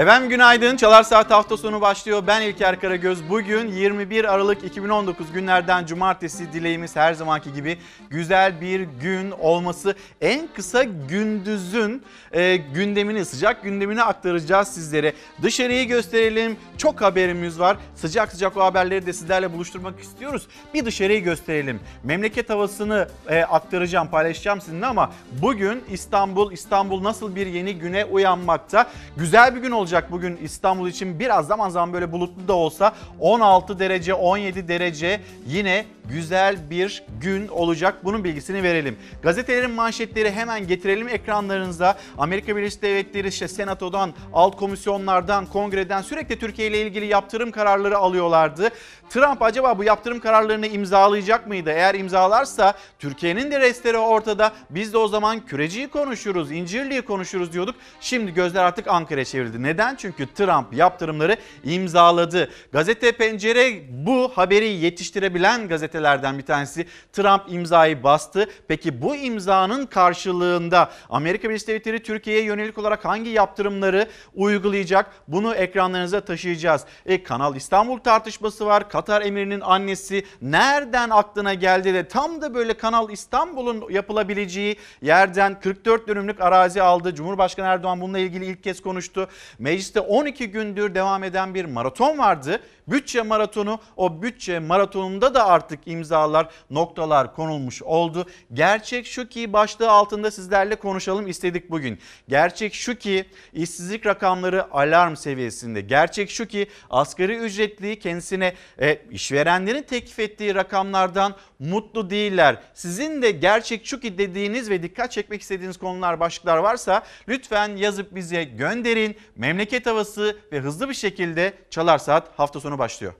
Efendim günaydın. Çalar Saat hafta sonu başlıyor. Ben İlker Karagöz. Bugün 21 Aralık 2019 günlerden cumartesi dileğimiz her zamanki gibi güzel bir gün olması. En kısa gündüzün e, gündemini, sıcak gündemini aktaracağız sizlere. Dışarıyı gösterelim. Çok haberimiz var. Sıcak sıcak o haberleri de sizlerle buluşturmak istiyoruz. Bir dışarıyı gösterelim. Memleket havasını e, aktaracağım, paylaşacağım sizinle ama bugün İstanbul, İstanbul nasıl bir yeni güne uyanmakta? Güzel bir gün olacak bugün İstanbul için. Biraz zaman zaman böyle bulutlu da olsa 16 derece, 17 derece yine güzel bir gün olacak. Bunun bilgisini verelim. Gazetelerin manşetleri hemen getirelim ekranlarınıza. Amerika Birleşik Devletleri işte senatodan, alt komisyonlardan, kongreden sürekli Türkiye ile ilgili yaptırım kararları alıyorlardı. Trump acaba bu yaptırım kararlarını imzalayacak mıydı? Eğer imzalarsa Türkiye'nin de restleri ortada. Biz de o zaman küreciyi konuşuruz, incirliği konuşuruz diyorduk. Şimdi gözler artık Ankara'ya çevrildi. Neden? Çünkü Trump yaptırımları imzaladı. Gazete Pencere bu haberi yetiştirebilen gazetelerden bir tanesi. Trump imzayı bastı. Peki bu imzanın karşılığında Amerika Birleşik Devletleri Türkiye'ye yönelik olarak hangi yaptırımları uygulayacak? Bunu ekranlarınıza taşıyacağız. E, Kanal İstanbul tartışması var. Katar emirinin annesi nereden aklına geldi de tam da böyle Kanal İstanbul'un yapılabileceği yerden 44 dönümlük arazi aldı. Cumhurbaşkanı Erdoğan bununla ilgili ilk kez konuştu. Mecliste 12 gündür devam eden bir maraton vardı. Bütçe maratonu o bütçe maratonunda da artık imzalar noktalar konulmuş oldu. Gerçek şu ki başlığı altında sizlerle konuşalım istedik bugün. Gerçek şu ki işsizlik rakamları alarm seviyesinde. Gerçek şu ki asgari ücretli kendisine e, işverenlerin teklif ettiği rakamlardan mutlu değiller. Sizin de gerçek ki dediğiniz ve dikkat çekmek istediğiniz konular başlıklar varsa lütfen yazıp bize gönderin. Memleket havası ve hızlı bir şekilde Çalar Saat hafta sonu başlıyor.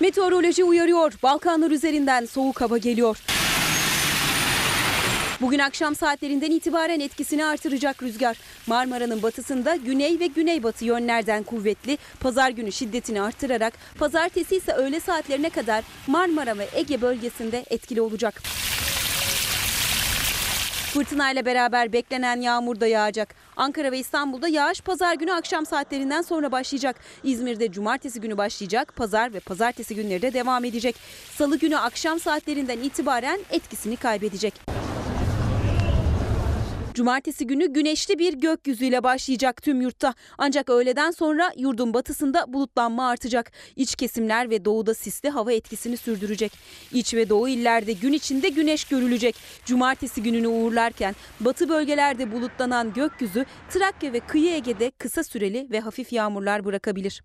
Meteoroloji uyarıyor. Balkanlar üzerinden soğuk hava geliyor. Bugün akşam saatlerinden itibaren etkisini artıracak rüzgar. Marmara'nın batısında güney ve güneybatı yönlerden kuvvetli. Pazar günü şiddetini artırarak pazartesi ise öğle saatlerine kadar Marmara ve Ege bölgesinde etkili olacak. Fırtınayla beraber beklenen yağmur da yağacak. Ankara ve İstanbul'da yağış pazar günü akşam saatlerinden sonra başlayacak. İzmir'de cumartesi günü başlayacak. Pazar ve pazartesi günleri de devam edecek. Salı günü akşam saatlerinden itibaren etkisini kaybedecek. Cumartesi günü güneşli bir gökyüzüyle başlayacak tüm yurtta. Ancak öğleden sonra yurdun batısında bulutlanma artacak. İç kesimler ve doğuda sisli hava etkisini sürdürecek. İç ve doğu illerde gün içinde güneş görülecek. Cumartesi gününü uğurlarken batı bölgelerde bulutlanan gökyüzü Trakya ve kıyı Ege'de kısa süreli ve hafif yağmurlar bırakabilir.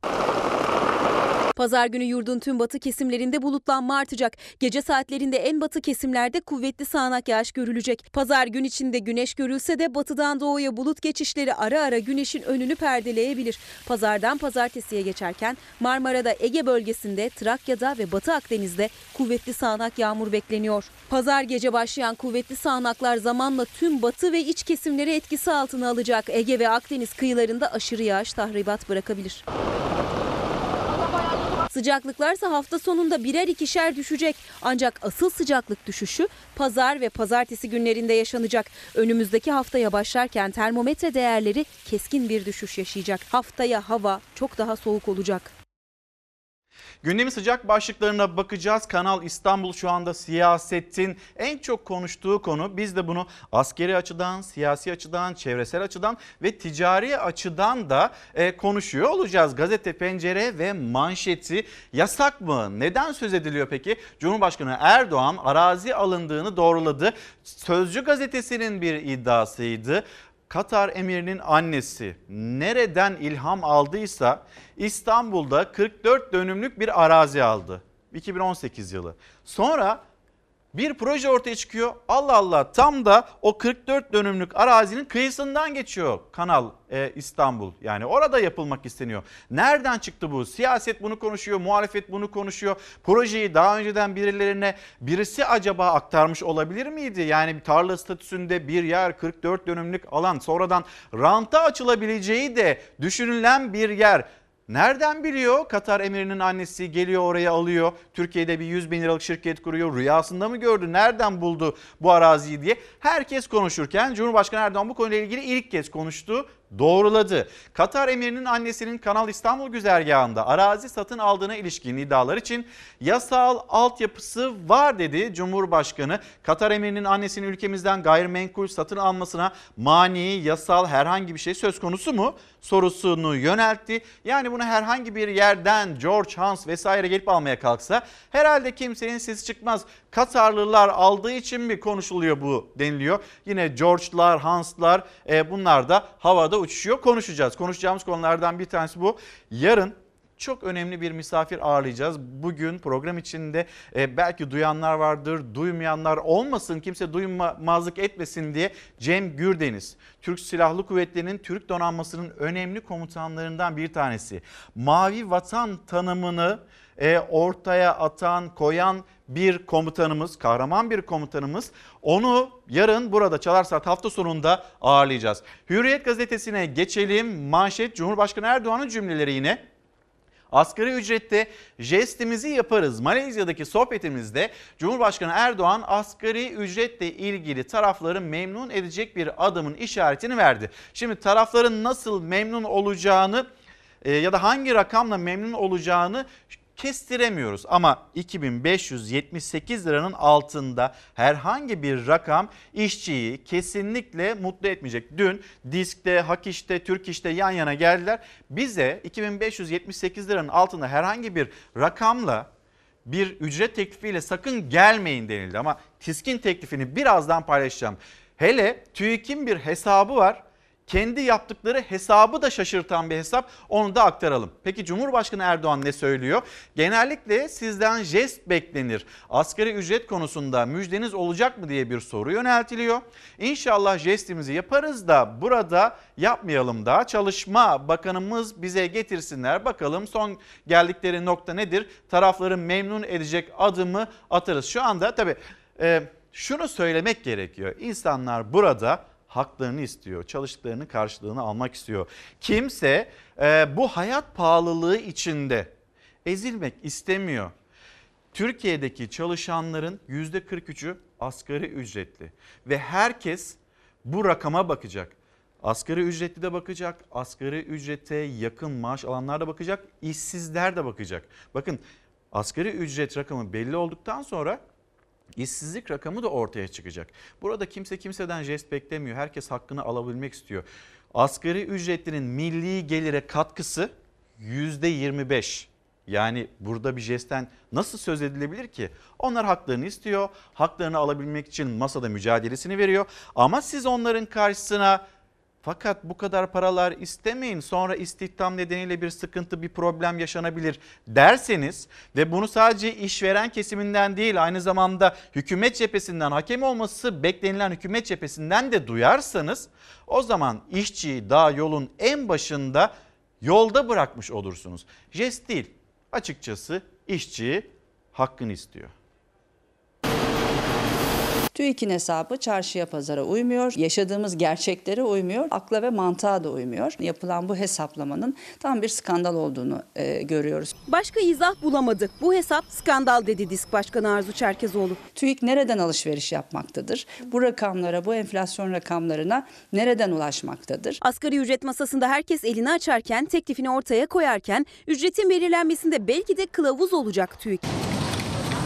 Pazar günü yurdun tüm batı kesimlerinde bulutlanma artacak. Gece saatlerinde en batı kesimlerde kuvvetli sağanak yağış görülecek. Pazar gün içinde güneş görülse de batıdan doğuya bulut geçişleri ara ara güneşin önünü perdeleyebilir. Pazardan pazartesiye geçerken Marmara'da Ege bölgesinde, Trakya'da ve Batı Akdeniz'de kuvvetli sağanak yağmur bekleniyor. Pazar gece başlayan kuvvetli sağanaklar zamanla tüm batı ve iç kesimleri etkisi altına alacak. Ege ve Akdeniz kıyılarında aşırı yağış tahribat bırakabilir. Sıcaklıklar ise hafta sonunda birer ikişer düşecek. Ancak asıl sıcaklık düşüşü pazar ve pazartesi günlerinde yaşanacak. Önümüzdeki haftaya başlarken termometre değerleri keskin bir düşüş yaşayacak. Haftaya hava çok daha soğuk olacak. Gündemin sıcak başlıklarına bakacağız. Kanal İstanbul şu anda siyasetin en çok konuştuğu konu. Biz de bunu askeri açıdan, siyasi açıdan, çevresel açıdan ve ticari açıdan da e, konuşuyor olacağız. Gazete Pencere ve manşeti yasak mı? Neden söz ediliyor peki? Cumhurbaşkanı Erdoğan arazi alındığını doğruladı. Sözcü gazetesinin bir iddiasıydı. Katar emirinin annesi nereden ilham aldıysa İstanbul'da 44 dönümlük bir arazi aldı. 2018 yılı. Sonra bir proje ortaya çıkıyor. Allah Allah tam da o 44 dönümlük arazinin kıyısından geçiyor Kanal e, İstanbul. Yani orada yapılmak isteniyor. Nereden çıktı bu? Siyaset bunu konuşuyor, muhalefet bunu konuşuyor. Projeyi daha önceden birilerine birisi acaba aktarmış olabilir miydi? Yani bir tarla statüsünde bir yer 44 dönümlük alan sonradan ranta açılabileceği de düşünülen bir yer Nereden biliyor? Katar emirinin annesi geliyor oraya alıyor. Türkiye'de bir 100 bin liralık şirket kuruyor. Rüyasında mı gördü? Nereden buldu bu araziyi diye. Herkes konuşurken Cumhurbaşkanı Erdoğan bu konuyla ilgili ilk kez konuştu doğruladı. Katar emirinin annesinin Kanal İstanbul güzergahında arazi satın aldığına ilişkin iddialar için yasal altyapısı var dedi Cumhurbaşkanı. Katar emirinin annesinin ülkemizden gayrimenkul satın almasına mani, yasal herhangi bir şey söz konusu mu? sorusunu yöneltti. Yani bunu herhangi bir yerden George Hans vesaire gelip almaya kalksa herhalde kimsenin sesi çıkmaz. Katarlılar aldığı için mi konuşuluyor bu deniliyor. Yine George'lar, Hans'lar e, bunlar da havada uçuşuyor. Konuşacağız. Konuşacağımız konulardan bir tanesi bu. Yarın çok önemli bir misafir ağırlayacağız. Bugün program içinde e, belki duyanlar vardır, duymayanlar olmasın, kimse duymazlık etmesin diye Cem Gürdeniz, Türk Silahlı Kuvvetleri'nin Türk donanmasının önemli komutanlarından bir tanesi. Mavi vatan tanımını e, ortaya atan, koyan bir komutanımız, kahraman bir komutanımız. Onu yarın burada Çalar Saat hafta sonunda ağırlayacağız. Hürriyet gazetesine geçelim. Manşet Cumhurbaşkanı Erdoğan'ın cümleleri yine. Asgari ücrette jestimizi yaparız. Malezya'daki sohbetimizde Cumhurbaşkanı Erdoğan asgari ücretle ilgili tarafları memnun edecek bir adımın işaretini verdi. Şimdi tarafların nasıl memnun olacağını e, ya da hangi rakamla memnun olacağını kestiremiyoruz ama 2578 liranın altında herhangi bir rakam işçiyi kesinlikle mutlu etmeyecek. Dün Disk'te, Hak İş'te, Türk İş'te yan yana geldiler. Bize 2578 liranın altında herhangi bir rakamla bir ücret teklifiyle sakın gelmeyin denildi ama TİSK'in teklifini birazdan paylaşacağım. Hele TÜİK'in bir hesabı var kendi yaptıkları hesabı da şaşırtan bir hesap onu da aktaralım. Peki Cumhurbaşkanı Erdoğan ne söylüyor? Genellikle sizden jest beklenir. Asgari ücret konusunda müjdeniz olacak mı diye bir soru yöneltiliyor. İnşallah jestimizi yaparız da burada yapmayalım da çalışma bakanımız bize getirsinler. Bakalım son geldikleri nokta nedir? Tarafları memnun edecek adımı atarız. Şu anda tabii e, şunu söylemek gerekiyor. İnsanlar burada haklarını istiyor. Çalıştıklarının karşılığını almak istiyor. Kimse e, bu hayat pahalılığı içinde ezilmek istemiyor. Türkiye'deki çalışanların %43'ü asgari ücretli ve herkes bu rakama bakacak. Asgari ücretli de bakacak, asgari ücrete yakın maaş alanlar da bakacak, işsizler de bakacak. Bakın asgari ücret rakamı belli olduktan sonra İşsizlik rakamı da ortaya çıkacak. Burada kimse kimseden jest beklemiyor. Herkes hakkını alabilmek istiyor. Asgari ücretlinin milli gelire katkısı %25. Yani burada bir jestten nasıl söz edilebilir ki? Onlar haklarını istiyor. Haklarını alabilmek için masada mücadelesini veriyor. Ama siz onların karşısına fakat bu kadar paralar istemeyin sonra istihdam nedeniyle bir sıkıntı bir problem yaşanabilir derseniz ve bunu sadece işveren kesiminden değil aynı zamanda hükümet cephesinden hakem olması beklenilen hükümet cephesinden de duyarsanız o zaman işçiyi daha yolun en başında yolda bırakmış olursunuz. Jest değil açıkçası işçi hakkını istiyor. TÜİK'in hesabı çarşıya pazara uymuyor, yaşadığımız gerçeklere uymuyor, akla ve mantığa da uymuyor. Yapılan bu hesaplamanın tam bir skandal olduğunu e, görüyoruz. Başka izah bulamadı. Bu hesap skandal dedi Disk Başkanı Arzu Çerkezoğlu. TÜİK nereden alışveriş yapmaktadır? Bu rakamlara, bu enflasyon rakamlarına nereden ulaşmaktadır? Asgari ücret masasında herkes elini açarken, teklifini ortaya koyarken ücretin belirlenmesinde belki de kılavuz olacak TÜİK.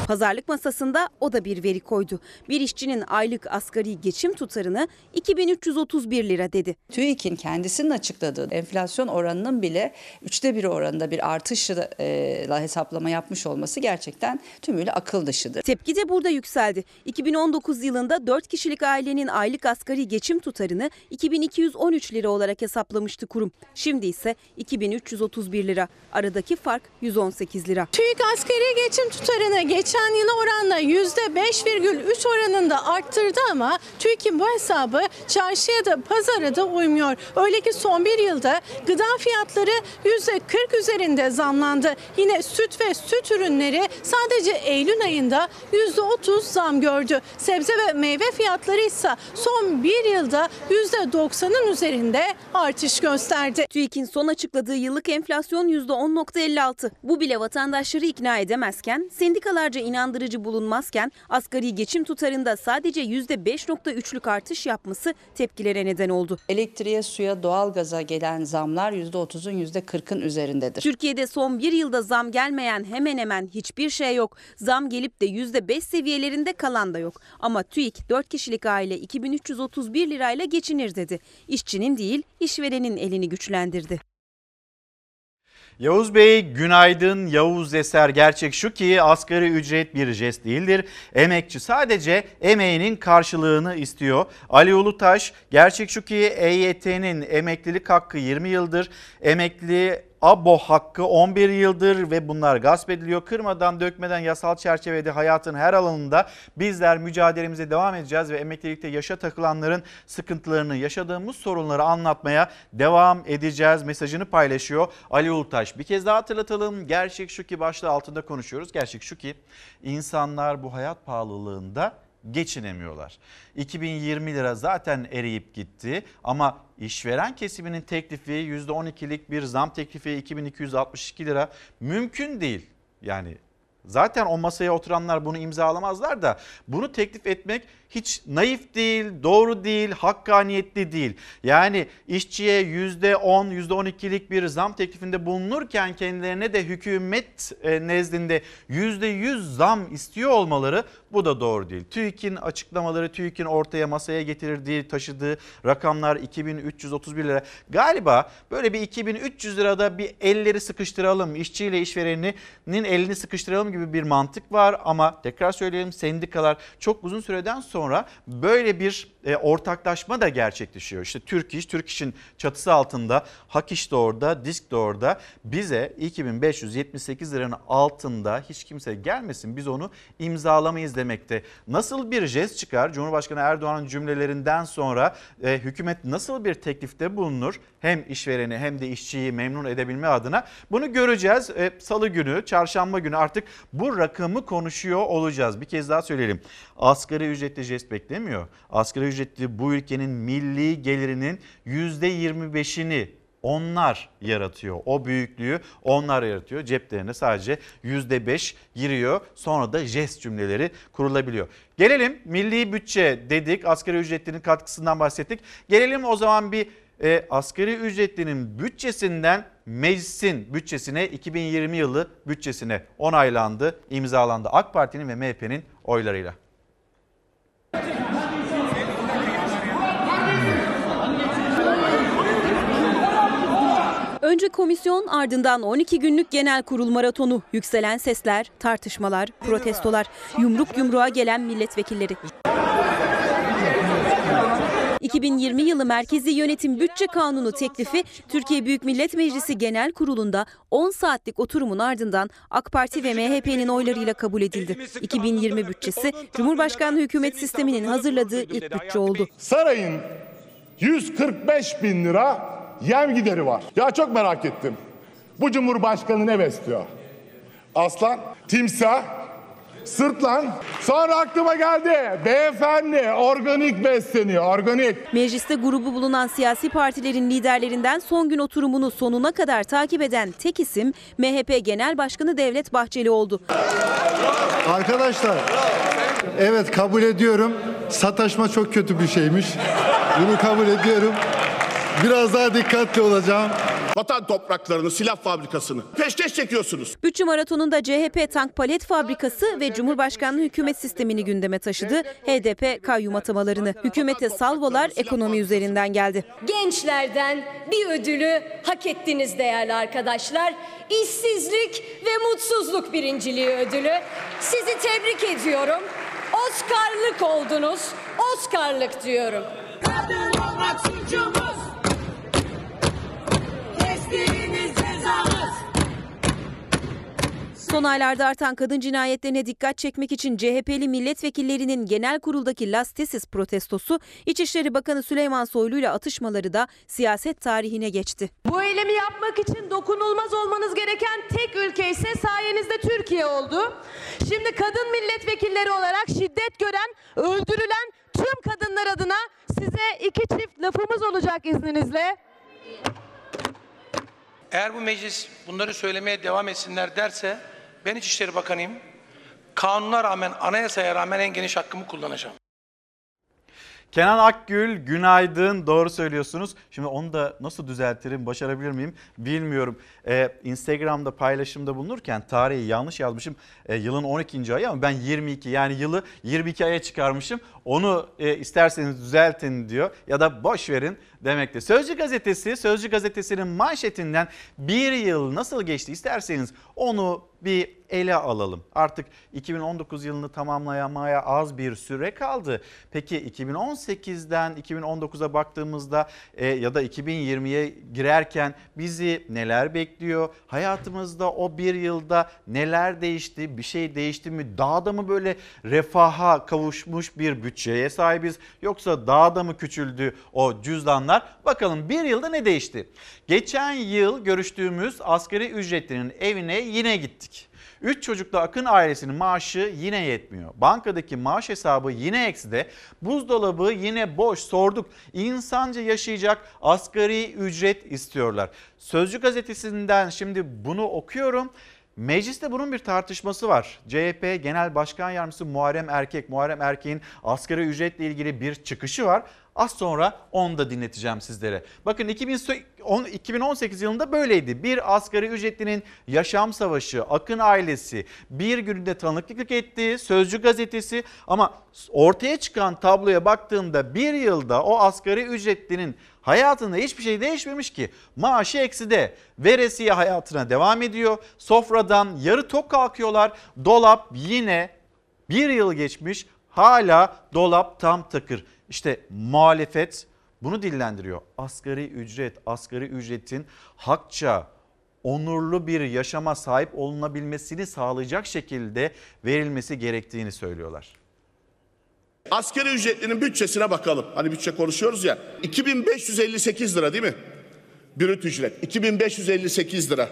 Pazarlık masasında o da bir veri koydu. Bir işçinin aylık asgari geçim tutarını 2331 lira dedi. TÜİK'in kendisinin açıkladığı enflasyon oranının bile üçte biri oranında bir artışla e, hesaplama yapmış olması gerçekten tümüyle akıl dışıdır. Tepki de burada yükseldi. 2019 yılında 4 kişilik ailenin aylık asgari geçim tutarını 2213 lira olarak hesaplamıştı kurum. Şimdi ise 2331 lira. Aradaki fark 118 lira. TÜİK asgari geçim tutarını geçen geçen yıla oranla %5,3 oranında arttırdı ama TÜİK'in bu hesabı çarşıya da pazara da uymuyor. Öyle ki son bir yılda gıda fiyatları %40 üzerinde zamlandı. Yine süt ve süt ürünleri sadece Eylül ayında %30 zam gördü. Sebze ve meyve fiyatları ise son bir yılda %90'ın üzerinde artış gösterdi. TÜİK'in son açıkladığı yıllık enflasyon %10.56. Bu bile vatandaşları ikna edemezken, sendikalarca inandırıcı bulunmazken asgari geçim tutarında sadece %5.3'lük artış yapması tepkilere neden oldu. Elektriğe, suya, doğalgaza gelen zamlar %30'un %40'ın üzerindedir. Türkiye'de son bir yılda zam gelmeyen hemen hemen hiçbir şey yok. Zam gelip de %5 seviyelerinde kalan da yok. Ama TÜİK 4 kişilik aile 2331 lirayla geçinir dedi. İşçinin değil işverenin elini güçlendirdi. Yavuz Bey günaydın. Yavuz Eser gerçek şu ki asgari ücret bir jest değildir. Emekçi sadece emeğinin karşılığını istiyor. Ali Ulutaş gerçek şu ki EYT'nin emeklilik hakkı 20 yıldır. Emekli Abo hakkı 11 yıldır ve bunlar gasp ediliyor. Kırmadan dökmeden yasal çerçevede hayatın her alanında bizler mücadelemize devam edeceğiz ve emeklilikte yaşa takılanların sıkıntılarını, yaşadığımız sorunları anlatmaya devam edeceğiz mesajını paylaşıyor Ali Ulutaş. Bir kez daha hatırlatalım. Gerçek şu ki başlığı altında konuşuyoruz. Gerçek şu ki insanlar bu hayat pahalılığında geçinemiyorlar. 2020 lira zaten eriyip gitti ama işveren kesiminin teklifi %12'lik bir zam teklifi 2262 lira mümkün değil. Yani zaten o masaya oturanlar bunu imzalamazlar da bunu teklif etmek hiç naif değil, doğru değil, hakkaniyetli değil. Yani işçiye %10, %12'lik bir zam teklifinde bulunurken kendilerine de hükümet e, nezdinde %100 zam istiyor olmaları bu da doğru değil. TÜİK'in açıklamaları, TÜİK'in ortaya masaya getirdiği, taşıdığı rakamlar 2331 lira. Galiba böyle bir 2300 lirada bir elleri sıkıştıralım, işçiyle işvereninin elini sıkıştıralım gibi bir mantık var ama tekrar söyleyelim sendikalar çok uzun süreden sonra böyle bir e, ortaklaşma da gerçekleşiyor. İşte Türk İş, Türk İş'in çatısı altında Hak İş de orada, Disk de orada bize 2578 liranın altında hiç kimse gelmesin biz onu imzalamayız demekte. Nasıl bir jest çıkar? Cumhurbaşkanı Erdoğan'ın cümlelerinden sonra e, hükümet nasıl bir teklifte bulunur? Hem işvereni hem de işçiyi memnun edebilme adına bunu göreceğiz. E, Salı günü, çarşamba günü artık bu rakamı konuşuyor olacağız. Bir kez daha söyleyelim. Asgari ücretli jest beklemiyor. Asgari ücretli bu ülkenin milli gelirinin %25'ini onlar yaratıyor. O büyüklüğü onlar yaratıyor. Ceplerine sadece %5 giriyor. Sonra da jest cümleleri kurulabiliyor. Gelelim milli bütçe dedik. Asgari ücretlinin katkısından bahsettik. Gelelim o zaman bir e, asgari ücretlinin bütçesinden meclisin bütçesine 2020 yılı bütçesine onaylandı, imzalandı AK Parti'nin ve MHP'nin oylarıyla. Önce komisyon ardından 12 günlük genel kurul maratonu, yükselen sesler, tartışmalar, protestolar, yumruk yumruğa gelen milletvekilleri. 2020 yılı Merkezi Yönetim Bütçe Kanunu teklifi Türkiye Büyük Millet Meclisi Genel Kurulu'nda 10 saatlik oturumun ardından AK Parti ve MHP'nin oylarıyla kabul edildi. 2020 bütçesi Cumhurbaşkanlığı hükümet sisteminin hazırladığı ilk bütçe oldu. Sarayın 145 bin lira yem gideri var. Ya çok merak ettim. Bu Cumhurbaşkanı ne besliyor? Aslan, timsah, sırtlan. Sonra aklıma geldi. Beyefendi organik besleniyor, organik. Mecliste grubu bulunan siyasi partilerin liderlerinden son gün oturumunu sonuna kadar takip eden tek isim MHP Genel Başkanı Devlet Bahçeli oldu. Arkadaşlar, evet kabul ediyorum. Sataşma çok kötü bir şeymiş. Bunu kabul ediyorum. Biraz daha dikkatli olacağım. Vatan topraklarını, silah fabrikasını peşkeş çekiyorsunuz. Bütçe maratonunda CHP tank palet fabrikası ve Cumhurbaşkanlığı hükümet sistemini gündeme taşıdı. HDP kayyum atamalarını. Hükümete salvolar ekonomi üzerinden geldi. Gençlerden bir ödülü hak ettiniz değerli arkadaşlar. İşsizlik ve mutsuzluk birinciliği ödülü. Sizi tebrik ediyorum. Oscar'lık oldunuz. Oscar'lık diyorum. Kadın olmak suçumuz. Son aylarda artan kadın cinayetlerine dikkat çekmek için CHP'li milletvekillerinin genel kuruldaki Las Tesis protestosu İçişleri Bakanı Süleyman Soylu ile atışmaları da siyaset tarihine geçti. Bu eylemi yapmak için dokunulmaz olmanız gereken tek ülke ise sayenizde Türkiye oldu. Şimdi kadın milletvekilleri olarak şiddet gören, öldürülen tüm kadınlar adına size iki çift lafımız olacak izninizle. Eğer bu meclis bunları söylemeye devam etsinler derse ben İçişleri Bakanıyım. Kanuna rağmen, anayasaya rağmen en geniş hakkımı kullanacağım. Kenan Akgül günaydın doğru söylüyorsunuz. Şimdi onu da nasıl düzeltirim başarabilir miyim bilmiyorum. Ee, Instagram'da paylaşımda bulunurken tarihi yanlış yazmışım. Ee, yılın 12. ayı ama ben 22 yani yılı 22 aya çıkarmışım. Onu e, isterseniz düzeltin diyor ya da boş verin demekte. Sözcü gazetesi Sözcü gazetesinin manşetinden bir yıl nasıl geçti isterseniz onu bir ele alalım. Artık 2019 yılını tamamlayamaya az bir süre kaldı. Peki 2018'den 2019'a baktığımızda e, ya da 2020'ye girerken bizi neler bekliyor? Hayatımızda o bir yılda neler değişti? Bir şey değişti mi? Daha da mı böyle refaha kavuşmuş bir bütçeye sahibiz? Yoksa daha da mı küçüldü o cüzdanlar? Bakalım bir yılda ne değişti? Geçen yıl görüştüğümüz asgari ücretlinin evine yine gittik. 3 çocuklu Akın ailesinin maaşı yine yetmiyor. Bankadaki maaş hesabı yine ekside. Buzdolabı yine boş. Sorduk. İnsanca yaşayacak asgari ücret istiyorlar. Sözcü gazetesinden şimdi bunu okuyorum. Mecliste bunun bir tartışması var. CHP Genel Başkan Yardımcısı Muharrem Erkek, Muharrem Erkek'in asgari ücretle ilgili bir çıkışı var. Az sonra onu da dinleteceğim sizlere. Bakın 2018 yılında böyleydi. Bir asgari ücretlinin yaşam savaşı, Akın ailesi bir günde tanıklık etti, Sözcü gazetesi ama ortaya çıkan tabloya baktığımda bir yılda o asgari ücretlinin hayatında hiçbir şey değişmemiş ki. Maaşı ekside, veresiye hayatına devam ediyor. Sofradan yarı tok kalkıyorlar. Dolap yine bir yıl geçmiş hala dolap tam takır. İşte muhalefet bunu dillendiriyor. Asgari ücret, asgari ücretin hakça onurlu bir yaşama sahip olunabilmesini sağlayacak şekilde verilmesi gerektiğini söylüyorlar. Askeri ücretlinin bütçesine bakalım. Hani bütçe konuşuyoruz ya. 2558 lira değil mi? Brüt ücret. 2558 lira.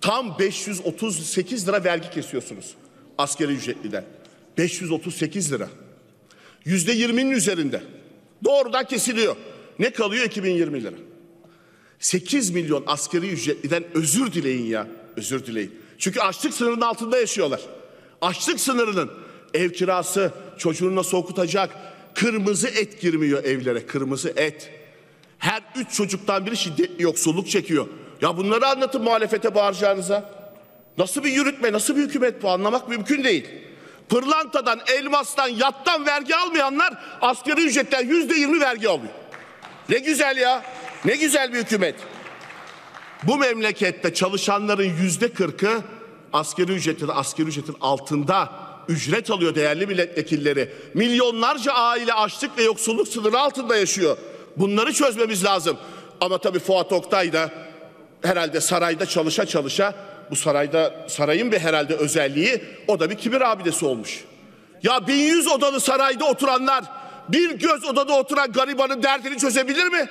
Tam 538 lira vergi kesiyorsunuz. Askeri ücretliden. 538 lira. Yüzde yirminin üzerinde. Doğrudan kesiliyor. Ne kalıyor 2020 lira? 8 milyon askeri ücretliden özür dileyin ya. Özür dileyin. Çünkü açlık sınırının altında yaşıyorlar. Açlık sınırının ev kirası, çocuğunu nasıl okutacak? Kırmızı et girmiyor evlere, kırmızı et. Her üç çocuktan biri şiddetli yoksulluk çekiyor. Ya bunları anlatın muhalefete bağıracağınıza. Nasıl bir yürütme, nasıl bir hükümet bu anlamak mümkün değil. Pırlantadan, elmastan, yattan vergi almayanlar asgari ücretten yüzde yirmi vergi alıyor. Ne güzel ya. Ne güzel bir hükümet. Bu memlekette çalışanların yüzde kırkı asgari ücretin, asgari ücretin altında ücret alıyor değerli milletvekilleri. Milyonlarca aile açlık ve yoksulluk sınırı altında yaşıyor. Bunları çözmemiz lazım. Ama tabii Fuat Oktay da herhalde sarayda çalışa çalışa bu sarayda sarayın bir herhalde özelliği o da bir kibir abidesi olmuş. Ya 1100 odalı sarayda oturanlar bir göz odada oturan garibanın derdini çözebilir mi?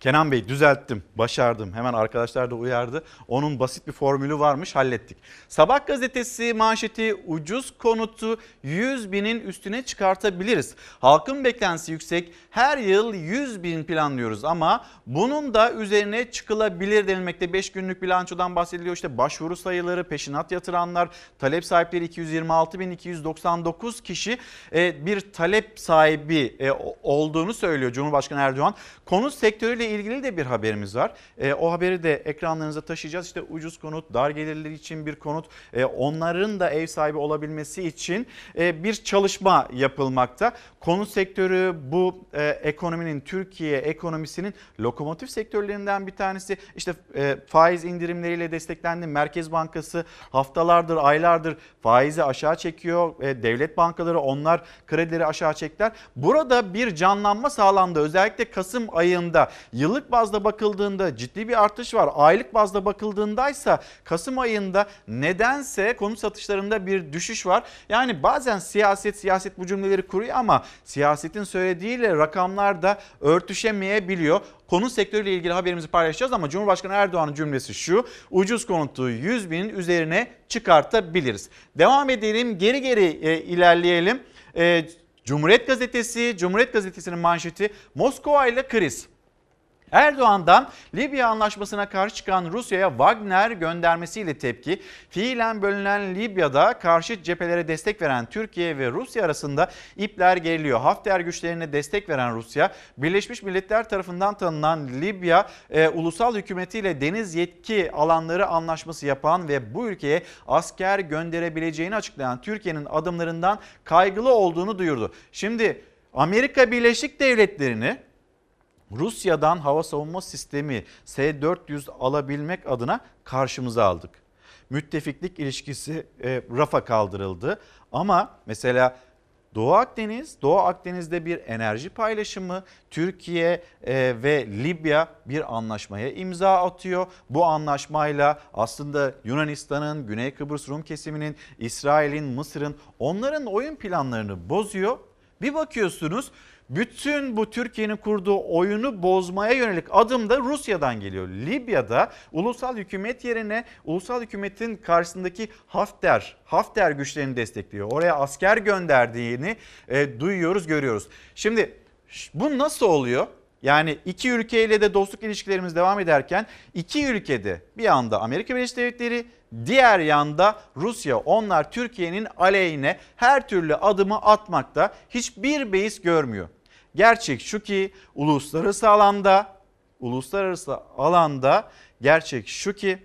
Kenan Bey düzelttim, başardım. Hemen arkadaşlar da uyardı. Onun basit bir formülü varmış, hallettik. Sabah gazetesi manşeti ucuz konutu 100 binin üstüne çıkartabiliriz. Halkın beklentisi yüksek. Her yıl 100 bin planlıyoruz ama bunun da üzerine çıkılabilir denilmekte. 5 günlük bilançodan bahsediliyor. İşte başvuru sayıları, peşinat yatıranlar, talep sahipleri 226 bin 299 kişi e, bir talep sahibi e, olduğunu söylüyor Cumhurbaşkanı Erdoğan. Konut sektörüyle ilgili de bir haberimiz var. E, o haberi de ekranlarınıza taşıyacağız. İşte ucuz konut, dar gelirler için bir konut, e, onların da ev sahibi olabilmesi için e, bir çalışma yapılmakta. Konut sektörü bu e, ekonominin, Türkiye ekonomisinin lokomotif sektörlerinden bir tanesi. İşte e, faiz indirimleriyle desteklendi. Merkez Bankası haftalardır, aylardır faizi aşağı çekiyor. E, devlet bankaları onlar kredileri aşağı çekler. Burada bir canlanma sağlandı. Özellikle Kasım ayında yıllık bazda bakıldığında ciddi bir artış var. Aylık bazda bakıldığındaysa Kasım ayında nedense konut satışlarında bir düşüş var. Yani bazen siyaset siyaset bu cümleleri kuruyor ama siyasetin söylediğiyle rakamlar da örtüşemeyebiliyor. Konut sektörüyle ilgili haberimizi paylaşacağız ama Cumhurbaşkanı Erdoğan'ın cümlesi şu. Ucuz konutu 100 binin üzerine çıkartabiliriz. Devam edelim geri geri e, ilerleyelim. E, Cumhuriyet Gazetesi, Cumhuriyet Gazetesi'nin manşeti Moskova ile kriz. Erdoğan'dan Libya anlaşmasına karşı çıkan Rusya'ya Wagner göndermesiyle tepki, fiilen bölünen Libya'da karşı cephelere destek veren Türkiye ve Rusya arasında ipler geriliyor. Hafter güçlerine destek veren Rusya, Birleşmiş Milletler tarafından tanınan Libya e, ulusal hükümetiyle deniz yetki alanları anlaşması yapan ve bu ülkeye asker gönderebileceğini açıklayan Türkiye'nin adımlarından kaygılı olduğunu duyurdu. Şimdi Amerika Birleşik Devletleri'ni Rusya'dan hava savunma sistemi S-400 alabilmek adına karşımıza aldık. Müttefiklik ilişkisi e, rafa kaldırıldı ama mesela Doğu Akdeniz, Doğu Akdeniz'de bir enerji paylaşımı, Türkiye e, ve Libya bir anlaşmaya imza atıyor. Bu anlaşmayla aslında Yunanistan'ın, Güney Kıbrıs Rum kesiminin, İsrail'in, Mısır'ın onların oyun planlarını bozuyor. Bir bakıyorsunuz bütün bu Türkiye'nin kurduğu oyunu bozmaya yönelik adım da Rusya'dan geliyor. Libya'da ulusal hükümet yerine ulusal hükümetin karşısındaki Hafter, Hafter güçlerini destekliyor. Oraya asker gönderdiğini e, duyuyoruz, görüyoruz. Şimdi bu nasıl oluyor? Yani iki ülkeyle de dostluk ilişkilerimiz devam ederken iki ülkede bir anda Amerika Birleşik Devletleri diğer yanda Rusya onlar Türkiye'nin aleyhine her türlü adımı atmakta hiçbir beis görmüyor. Gerçek şu ki uluslararası alanda uluslararası alanda gerçek şu ki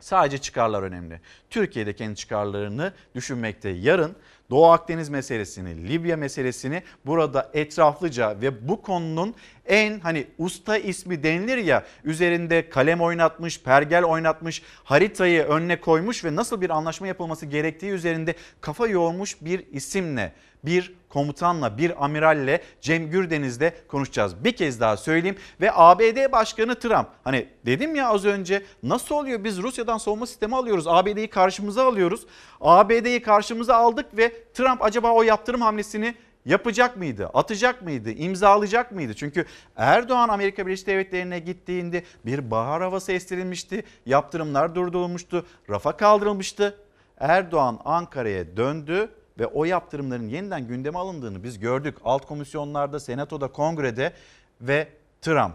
sadece çıkarlar önemli. Türkiye'de kendi çıkarlarını düşünmekte. Yarın Doğu Akdeniz meselesini, Libya meselesini burada etraflıca ve bu konunun en hani usta ismi denilir ya üzerinde kalem oynatmış, pergel oynatmış, haritayı önüne koymuş ve nasıl bir anlaşma yapılması gerektiği üzerinde kafa yoğurmuş bir isimle bir komutanla, bir amiralle Cem Gürdeniz'le konuşacağız. Bir kez daha söyleyeyim ve ABD Başkanı Trump hani dedim ya az önce nasıl oluyor biz Rusya'dan savunma sistemi alıyoruz, ABD'yi karşımıza alıyoruz. ABD'yi karşımıza aldık ve Trump acaba o yaptırım hamlesini yapacak mıydı? Atacak mıydı? imzalayacak mıydı? Çünkü Erdoğan Amerika Birleşik Devletleri'ne gittiğinde bir bahar havası estirilmişti. Yaptırımlar durdurulmuştu. Rafa kaldırılmıştı. Erdoğan Ankara'ya döndü ve o yaptırımların yeniden gündeme alındığını biz gördük. Alt komisyonlarda, senatoda, kongrede ve Trump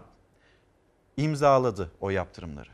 imzaladı o yaptırımları.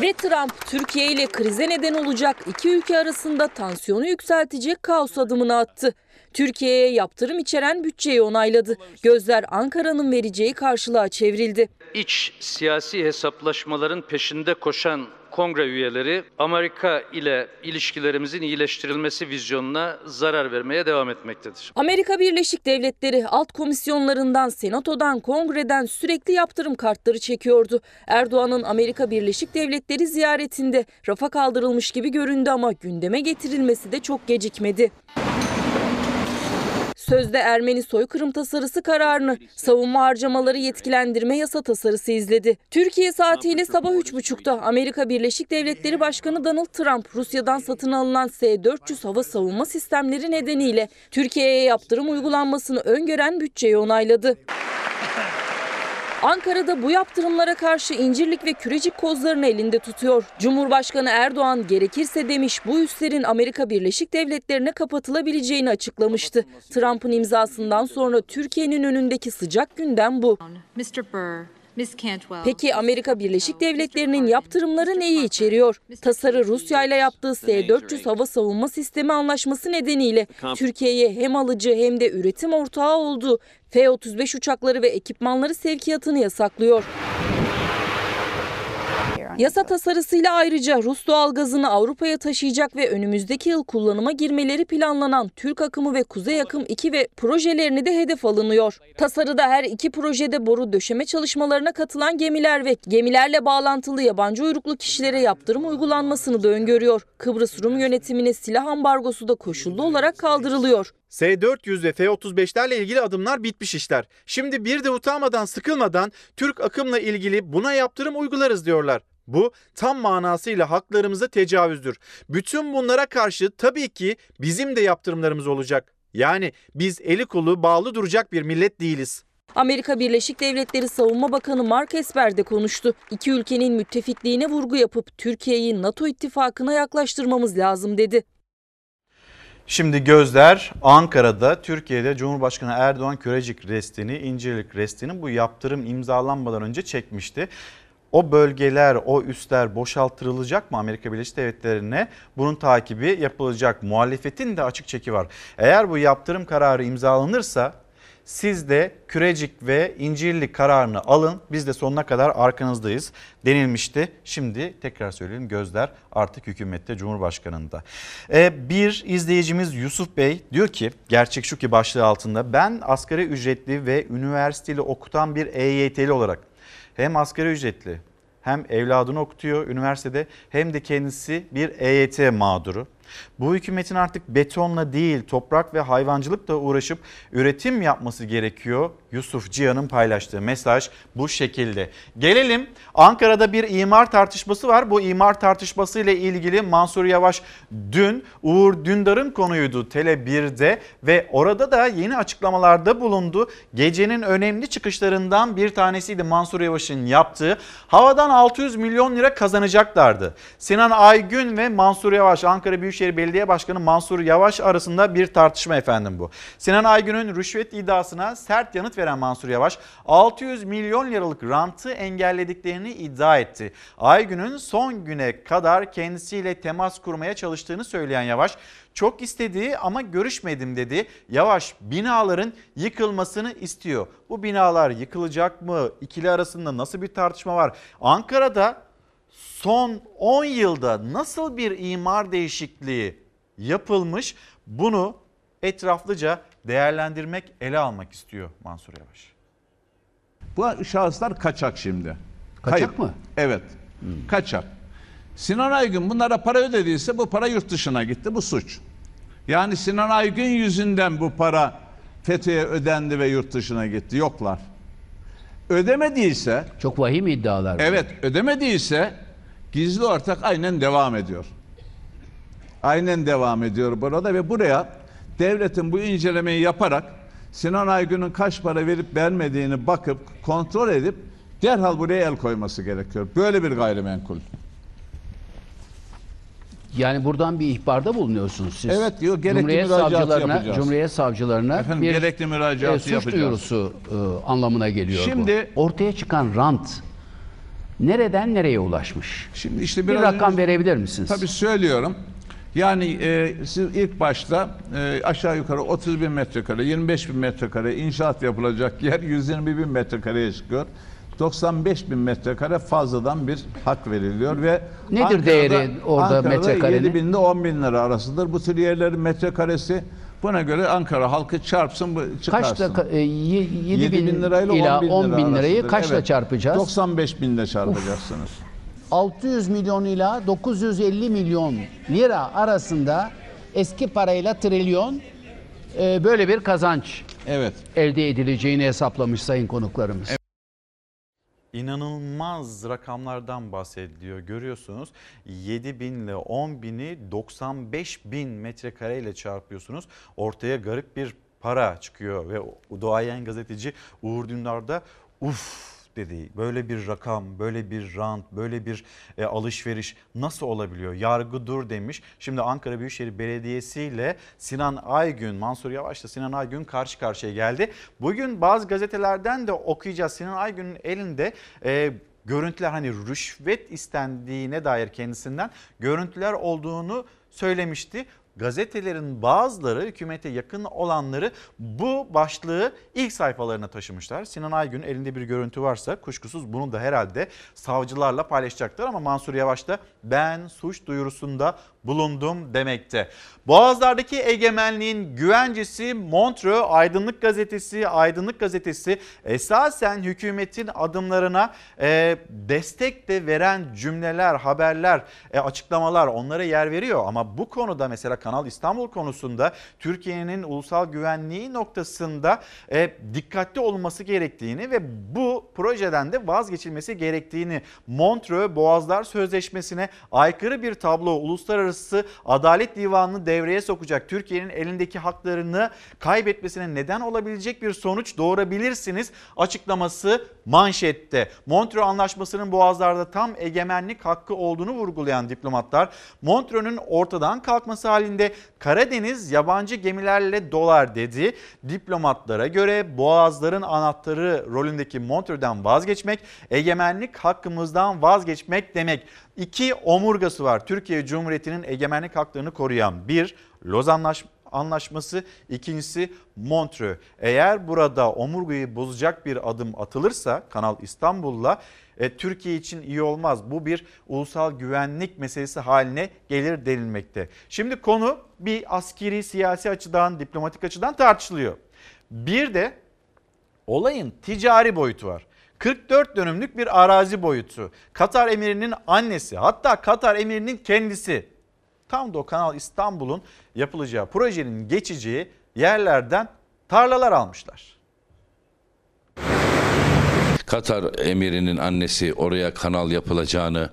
Ve Trump Türkiye ile krize neden olacak iki ülke arasında tansiyonu yükseltecek kaos adımını attı. Türkiye'ye yaptırım içeren bütçeyi onayladı. Gözler Ankara'nın vereceği karşılığa çevrildi. İç siyasi hesaplaşmaların peşinde koşan kongre üyeleri Amerika ile ilişkilerimizin iyileştirilmesi vizyonuna zarar vermeye devam etmektedir. Amerika Birleşik Devletleri alt komisyonlarından, senatodan, kongreden sürekli yaptırım kartları çekiyordu. Erdoğan'ın Amerika Birleşik Devletleri ziyaretinde rafa kaldırılmış gibi göründü ama gündeme getirilmesi de çok gecikmedi. Sözde Ermeni soykırım tasarısı kararını savunma harcamaları yetkilendirme yasa tasarısı izledi. Türkiye saatiyle sabah 3.30'da Amerika Birleşik Devletleri Başkanı Donald Trump Rusya'dan satın alınan S-400 hava savunma sistemleri nedeniyle Türkiye'ye yaptırım uygulanmasını öngören bütçeyi onayladı. Ankara'da bu yaptırımlara karşı incirlik ve kürecik kozlarını elinde tutuyor. Cumhurbaşkanı Erdoğan gerekirse demiş bu üslerin Amerika Birleşik Devletleri'ne kapatılabileceğini açıklamıştı. Trump'ın imzasından sonra Türkiye'nin önündeki sıcak gündem bu. Mr. Burr, Peki Amerika Birleşik Devletleri'nin yaptırımları neyi içeriyor? Tasarı Rusya ile yaptığı S-400 hava savunma sistemi anlaşması nedeniyle Türkiye'ye hem alıcı hem de üretim ortağı olduğu F-35 uçakları ve ekipmanları sevkiyatını yasaklıyor. Yasa tasarısıyla ayrıca Rus doğalgazını Avrupa'ya taşıyacak ve önümüzdeki yıl kullanıma girmeleri planlanan Türk akımı ve Kuzey akım 2 ve projelerini de hedef alınıyor. Tasarıda her iki projede boru döşeme çalışmalarına katılan gemiler ve gemilerle bağlantılı yabancı uyruklu kişilere yaptırım uygulanmasını da öngörüyor. Kıbrıs Rum yönetimine silah ambargosu da koşullu olarak kaldırılıyor. S-400 ve F-35'lerle ilgili adımlar bitmiş işler. Şimdi bir de utanmadan sıkılmadan Türk akımla ilgili buna yaptırım uygularız diyorlar. Bu tam manasıyla haklarımıza tecavüzdür. Bütün bunlara karşı tabii ki bizim de yaptırımlarımız olacak. Yani biz eli kolu bağlı duracak bir millet değiliz. Amerika Birleşik Devletleri Savunma Bakanı Mark Esper de konuştu. İki ülkenin müttefikliğine vurgu yapıp Türkiye'yi NATO ittifakına yaklaştırmamız lazım dedi. Şimdi gözler Ankara'da, Türkiye'de Cumhurbaşkanı Erdoğan Körecik restini, İncirlik restini bu yaptırım imzalanmadan önce çekmişti. O bölgeler, o üsler boşaltırılacak mı Amerika Birleşik Devletleri'ne? Bunun takibi yapılacak. Muhalefetin de açık çeki var. Eğer bu yaptırım kararı imzalanırsa siz de Kürecik ve İncirlik kararını alın. Biz de sonuna kadar arkanızdayız denilmişti. Şimdi tekrar söyleyelim gözler artık hükümette Cumhurbaşkanı'nda. Ee, bir izleyicimiz Yusuf Bey diyor ki gerçek şu ki başlığı altında ben asgari ücretli ve üniversiteli okutan bir EYT'li olarak hem asgari ücretli hem evladını okutuyor üniversitede hem de kendisi bir EYT mağduru. Bu hükümetin artık betonla değil toprak ve hayvancılıkla uğraşıp üretim yapması gerekiyor. Yusuf Cihan'ın paylaştığı mesaj bu şekilde. Gelelim Ankara'da bir imar tartışması var. Bu imar tartışması ile ilgili Mansur Yavaş dün Uğur Dündar'ın konuydu Tele 1'de ve orada da yeni açıklamalarda bulundu. Gecenin önemli çıkışlarından bir tanesiydi Mansur Yavaş'ın yaptığı. Havadan 600 milyon lira kazanacaklardı. Sinan Aygün ve Mansur Yavaş Ankara Büyükşehir Belediye Başkanı Mansur Yavaş arasında bir tartışma efendim bu. Sinan Aygün'ün rüşvet iddiasına sert yanıt veren Mansur Yavaş 600 milyon liralık rantı engellediklerini iddia etti. Aygün'ün son güne kadar kendisiyle temas kurmaya çalıştığını söyleyen Yavaş çok istediği ama görüşmedim dedi. Yavaş binaların yıkılmasını istiyor. Bu binalar yıkılacak mı? İkili arasında nasıl bir tartışma var? Ankara'da son 10 yılda nasıl bir imar değişikliği yapılmış bunu etraflıca değerlendirmek, ele almak istiyor Mansur Yavaş. Bu şahıslar kaçak şimdi. Kaçak Kayıp. mı? Evet. Kaçak. Sinan Aygün bunlara para ödediyse bu para yurt dışına gitti. Bu suç. Yani Sinan Aygün yüzünden bu para FETÖ'ye ödendi ve yurt dışına gitti. Yoklar. Ödemediyse Çok vahim iddialar. bu. Evet ödemediyse gizli ortak aynen devam ediyor. Aynen devam ediyor burada ve buraya devletin bu incelemeyi yaparak Sinan Aygün'ün kaç para verip vermediğini bakıp kontrol edip derhal buraya el koyması gerekiyor. Böyle bir gayrimenkul. Yani buradan bir ihbarda bulunuyorsunuz siz. Evet, yo, gerekli Cumhuriyet müracaatı savcılarına, yapacağız. Cumhuriyet savcılarına Efendim, bir gerekli müracaatı e, suç yapacağız. duyurusu e, anlamına geliyor Şimdi- bu. Ortaya çıkan rant nereden nereye ulaşmış? Şimdi işte bir biraz rakam önce- verebilir misiniz? Tabii söylüyorum. Yani e, siz ilk başta e, aşağı yukarı 30 bin metrekare, 25 bin metrekare inşaat yapılacak yer 120 bin metrekareye çıkıyor. 95 bin metrekare fazladan bir hak veriliyor ve Nedir değeri orada metrekarenin? 7 bin ile 10 bin lira arasıdır. Bu tür yerlerin metrekaresi buna göre Ankara halkı çarpsın bu çıkarsın. Kaçta e, 7 7 bin, lirayla ila 10 bin, 10 bin lirayı arasıdır. kaçla Evet. çarpacağız? 95 binle çarpacaksınız. 600 milyon ila 950 milyon lira arasında eski parayla trilyon e, böyle bir kazanç Evet. elde edileceğini hesaplamış sayın konuklarımız. İnanılmaz rakamlardan bahsediliyor. Görüyorsunuz 7 bin ile 10 bini 95 bin metrekareyle çarpıyorsunuz. Ortaya garip bir para çıkıyor ve o doğayan gazeteci Uğur Dündar da uff dedi. Böyle bir rakam, böyle bir rant, böyle bir e, alışveriş nasıl olabiliyor? Yargı dur demiş. Şimdi Ankara Büyükşehir Belediyesi ile Sinan Aygün, Mansur Yavaş'la Sinan Aygün karşı karşıya geldi. Bugün bazı gazetelerden de okuyacağız. Sinan Aygün'ün elinde e, görüntüler hani rüşvet istendiğine dair kendisinden görüntüler olduğunu söylemişti. Gazetelerin bazıları hükümete yakın olanları bu başlığı ilk sayfalarına taşımışlar. Sinan Aygün elinde bir görüntü varsa kuşkusuz bunu da herhalde savcılarla paylaşacaklar ama Mansur Yavaş da ben suç duyurusunda bulundum demekte. Boğazlardaki egemenliğin güvencesi Montreux Aydınlık Gazetesi, Aydınlık Gazetesi esasen hükümetin adımlarına e, destek de veren cümleler, haberler, e, açıklamalar onlara yer veriyor. Ama bu konuda mesela Kanal İstanbul konusunda Türkiye'nin ulusal güvenliği noktasında e, dikkatli olması gerektiğini ve bu projeden de vazgeçilmesi gerektiğini Montreux Boğazlar Sözleşmesi'ne aykırı bir tablo uluslararası adalet divanını devreye sokacak Türkiye'nin elindeki haklarını kaybetmesine neden olabilecek bir sonuç doğurabilirsiniz açıklaması manşette. Montreux Anlaşması'nın boğazlarda tam egemenlik hakkı olduğunu vurgulayan diplomatlar Montreux'un ortadan kalkması halinde Karadeniz yabancı gemilerle dolar dedi. Diplomatlara göre boğazların anahtarı rolündeki Montreux'den vazgeçmek egemenlik hakkımızdan vazgeçmek demek. İki omurgası var Türkiye Cumhuriyeti'nin egemenlik haklarını koruyan bir Lozan Anlaşması ikincisi Montreux. Eğer burada omurgayı bozacak bir adım atılırsa Kanal İstanbul'la e, Türkiye için iyi olmaz. Bu bir ulusal güvenlik meselesi haline gelir denilmekte. Şimdi konu bir askeri siyasi açıdan, diplomatik açıdan tartışılıyor. Bir de olayın ticari boyutu var. 44 dönümlük bir arazi boyutu. Katar emirinin annesi hatta Katar emirinin kendisi tam da o Kanal İstanbul'un yapılacağı projenin geçeceği yerlerden tarlalar almışlar. Katar emirinin annesi oraya kanal yapılacağını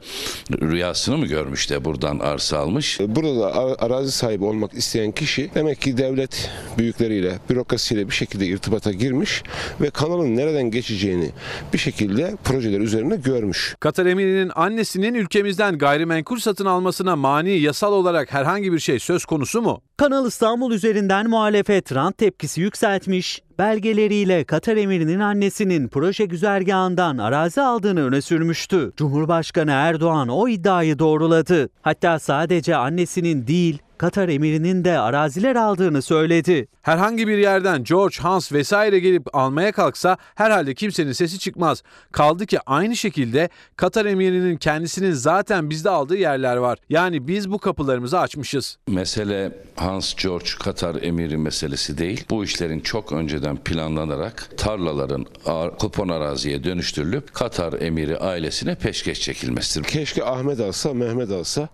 rüyasını mı görmüş de buradan arsa almış? Burada da arazi sahibi olmak isteyen kişi demek ki devlet büyükleriyle, bürokrasiyle bir şekilde irtibata girmiş ve kanalın nereden geçeceğini bir şekilde projeler üzerinde görmüş. Katar emirinin annesinin ülkemizden gayrimenkul satın almasına mani yasal olarak herhangi bir şey söz konusu mu? Kanal İstanbul üzerinden muhalefet rant tepkisi yükseltmiş, belgeleriyle Katar emirinin annesinin proje güzergahından arazi aldığını öne sürmüştü. Cumhurbaşkanı Erdoğan o iddiayı doğruladı. Hatta sadece annesinin değil, Katar emirinin de araziler aldığını söyledi. Herhangi bir yerden George, Hans vesaire gelip almaya kalksa herhalde kimsenin sesi çıkmaz. Kaldı ki aynı şekilde Katar emirinin kendisinin zaten bizde aldığı yerler var. Yani biz bu kapılarımızı açmışız. Mesele Hans George Katar emiri meselesi değil. Bu işlerin çok önceden planlanarak tarlaların kupon araziye dönüştürülüp Katar emiri ailesine peşkeş çekilmesidir. Keşke Ahmet alsa, Mehmet alsa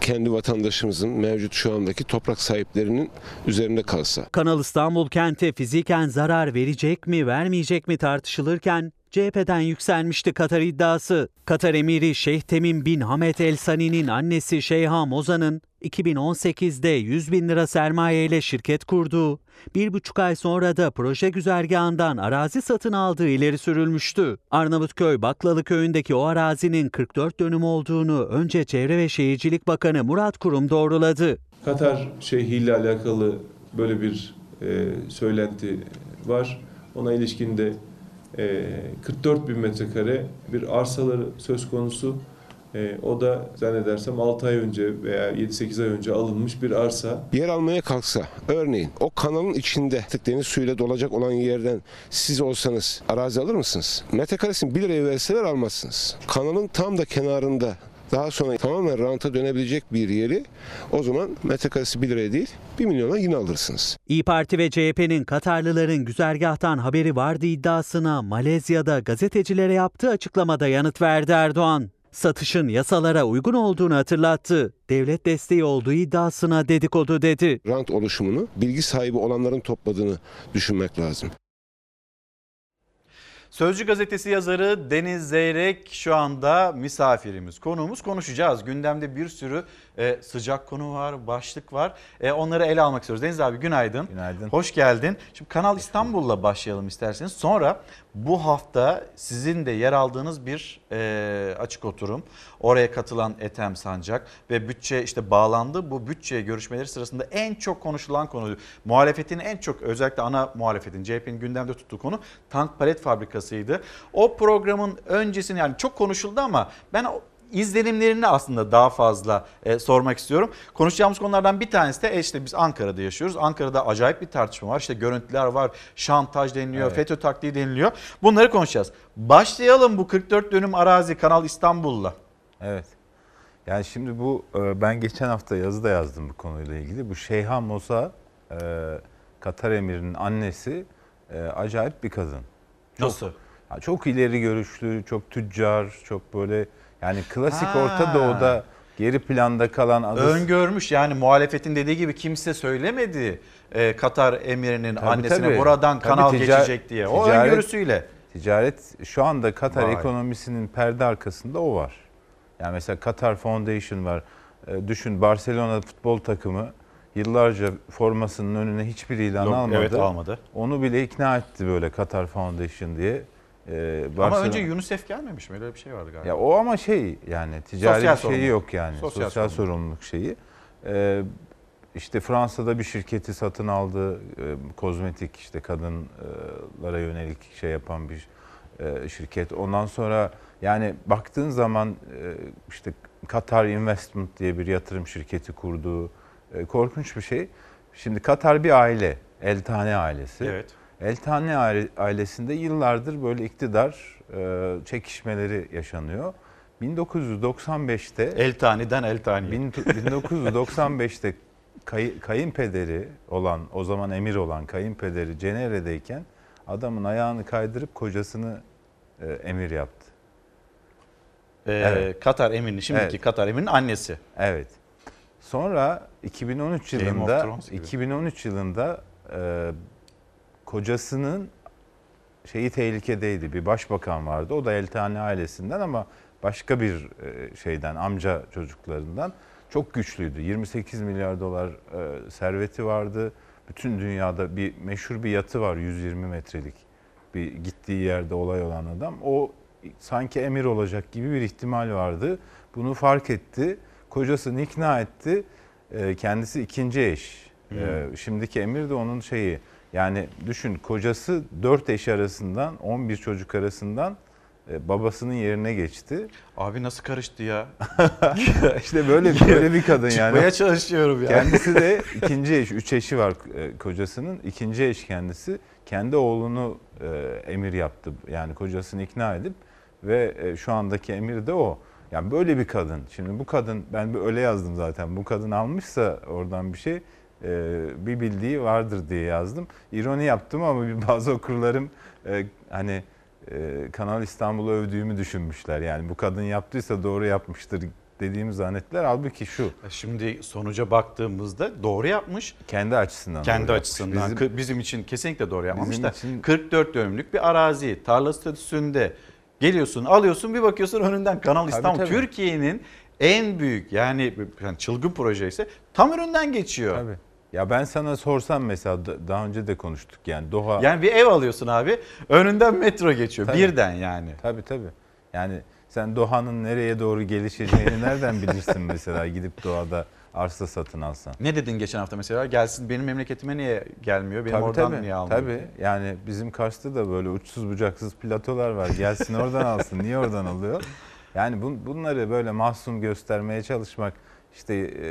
kendi vatandaşımızın mevcut şu andaki toprak sahiplerinin üzerinde kalsa. Kanal İstanbul kente fiziken zarar verecek mi vermeyecek mi tartışılırken CHP'den yükselmişti Katar iddiası. Katar emiri Şeyh Temim bin Hamed El Sani'nin annesi Şeyha Moza'nın 2018'de 100 bin lira sermaye ile şirket kurduğu, bir buçuk ay sonra da proje güzergahından arazi satın aldığı ileri sürülmüştü. Arnavutköy Baklalı köyündeki o arazinin 44 dönüm olduğunu önce Çevre ve Şehircilik Bakanı Murat Kurum doğruladı. Katar Şeyhi ile alakalı böyle bir e, söylenti var. Ona ilişkin de e, 44 bin metrekare bir arsaları söz konusu. E, o da zannedersem 6 ay önce veya 7-8 ay önce alınmış bir arsa. Yer almaya kalksa örneğin o kanalın içinde deniz suyuyla dolacak olan yerden siz olsanız arazi alır mısınız? Metrekaresini 1 liraya verseler almazsınız. Kanalın tam da kenarında daha sonra tamamen ranta dönebilecek bir yeri o zaman metrekaresi 1 liraya değil 1 milyona yine alırsınız. İyi Parti ve CHP'nin Katarlıların güzergahtan haberi vardı iddiasına Malezya'da gazetecilere yaptığı açıklamada yanıt verdi Erdoğan. Satışın yasalara uygun olduğunu hatırlattı. Devlet desteği olduğu iddiasına dedikodu dedi. Rant oluşumunu bilgi sahibi olanların topladığını düşünmek lazım. Sözcü gazetesi yazarı Deniz Zeyrek şu anda misafirimiz, konuğumuz konuşacağız. Gündemde bir sürü e, sıcak konu var, başlık var. E, onları ele almak istiyoruz. Deniz abi günaydın. Günaydın. Hoş geldin. Şimdi Kanal İstanbul'la başlayalım isterseniz. Sonra bu hafta sizin de yer aldığınız bir e, açık oturum. Oraya katılan Ethem Sancak ve bütçe işte bağlandı. Bu bütçe görüşmeleri sırasında en çok konuşulan konu, muhalefetin en çok özellikle ana muhalefetin CHP'nin gündemde tuttuğu konu tank palet fabrikasıydı. O programın öncesini yani çok konuşuldu ama ben izlenimlerini aslında daha fazla e, sormak istiyorum. Konuşacağımız konulardan bir tanesi de e, işte biz Ankara'da yaşıyoruz. Ankara'da acayip bir tartışma var. İşte görüntüler var, şantaj deniliyor, evet. FETÖ taktiği deniliyor. Bunları konuşacağız. Başlayalım bu 44 dönüm arazi Kanal İstanbul'la. Evet. Yani şimdi bu e, ben geçen hafta yazı da yazdım bu konuyla ilgili. Bu Şeyha Mosa e, Katar emirinin annesi acayip bir kadın. Çok, Nasıl? Çok ileri görüşlü, çok tüccar, çok böyle yani klasik ha. Orta Doğu'da geri planda kalan adı Öngörmüş yani muhalefetin dediği gibi kimse söylemedi e, Katar emirinin Tabii, annesine tabii. buradan Tabii kanal tica- geçecek diye. O ticaret- öngörüsüyle. Ticaret şu anda Katar Vay. ekonomisinin perde arkasında o var. Yani mesela Katar Foundation var. E, düşün Barcelona futbol takımı yıllarca formasının önüne hiçbir ilan Yok, almadı. evet, almadı. Onu bile ikna etti böyle Katar Foundation diye. E, Ama önce UNICEF gelmemiş mi? Öyle bir şey vardı galiba. ya o ama şey yani ticari Sosyal bir şeyi sorumluluk. yok yani. Sosyal Sosyal, sorumluluk şeyi. Ee, işte Fransa'da bir şirketi satın aldı. Ee, kozmetik işte kadınlara yönelik şey yapan bir e, şirket. Ondan sonra yani baktığın zaman e, işte Katar Investment diye bir yatırım şirketi kurduğu e, korkunç bir şey. Şimdi Katar bir aile, Eltane ailesi. Evet. Eltane aile- ailesinde yıllardır böyle iktidar e, çekişmeleri yaşanıyor. 1995'te El taniden el taniye. bin- 1995'te kay, kayınpederi olan o zaman emir olan kayınpederi Cenevre'deyken adamın ayağını kaydırıp kocasını e, emir yaptı. Ee, Evet. Katar emirinin, şimdiki Evet. Katar emirinin annesi. Evet. Sonra 2013 Game of yılında Thrones gibi. 2013 yılında e, kocasının şeyi tehlikedeydi. Bir başbakan vardı. O da Eltani ailesinden ama başka bir e, şeyden amca çocuklarından çok güçlüydü. 28 milyar dolar e, serveti vardı. Bütün dünyada bir meşhur bir yatı var 120 metrelik. Bir gittiği yerde olay olan adam. O sanki emir olacak gibi bir ihtimal vardı. Bunu fark etti. Kocasını ikna etti. E, kendisi ikinci eş. E, şimdiki emir de onun şeyi. Yani düşün kocası dört eş arasından 11 çocuk arasından e, babasının yerine geçti. Abi nasıl karıştı ya? işte böyle böyle bir kadın yani. Çıkmaya çalışıyorum ya. Kendisi de ikinci eş, üç eşi var e, kocasının. İkinci eş kendisi. Kendi oğlunu e, emir yaptı. Yani kocasını ikna edip ve şu andaki emir de o. Yani böyle bir kadın. Şimdi bu kadın ben bir öyle yazdım zaten. Bu kadın almışsa oradan bir şey e, bir bildiği vardır diye yazdım. İroni yaptım ama bir bazı okurlarım e, hani e, Kanal İstanbul'u övdüğümü düşünmüşler. Yani bu kadın yaptıysa doğru yapmıştır dediğimi zannettiler. Halbuki şu. Şimdi sonuca baktığımızda doğru yapmış. Kendi açısından. Kendi doğru açısından yapmış. bizim, bizim için kesinlikle doğru yapmamış bizim da için- 44 dönümlük bir arazi tarla statüsünde geliyorsun alıyorsun bir bakıyorsun önünden Kanal İstanbul. Türkiye'nin en büyük yani, yani çılgın proje ise tam önünden geçiyor. Tabii. Ya ben sana sorsam mesela da- daha önce de konuştuk yani Doha. Yani bir ev alıyorsun abi önünden metro geçiyor Tabii. birden yani. Tabii tabii. Yani sen Doha'nın nereye doğru gelişeceğini nereden bilirsin mesela gidip Doha'da arsa satın alsan. Ne dedin geçen hafta mesela gelsin benim memleketime niye gelmiyor benim oradan niye almıyor? Tabii yani bizim Kars'ta da böyle uçsuz bucaksız platolar var. Gelsin oradan alsın. Niye oradan alıyor? Yani bun, bunları böyle mahzun göstermeye çalışmak işte e,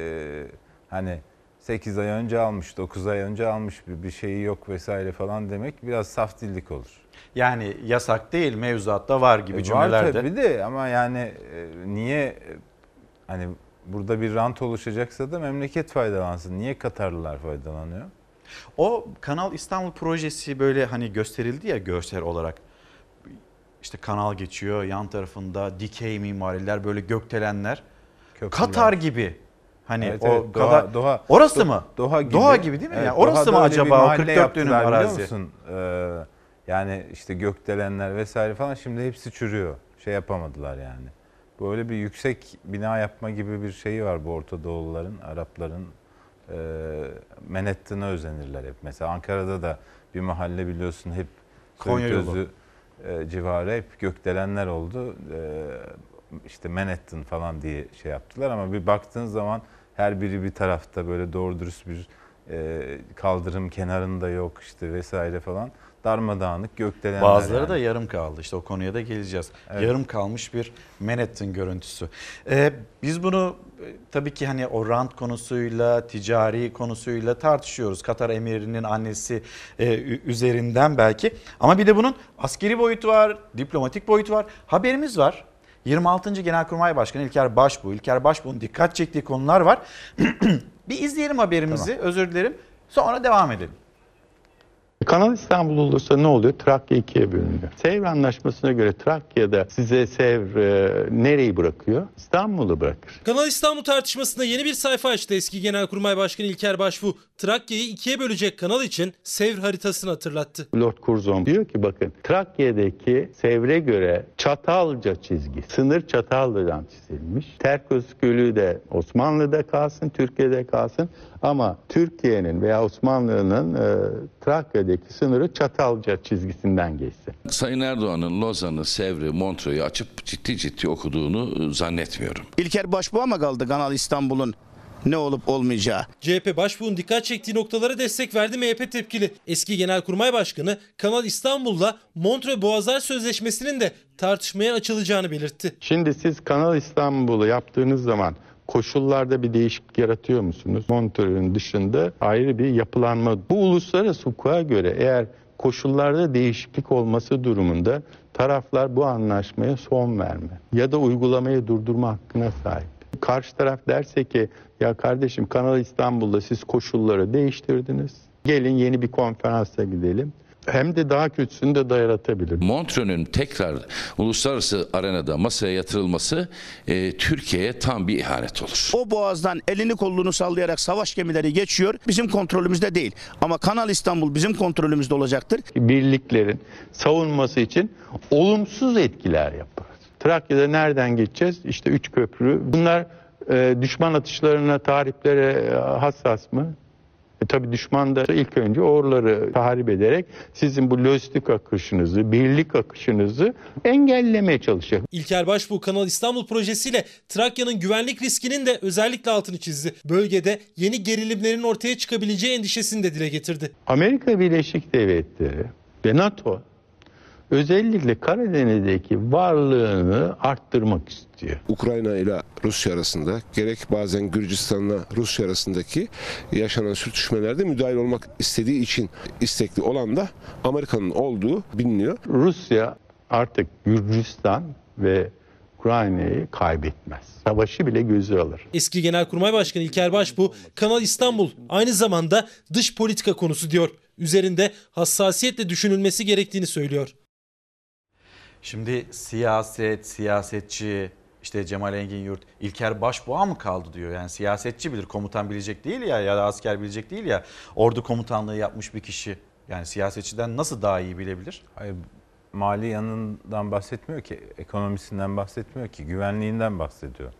hani 8 ay önce almış, 9 ay önce almış bir, bir şeyi yok vesaire falan demek biraz saf dillik olur. Yani yasak değil mevzuatta var gibi E, Var cümlelerde. tabii de ama yani e, niye e, hani burada bir rant oluşacaksa da memleket faydalansın. Niye Katarlılar faydalanıyor? O Kanal İstanbul projesi böyle hani gösterildi ya görsel olarak. İşte kanal geçiyor yan tarafında dikey mimariler böyle gökdelenler. Köprüler. Katar gibi. Hani Evet, o evet. Doha, Doha, Orası Do- mı? Doha gibi. Doha gibi değil mi? Evet, yani orası Doha'da mı acaba o mahalle 44 dönüm arazi? musun? Ee, yani işte gökdelenler vesaire falan şimdi hepsi çürüyor. Şey yapamadılar yani. Böyle bir yüksek bina yapma gibi bir şeyi var bu Orta Doğuluların, Arapların. E, Manhattan'a özenirler hep. Mesela Ankara'da da bir mahalle biliyorsun hep Konya yolu. E, civarı hep gökdelenler oldu. E, işte Manhattan falan diye şey yaptılar ama bir baktığın zaman her biri bir tarafta böyle doğru dürüst bir e, kaldırım kenarında yok işte vesaire falan. Darmadağınık gökdelenler. Bazıları yani. da yarım kaldı. İşte o konuya da geleceğiz. Evet. Yarım kalmış bir Manhattan görüntüsü. Ee, biz bunu e, tabii ki hani o rant konusuyla, ticari konusuyla tartışıyoruz. Katar emirinin annesi e, üzerinden belki. Ama bir de bunun askeri boyutu var, diplomatik boyutu var. Haberimiz var. 26. Genelkurmay Başkanı İlker Başbuğ. İlker Başbuğ'un dikkat çektiği konular var. bir izleyelim haberimizi. Özür dilerim. Sonra devam edelim. Kanal İstanbul olursa ne oluyor? Trakya ikiye bölünüyor. Sevr Anlaşması'na göre Trakya'da size Sevr e, nereyi bırakıyor? İstanbul'u bırakır. Kanal İstanbul tartışmasında yeni bir sayfa açtı eski Genelkurmay Başkanı İlker Başbuğ. Trakya'yı ikiye bölecek kanal için Sevr haritasını hatırlattı. Lord Curzon diyor ki bakın Trakya'daki Sevr'e göre Çatalca çizgi, sınır Çatalca'dan çizilmiş. Terkos Gölü de Osmanlı'da kalsın, Türkiye'de kalsın ama Türkiye'nin veya Osmanlı'nın e, Trakya'daki sınırı Çatalca çizgisinden geçsin. Sayın Erdoğan'ın Lozan'ı, Sevr'i, Montreux'u açıp ciddi ciddi okuduğunu e, zannetmiyorum. İlker Başbuğ'a mı kaldı Kanal İstanbul'un ne olup olmayacağı? CHP Başbuğ'un dikkat çektiği noktalara destek verdi MHP tepkili. Eski Genelkurmay Başkanı Kanal İstanbul'la Montreux Boğazlar Sözleşmesi'nin de tartışmaya açılacağını belirtti. Şimdi siz Kanal İstanbul'u yaptığınız zaman koşullarda bir değişiklik yaratıyor musunuz? Montreux'ün dışında ayrı bir yapılanma. Bu uluslararası hukuka göre eğer koşullarda değişiklik olması durumunda taraflar bu anlaşmaya son verme ya da uygulamayı durdurma hakkına sahip. Karşı taraf derse ki ya kardeşim Kanal İstanbul'da siz koşulları değiştirdiniz. Gelin yeni bir konferansa gidelim. Hem de daha kötüsünü de yaratabilir. Montreux'un tekrar uluslararası arenada masaya yatırılması e, Türkiye'ye tam bir ihanet olur. O boğazdan elini kolunu sallayarak savaş gemileri geçiyor. Bizim kontrolümüzde değil. Ama Kanal İstanbul bizim kontrolümüzde olacaktır. birliklerin savunması için olumsuz etkiler yapar. Trakya'da nereden geçeceğiz? İşte üç köprü. Bunlar e, düşman atışlarına, tarihlere e, hassas mı? E, tabii düşman da ilk önce oraları tahrip ederek sizin bu lojistik akışınızı, birlik akışınızı engellemeye çalışacak. İlker Başbuğ Kanal İstanbul projesiyle Trakya'nın güvenlik riskinin de özellikle altını çizdi. Bölgede yeni gerilimlerin ortaya çıkabileceği endişesini de dile getirdi. Amerika Birleşik Devletleri ve NATO özellikle Karadeniz'deki varlığını arttırmak istiyor. Ukrayna ile Rusya arasında gerek bazen Gürcistan'la Rusya arasındaki yaşanan sürtüşmelerde müdahil olmak istediği için istekli olan da Amerika'nın olduğu biliniyor. Rusya artık Gürcistan ve Ukrayna'yı kaybetmez. Savaşı bile gözü alır. Eski Genelkurmay Başkanı İlker Başbuğ, Kanal İstanbul aynı zamanda dış politika konusu diyor. Üzerinde hassasiyetle düşünülmesi gerektiğini söylüyor. Şimdi siyaset, siyasetçi, işte Cemal Engin Yurt, İlker Başbuğa mı kaldı diyor. Yani siyasetçi bilir, komutan bilecek değil ya ya da asker bilecek değil ya. Ordu komutanlığı yapmış bir kişi. Yani siyasetçiden nasıl daha iyi bilebilir? Hayır, mali yanından bahsetmiyor ki, ekonomisinden bahsetmiyor ki, güvenliğinden bahsediyor.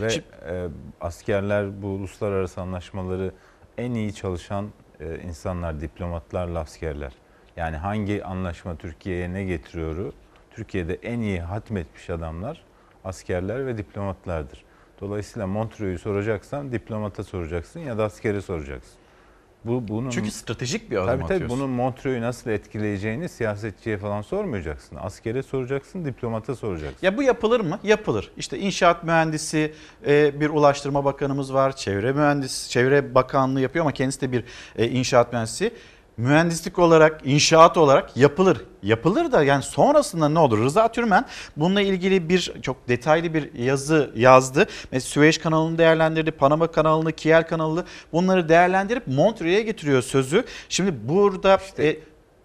Ve Şimdi- e, askerler bu uluslararası anlaşmaları en iyi çalışan e, insanlar, diplomatlarla askerler. Yani hangi anlaşma Türkiye'ye ne getiriyoru, Türkiye'de en iyi hatmetmiş adamlar askerler ve diplomatlardır. Dolayısıyla Montreux'u soracaksan diplomata soracaksın ya da askere soracaksın. Bu bunun Çünkü stratejik bir adım tabii, tabii, atıyorsun. bunun Montreux'u nasıl etkileyeceğini siyasetçiye falan sormayacaksın. Askere soracaksın, diplomata soracaksın. Ya bu yapılır mı? Yapılır. İşte inşaat mühendisi e, bir ulaştırma bakanımız var. Çevre mühendisi, çevre bakanlığı yapıyor ama kendisi de bir e, inşaat mühendisi. Mühendislik olarak, inşaat olarak yapılır. Yapılır da yani sonrasında ne olur? Rıza Türmen bununla ilgili bir çok detaylı bir yazı yazdı. Mesela Süveyş kanalını değerlendirdi, Panama kanalını, Kiel kanalını bunları değerlendirip Montreux'e getiriyor sözü. Şimdi burada e,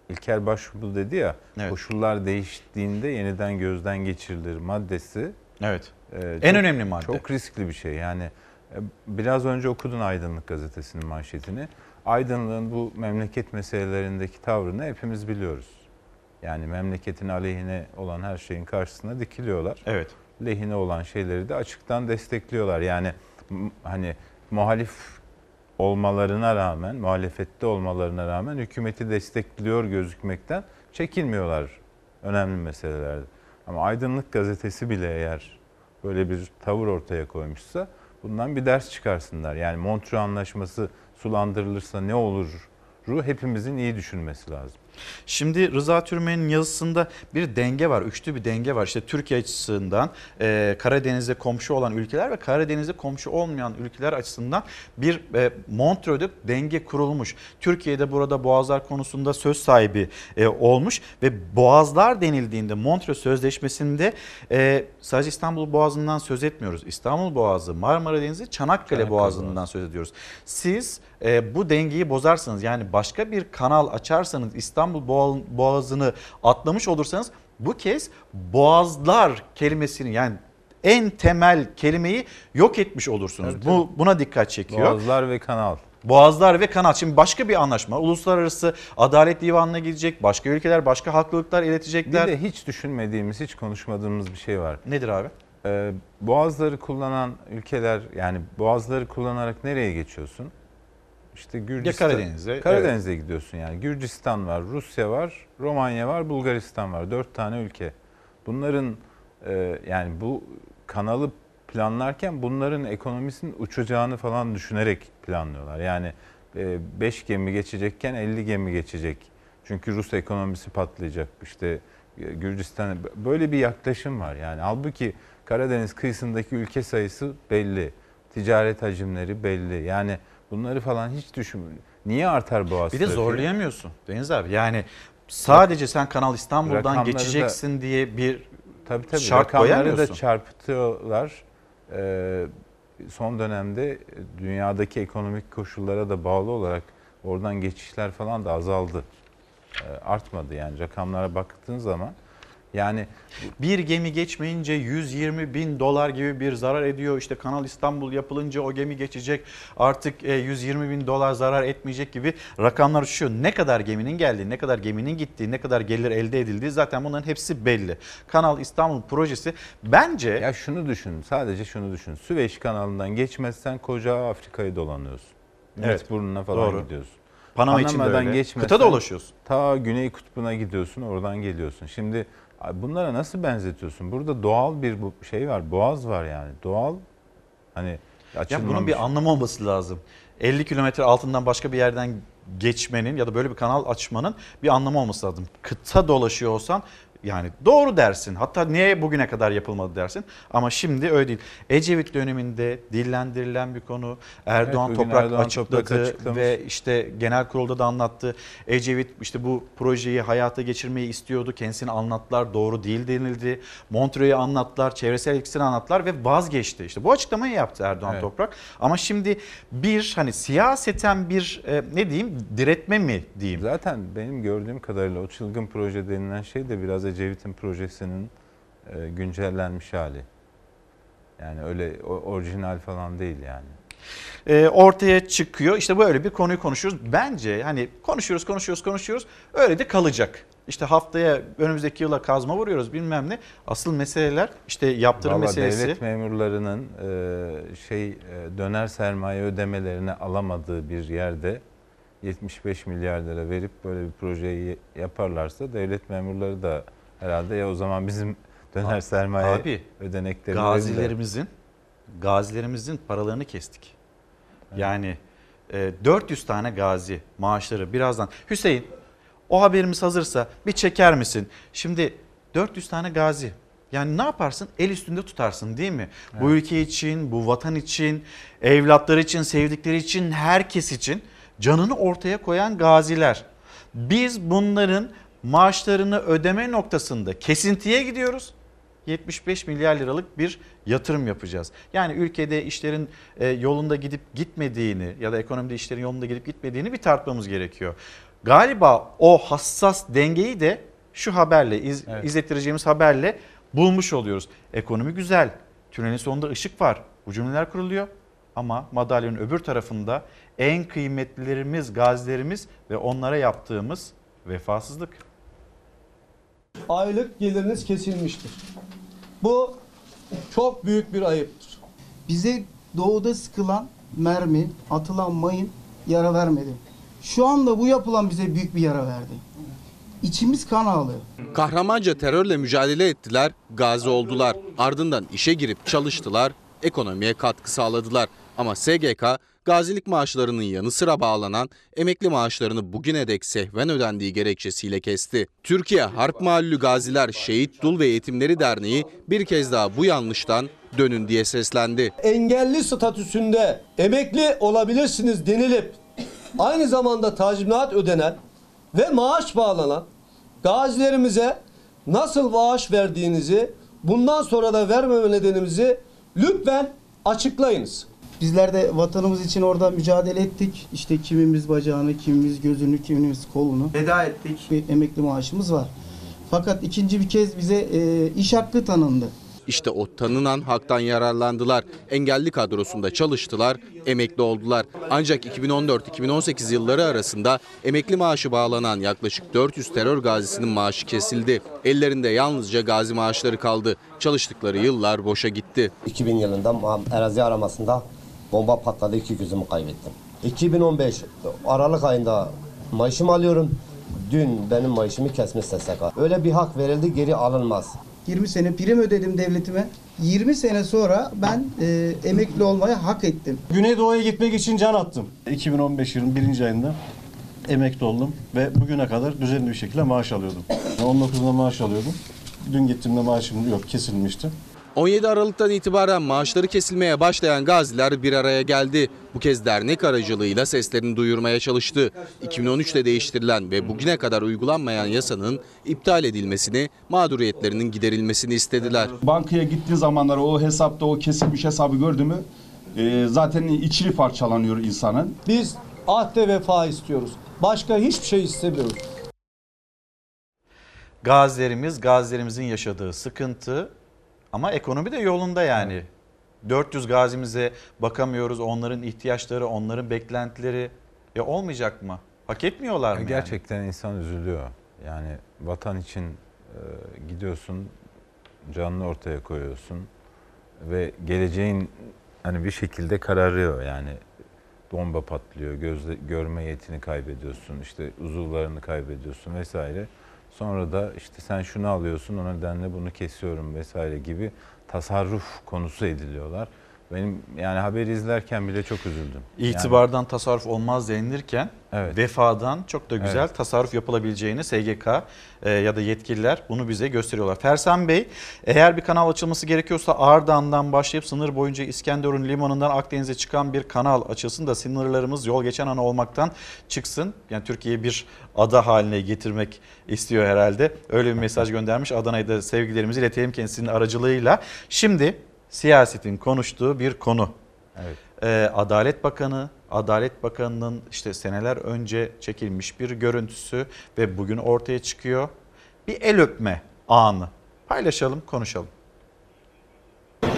İlker Başbuğ dedi ya, koşullar değiştiğinde yeniden gözden geçirilir maddesi. Evet. e, En önemli madde. Çok riskli bir şey. Yani e, biraz önce okudun Aydınlık gazetesinin manşetini. Aydınlığın bu memleket meselelerindeki tavrını hepimiz biliyoruz. Yani memleketin aleyhine olan her şeyin karşısına dikiliyorlar. Evet. Lehine olan şeyleri de açıktan destekliyorlar. Yani hani muhalif olmalarına rağmen, muhalefette olmalarına rağmen hükümeti destekliyor gözükmekten çekinmiyorlar önemli meselelerde. Ama Aydınlık gazetesi bile eğer böyle bir tavır ortaya koymuşsa bundan bir ders çıkarsınlar. Yani Montreux Anlaşması sulandırılırsa ne olur? hepimizin iyi düşünmesi lazım. Şimdi Rıza Türmen'in yazısında bir denge var, üçlü bir denge var. İşte Türkiye açısından e, Karadeniz'e komşu olan ülkeler ve Karadeniz'e komşu olmayan ülkeler açısından bir e, Montreux'de denge kurulmuş. Türkiye'de burada boğazlar konusunda söz sahibi e, olmuş ve boğazlar denildiğinde Montreux Sözleşmesi'nde e, sadece İstanbul Boğazı'ndan söz etmiyoruz. İstanbul Boğazı, Marmara Denizi, Çanakkale, Çanakkale Boğazı'ndan söz ediyoruz. Siz e, bu dengeyi bozarsanız yani başka bir kanal açarsanız İstanbul Boğa- Boğazı'nı atlamış olursanız bu kez boğazlar kelimesini yani en temel kelimeyi yok etmiş olursunuz. Evet, Bu buna dikkat çekiyor. Boğazlar ve kanal. Boğazlar ve kanal. Şimdi başka bir anlaşma. Uluslararası Adalet Divanı'na gidecek. Başka ülkeler, başka haklılıklar Bir iletecekler. de hiç düşünmediğimiz, hiç konuşmadığımız bir şey var. Nedir abi? Ee, boğazları kullanan ülkeler yani boğazları kullanarak nereye geçiyorsun? İşte Gürcistan. Karadeniz'e, Karadeniz'e gidiyorsun yani. Gürcistan var, Rusya var, Romanya var, Bulgaristan var. Dört tane ülke. Bunların e, yani bu kanalı planlarken bunların ekonomisinin uçacağını falan düşünerek planlıyorlar. Yani 5 gemi geçecekken 50 gemi geçecek. Çünkü Rus ekonomisi patlayacak. İşte e, Gürcistan böyle bir yaklaşım var. Yani halbuki Karadeniz kıyısındaki ülke sayısı belli. Ticaret hacimleri belli. Yani bunları falan hiç düşünmüyor. Niye artar boğaz Bir de trafiği? zorlayamıyorsun Deniz abi. Yani sadece sen Kanal İstanbul'dan Rakamları da- geçeceksin diye bir Tabii tabii. şart Rakamları da koyamıyorsun. çarpıtıyorlar. Ee, son dönemde dünyadaki ekonomik koşullara da bağlı olarak oradan geçişler falan da azaldı. Ee, artmadı yani rakamlara baktığın zaman. Yani Bir gemi geçmeyince 120 bin dolar gibi bir zarar ediyor. İşte Kanal İstanbul yapılınca o gemi geçecek artık e, 120 bin dolar zarar etmeyecek gibi rakamlar uçuşuyor. Ne kadar geminin geldiği, ne kadar geminin gittiği, ne kadar gelir elde edildiği zaten bunların hepsi belli. Kanal İstanbul projesi bence... Ya şunu düşün, sadece şunu düşün. Süveyş kanalından geçmezsen koca Afrika'yı dolanıyorsun. Evet, burnuna falan doğru. gidiyorsun. Panama için de Panama'dan öyle. geçmezsen Kıta dolaşıyorsun. Ta Güney Kutbu'na gidiyorsun, oradan geliyorsun. Şimdi bunlara nasıl benzetiyorsun? Burada doğal bir şey var, boğaz var yani. Doğal hani Ya açılmamış. bunun bir anlamı olması lazım. 50 kilometre altından başka bir yerden geçmenin ya da böyle bir kanal açmanın bir anlamı olması lazım. Kıta dolaşıyor olsan yani doğru dersin. Hatta niye bugüne kadar yapılmadı dersin. Ama şimdi öyle değil. Ecevit döneminde dillendirilen bir konu. Erdoğan bugün Toprak Erdoğan açıkladı Toprak açıklamış. ve işte genel kurulda da anlattı. Ecevit işte bu projeyi hayata geçirmeyi istiyordu. Kendisini anlattılar. Doğru değil denildi. Montreux'u anlattılar. Çevresel etkisini anlattılar ve vazgeçti. İşte bu açıklamayı yaptı Erdoğan Evet. Toprak. Ama şimdi bir hani siyaseten bir e, ne diyeyim diretme mi diyeyim. Zaten benim gördüğüm kadarıyla o çılgın proje denilen şey de biraz Ecevit'in projesinin e, güncellenmiş hali. Yani öyle orijinal falan değil yani. e, ortaya çıkıyor. İşte böyle bir konuyu konuşuyoruz. Bence hani konuşuyoruz, konuşuyoruz, konuşuyoruz. Öyle de kalacak. İşte haftaya önümüzdeki yıla kazma vuruyoruz bilmem ne. Asıl meseleler işte yaptırım Valla meselesi. devlet memurlarının e, şey e, döner sermaye ödemelerini alamadığı bir yerde 75 milyar lira verip böyle bir projeyi yaparlarsa devlet memurları da herhalde ya o zaman bizim döner sermaye Abi, ödeneklerini gazilerimizin gazilerimizin paralarını kestik. Yani e, 400 tane gazi maaşları birazdan. Hüseyin o haberimiz hazırsa bir çeker misin? Şimdi 400 tane gazi. Yani ne yaparsın? El üstünde tutarsın değil mi? Bu ülke için, bu vatan için, evlatları için, sevdikleri için, herkes için canını ortaya koyan gaziler. Biz bunların maaşlarını ödeme noktasında kesintiye gidiyoruz. 75 milyar liralık bir yatırım yapacağız. Yani ülkede işlerin e, yolunda gidip gitmediğini ya da ekonomide işlerin yolunda gidip gitmediğini bir tartmamız gerekiyor. Galiba o hassas dengeyi de şu haberle iz, izlettireceğimiz haberle bulmuş oluyoruz. Ekonomi güzel. Tünelin sonunda ışık var. Bu cümleler kuruluyor. Ama madalyonun öbür tarafında en kıymetlilerimiz, gazilerimiz ve onlara yaptığımız vefasızlık. Aylık geliriniz kesilmiştir. Bu çok büyük bir ayıptır. Bize doğuda sıkılan mermi, atılan mayın yara vermedi. Şu anda bu yapılan bize büyük bir yara verdi. İçimiz kan ağlıyor. Kahramanca terörle mücadele ettiler, gazi oldular. Ardından işe girip çalıştılar, ekonomiye katkı sağladılar. Ama SGK gazilik maaşlarının yanı sıra bağlanan emekli maaşlarını bugüne dek sehven ödendiği gerekçesiyle kesti. Türkiye Harp Mahallü Gaziler Şehit Dul ve Yetimleri Derneği bir kez daha bu yanlıştan dönün diye seslendi. Engelli statüsünde emekli olabilirsiniz denilip aynı zamanda tazminat ödenen ve maaş bağlanan gazilerimize nasıl maaş verdiğinizi bundan sonra da vermeme nedenimizi lütfen açıklayınız. Bizler de vatanımız için orada mücadele ettik. İşte kimimiz bacağını, kimimiz gözünü, kimimiz kolunu feda ettik. Bir emekli maaşımız var. Fakat ikinci bir kez bize e, iş hakkı tanındı. İşte o tanınan haktan yararlandılar. Engelli kadrosunda çalıştılar, emekli oldular. Ancak 2014-2018 yılları arasında emekli maaşı bağlanan yaklaşık 400 terör gazisinin maaşı kesildi. Ellerinde yalnızca gazi maaşları kaldı. Çalıştıkları yıllar boşa gitti. 2000 yılında arazi aramasında bomba patladı iki gözümü kaybettim. 2015 Aralık ayında maaşımı alıyorum. Dün benim maaşımı kesmiş SSK. Öyle bir hak verildi geri alınmaz. 20 sene prim ödedim devletime. 20 sene sonra ben e, emekli olmaya hak ettim. Güneydoğu'ya gitmek için can attım. 2015 yılının birinci ayında emekli oldum ve bugüne kadar düzenli bir şekilde maaş alıyordum. 19'unda maaş alıyordum. Dün gittiğimde maaşım yok kesilmişti. 17 Aralık'tan itibaren maaşları kesilmeye başlayan gaziler bir araya geldi. Bu kez dernek aracılığıyla seslerini duyurmaya çalıştı. 2013'te değiştirilen ve bugüne kadar uygulanmayan yasanın iptal edilmesini, mağduriyetlerinin giderilmesini istediler. Bankaya gittiği zamanlar o hesapta o kesilmiş hesabı gördü mü e, zaten içini parçalanıyor insanın. Biz ahde vefa istiyoruz. Başka hiçbir şey istemiyoruz. Gazilerimiz, gazilerimizin yaşadığı sıkıntı ama ekonomi de yolunda yani. 400 gazimize bakamıyoruz. Onların ihtiyaçları, onların beklentileri ya olmayacak mı? Hak etmiyorlar mı? yani? Gerçekten insan üzülüyor. Yani vatan için e, gidiyorsun, canını ortaya koyuyorsun ve geleceğin hani bir şekilde kararıyor yani bomba patlıyor, gözle, görme yetini kaybediyorsun, işte uzuvlarını kaybediyorsun vesaire. Sonra da işte sen şunu alıyorsun o nedenle bunu kesiyorum vesaire gibi tasarruf konusu ediliyorlar. Benim yani haberi izlerken bile çok üzüldüm. Yani- İtibardan tasarruf olmaz denilirken vefadan çok da güzel Evet. tasarruf yapılabileceğini SGK e, ya da yetkililer bunu bize gösteriyorlar. Fersen Bey eğer bir kanal açılması gerekiyorsa Ardahan'dan başlayıp sınır boyunca İskenderun limanından Akdeniz'e çıkan bir kanal açılsın da sınırlarımız yol geçen ana olmaktan çıksın. Yani Türkiye'yi bir ada haline getirmek istiyor herhalde. Öyle bir mesaj göndermiş. Adana'ya da sevgilerimizi iletelim kendisinin aracılığıyla. Şimdi siyasetin konuştuğu bir konu. Evet. Ee, Adalet Bakanı, Adalet Bakanı'nın işte seneler önce çekilmiş bir görüntüsü ve bugün ortaya çıkıyor. Bir el öpme anı. Paylaşalım, konuşalım. Ee,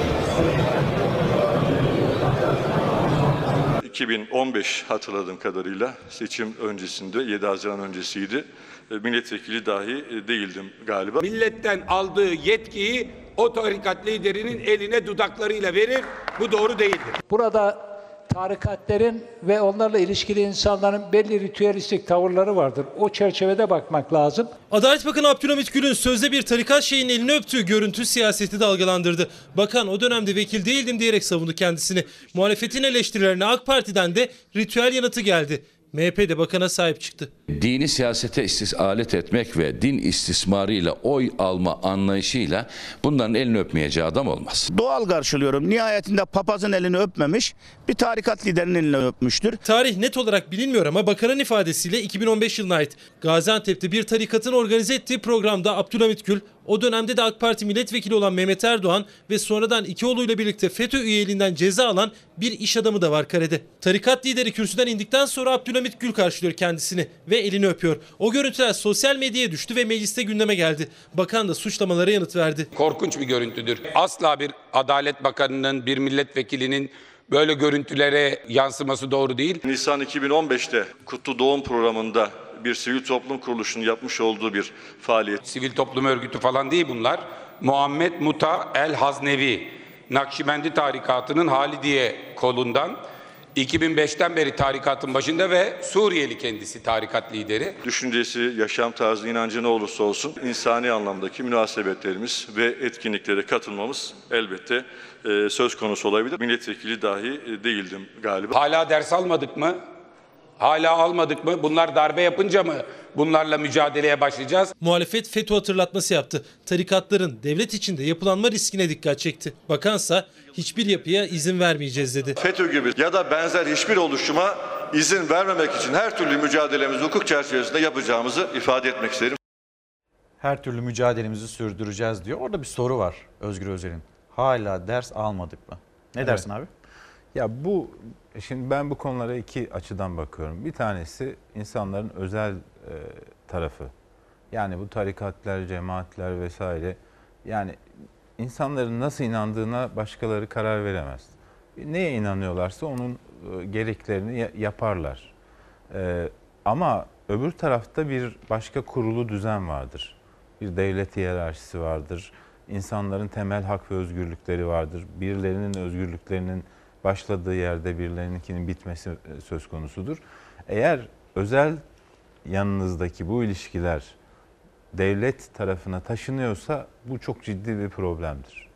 2015 hatırladığım kadarıyla seçim öncesinde 7 Haziran öncesiydi. E, Milletvekili dahi e, değildim galiba. Milletten aldığı yetkiyi o tarikat liderinin eline dudaklarıyla verir. Bu doğru değildir. Burada tarikatlerin ve onlarla ilişkili insanların belli ritüelistik tavırları vardır. O çerçevede bakmak lazım. Adalet Bakanı Abdülhamit Gül'ün sözde bir tarikat şeyin elini öptüğü görüntü siyaseti dalgalandırdı. Bakan o dönemde vekil değildim diyerek savundu kendisini. Muhalefetin eleştirilerine AK Parti'den de ritüel yanıtı geldi. MHP de bakana sahip çıktı. Dini siyasete istis alet etmek ve din istismarıyla oy alma anlayışıyla bunların elini öpmeyeceği adam olmaz. Doğal karşılıyorum. Nihayetinde papazın elini öpmemiş, bir tarikat liderinin elini öpmüştür. Tarih net olarak bilinmiyor ama bakanın ifadesiyle 2015 yılına ait Gaziantep'te bir tarikatın organize ettiği programda Abdülhamit Gül, o dönemde de AK Parti milletvekili olan Mehmet Erdoğan ve sonradan iki oğluyla birlikte FETÖ üyeliğinden ceza alan bir iş adamı da var karede. Tarikat lideri kürsüden indikten sonra Abdülhamit Gül karşılıyor kendisini ve elini öpüyor. O görüntüler sosyal medyaya düştü ve mecliste gündeme geldi. Bakan da suçlamalara yanıt verdi. Korkunç bir görüntüdür. Asla bir Adalet Bakanı'nın, bir milletvekilinin böyle görüntülere yansıması doğru değil. Nisan 2015'te Kutlu Doğum programında bir sivil toplum kuruluşunun yapmış olduğu bir faaliyet. Sivil toplum örgütü falan değil bunlar. Muhammed Muta El Haznevi, Nakşibendi tarikatının Halidiye kolundan 2005'ten beri tarikatın başında ve Suriyeli kendisi tarikat lideri. Düşüncesi, yaşam tarzı, inancı ne olursa olsun insani anlamdaki münasebetlerimiz ve etkinliklere katılmamız elbette e, söz konusu olabilir. Milletvekili dahi e, değildim galiba. Hala ders almadık mı? Hala almadık mı? Bunlar darbe yapınca mı bunlarla mücadeleye başlayacağız? Muhalefet FETÖ hatırlatması yaptı. Tarikatların devlet içinde yapılanma riskine dikkat çekti. Bakansa hiçbir yapıya izin vermeyeceğiz dedi. FETÖ gibi ya da benzer hiçbir oluşuma izin vermemek için her türlü mücadelemizi hukuk çerçevesinde yapacağımızı ifade etmek isterim. Her türlü mücadelemizi sürdüreceğiz diyor. Orada bir soru var Özgür Özel'in. Hala ders almadık mı? Ne Evet. dersin abi? Ya bu şimdi ben bu konulara iki açıdan bakıyorum. Bir tanesi insanların özel e, tarafı. Yani bu tarikatlar, cemaatler vesaire. Yani insanların nasıl inandığına başkaları karar veremez. Neye inanıyorlarsa onun e, gereklerini ya- yaparlar. E, ama öbür tarafta bir başka kurulu düzen vardır. Bir devlet hiyerarşisi vardır. İnsanların temel hak ve özgürlükleri vardır. Birilerinin özgürlüklerinin başladığı yerde birilerinkinin bitmesi e, söz konusudur. Eğer özel yanınızdaki bu ilişkiler devlet tarafına taşınıyorsa bu çok ciddi bir problemdir.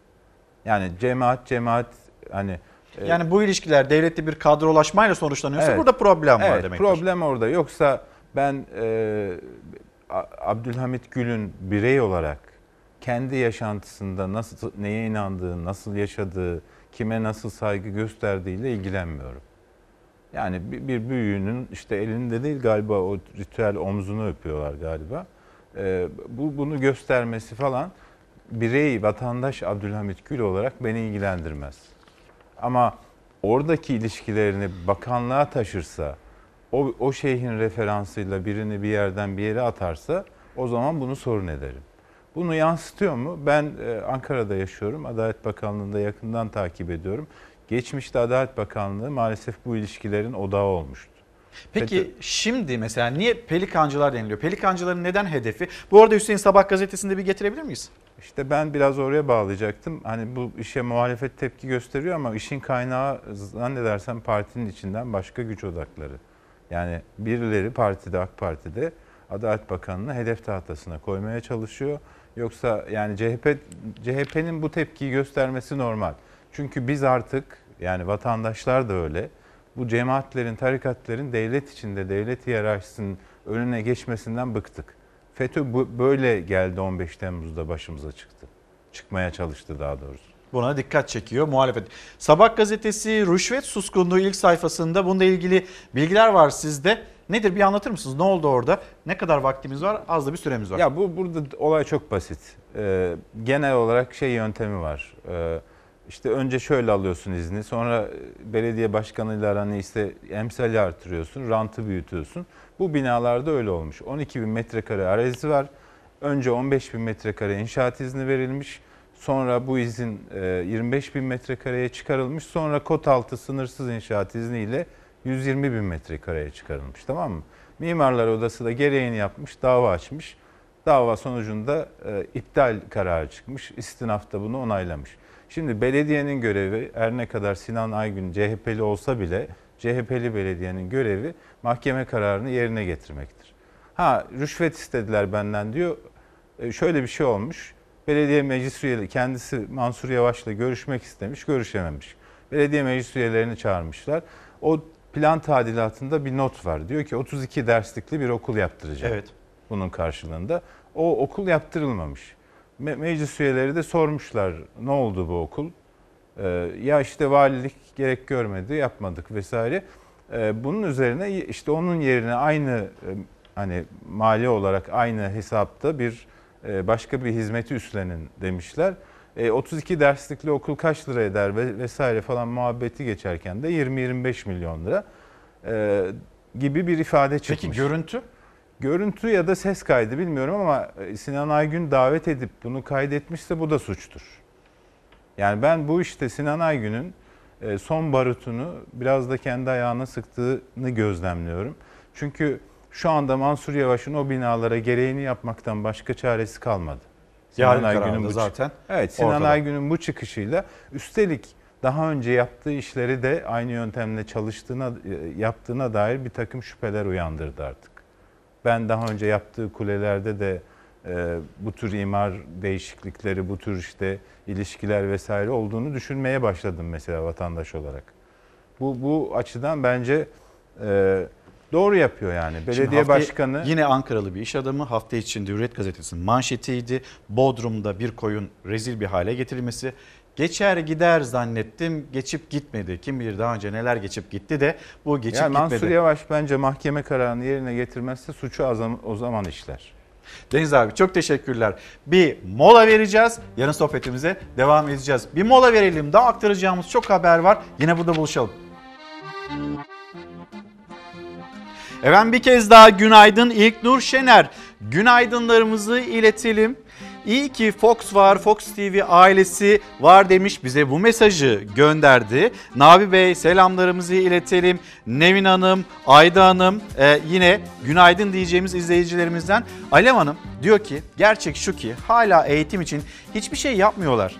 Yani cemaat cemaat hani e, Yani bu ilişkiler devletli bir kadrolaşmayla sonuçlanıyorsa Evet. burada problem var evet, demektir. Problem orada. Yoksa ben e, Abdülhamit Gül'ün birey olarak kendi yaşantısında nasıl neye inandığı, nasıl yaşadığı, kime nasıl saygı gösterdiğiyle ilgilenmiyorum. Yani bir, bir büyüğünün işte elinde değil galiba o ritüel omzunu öpüyorlar galiba. E, bu bunu göstermesi falan birey, vatandaş Abdülhamit Gül olarak beni ilgilendirmez. Ama oradaki ilişkilerini bakanlığa taşırsa, o, o şeyhin referansıyla birini bir yerden bir yere atarsa o zaman bunu sorun ederim. Bunu yansıtıyor mu? Ben e, Ankara'da yaşıyorum. Adalet Bakanlığı'nda yakından takip ediyorum. Geçmişte Adalet Bakanlığı maalesef bu ilişkilerin odağı olmuştu. Peki şimdi mesela niye pelikancılar deniliyor? Pelikancıların neden hedefi? Bu arada Hüseyin Sabah gazetesinde bir getirebilir miyiz? İşte ben biraz oraya bağlayacaktım. Hani bu işe muhalefet tepki gösteriyor ama işin kaynağı zannedersem partinin içinden başka güç odakları. Yani birileri partide AK Parti'de Adalet Bakanı'nı hedef tahtasına koymaya çalışıyor. Yoksa yani CHP CHP'nin bu tepkiyi göstermesi normal. Çünkü biz artık yani vatandaşlar da öyle. Bu cemaatlerin, tarikatların devlet içinde, devlet hiyerarşisinin önüne geçmesinden bıktık. FETÖ bu, böyle geldi 15 Temmuz'da başımıza çıktı. Çıkmaya çalıştı daha doğrusu. Buna dikkat çekiyor muhalefet. Sabah gazetesi rüşvet suskunluğu ilk sayfasında bununla ilgili bilgiler var sizde. Nedir bir anlatır mısınız? Ne oldu orada? Ne kadar vaktimiz var? Az da bir süremiz var. Ya bu burada olay çok basit. Ee, genel olarak şey yöntemi var. Ee, işte önce şöyle alıyorsun izni, sonra belediye başkanıyla aranı işte emsali artırıyorsun, rantı büyütüyorsun. Bu binalarda öyle olmuş. 12 bin metrekare arazi var. Önce 15 bin metrekare inşaat izni verilmiş. Sonra bu izin e, 25 bin metrekareye çıkarılmış. Sonra kod altı sınırsız inşaat izniyle 120 bin metrekareye çıkarılmış tamam mı? Mimarlar Odası da gereğini yapmış, dava açmış. Dava sonucunda e, iptal kararı çıkmış. İstinaf da bunu onaylamış. Şimdi belediyenin görevi her ne kadar Sinan Aygün CHP'li olsa bile CHP'li belediyenin görevi mahkeme kararını yerine getirmektir. Ha rüşvet istediler benden diyor. E, şöyle bir şey olmuş. Belediye meclis üyeleri kendisi Mansur Yavaş'la görüşmek istemiş, görüşememiş. Belediye meclis üyelerini çağırmışlar. O plan tadilatında bir not var. Diyor ki 32 derslikli bir okul yaptıracak. Evet. Bunun karşılığında. O okul yaptırılmamış. Me- meclis üyeleri de sormuşlar ne oldu bu okul? Ee, ya işte valilik gerek görmedi, yapmadık vesaire. Ee, bunun üzerine işte onun yerine aynı e, hani mali olarak aynı hesapta bir e, başka bir hizmeti üstlenin demişler. E, 32 derslikli okul kaç lira eder ve vesaire falan muhabbeti geçerken de 20-25 milyon lira e, gibi bir ifade çıkmış. Peki görüntü? Görüntü ya da ses kaydı bilmiyorum ama e, Sinan Aygün davet edip bunu kaydetmişse bu da suçtur. Yani ben bu işte Sinan Aygün'ün e, son barutunu biraz da kendi ayağına sıktığını gözlemliyorum. Çünkü şu anda Mansur Yavaş'ın o binalara gereğini yapmaktan başka çaresi kalmadı. Yarın kararında bu zaten Evet Sinan ortada. Aygün'ün bu çıkışıyla üstelik daha önce yaptığı işleri de aynı yöntemle çalıştığına, e, yaptığına dair bir takım şüpheler uyandırdı artık. Ben daha önce yaptığı kulelerde de e, bu tür imar değişiklikleri, bu tür işte ilişkiler vesaire olduğunu düşünmeye başladım mesela vatandaş olarak. Bu bu açıdan bence e, doğru yapıyor yani. Şimdi Belediye haftaya başkanı Yine Ankaralı bir iş adamı hafta içinde Hürriyet gazetesinin manşetiydi. Bodrum'da bir koyun rezil bir hale getirilmesi. Geçer gider zannettim geçip gitmedi. Kim bilir daha önce neler geçip gitti de bu geçip yani Mansur gitmedi. Yavaş bence mahkeme kararını yerine getirmezse suçu o zaman- işler. Deniz abi çok teşekkürler. Bir mola vereceğiz. Yarın sohbetimize devam edeceğiz. Bir mola verelim. Daha aktaracağımız çok haber var. Yine burada buluşalım. Efendim bir kez daha günaydın İlknur Şener. Günaydınlarımızı iletelim. İyi ki Fox var, Fox TV ailesi var demiş bize bu mesajı gönderdi. Nabi Bey selamlarımızı iletelim. Nevin Hanım, Ayda Hanım e, yine günaydın diyeceğimiz izleyicilerimizden. Alev Hanım diyor ki gerçek şu ki hala eğitim için hiçbir şey yapmıyorlar.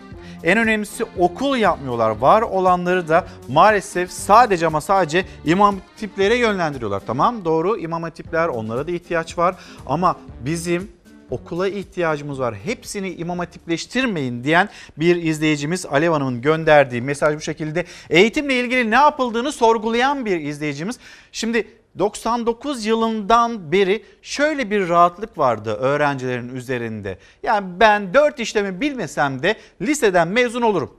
En önemlisi okul yapmıyorlar. Var olanları da maalesef sadece ama sadece imam hatiplere yönlendiriyorlar. Tamam doğru imam hatipler onlara da ihtiyaç var ama bizim okula ihtiyacımız var. Hepsini imam hatipleştirmeyin diyen bir izleyicimiz Alev Hanım'ın gönderdiği mesaj bu şekilde. Eğitimle ilgili ne yapıldığını sorgulayan bir izleyicimiz. Şimdi 99 yılından beri şöyle bir rahatlık vardı öğrencilerin üzerinde. Yani ben 4 işlemi bilmesem de liseden mezun olurum.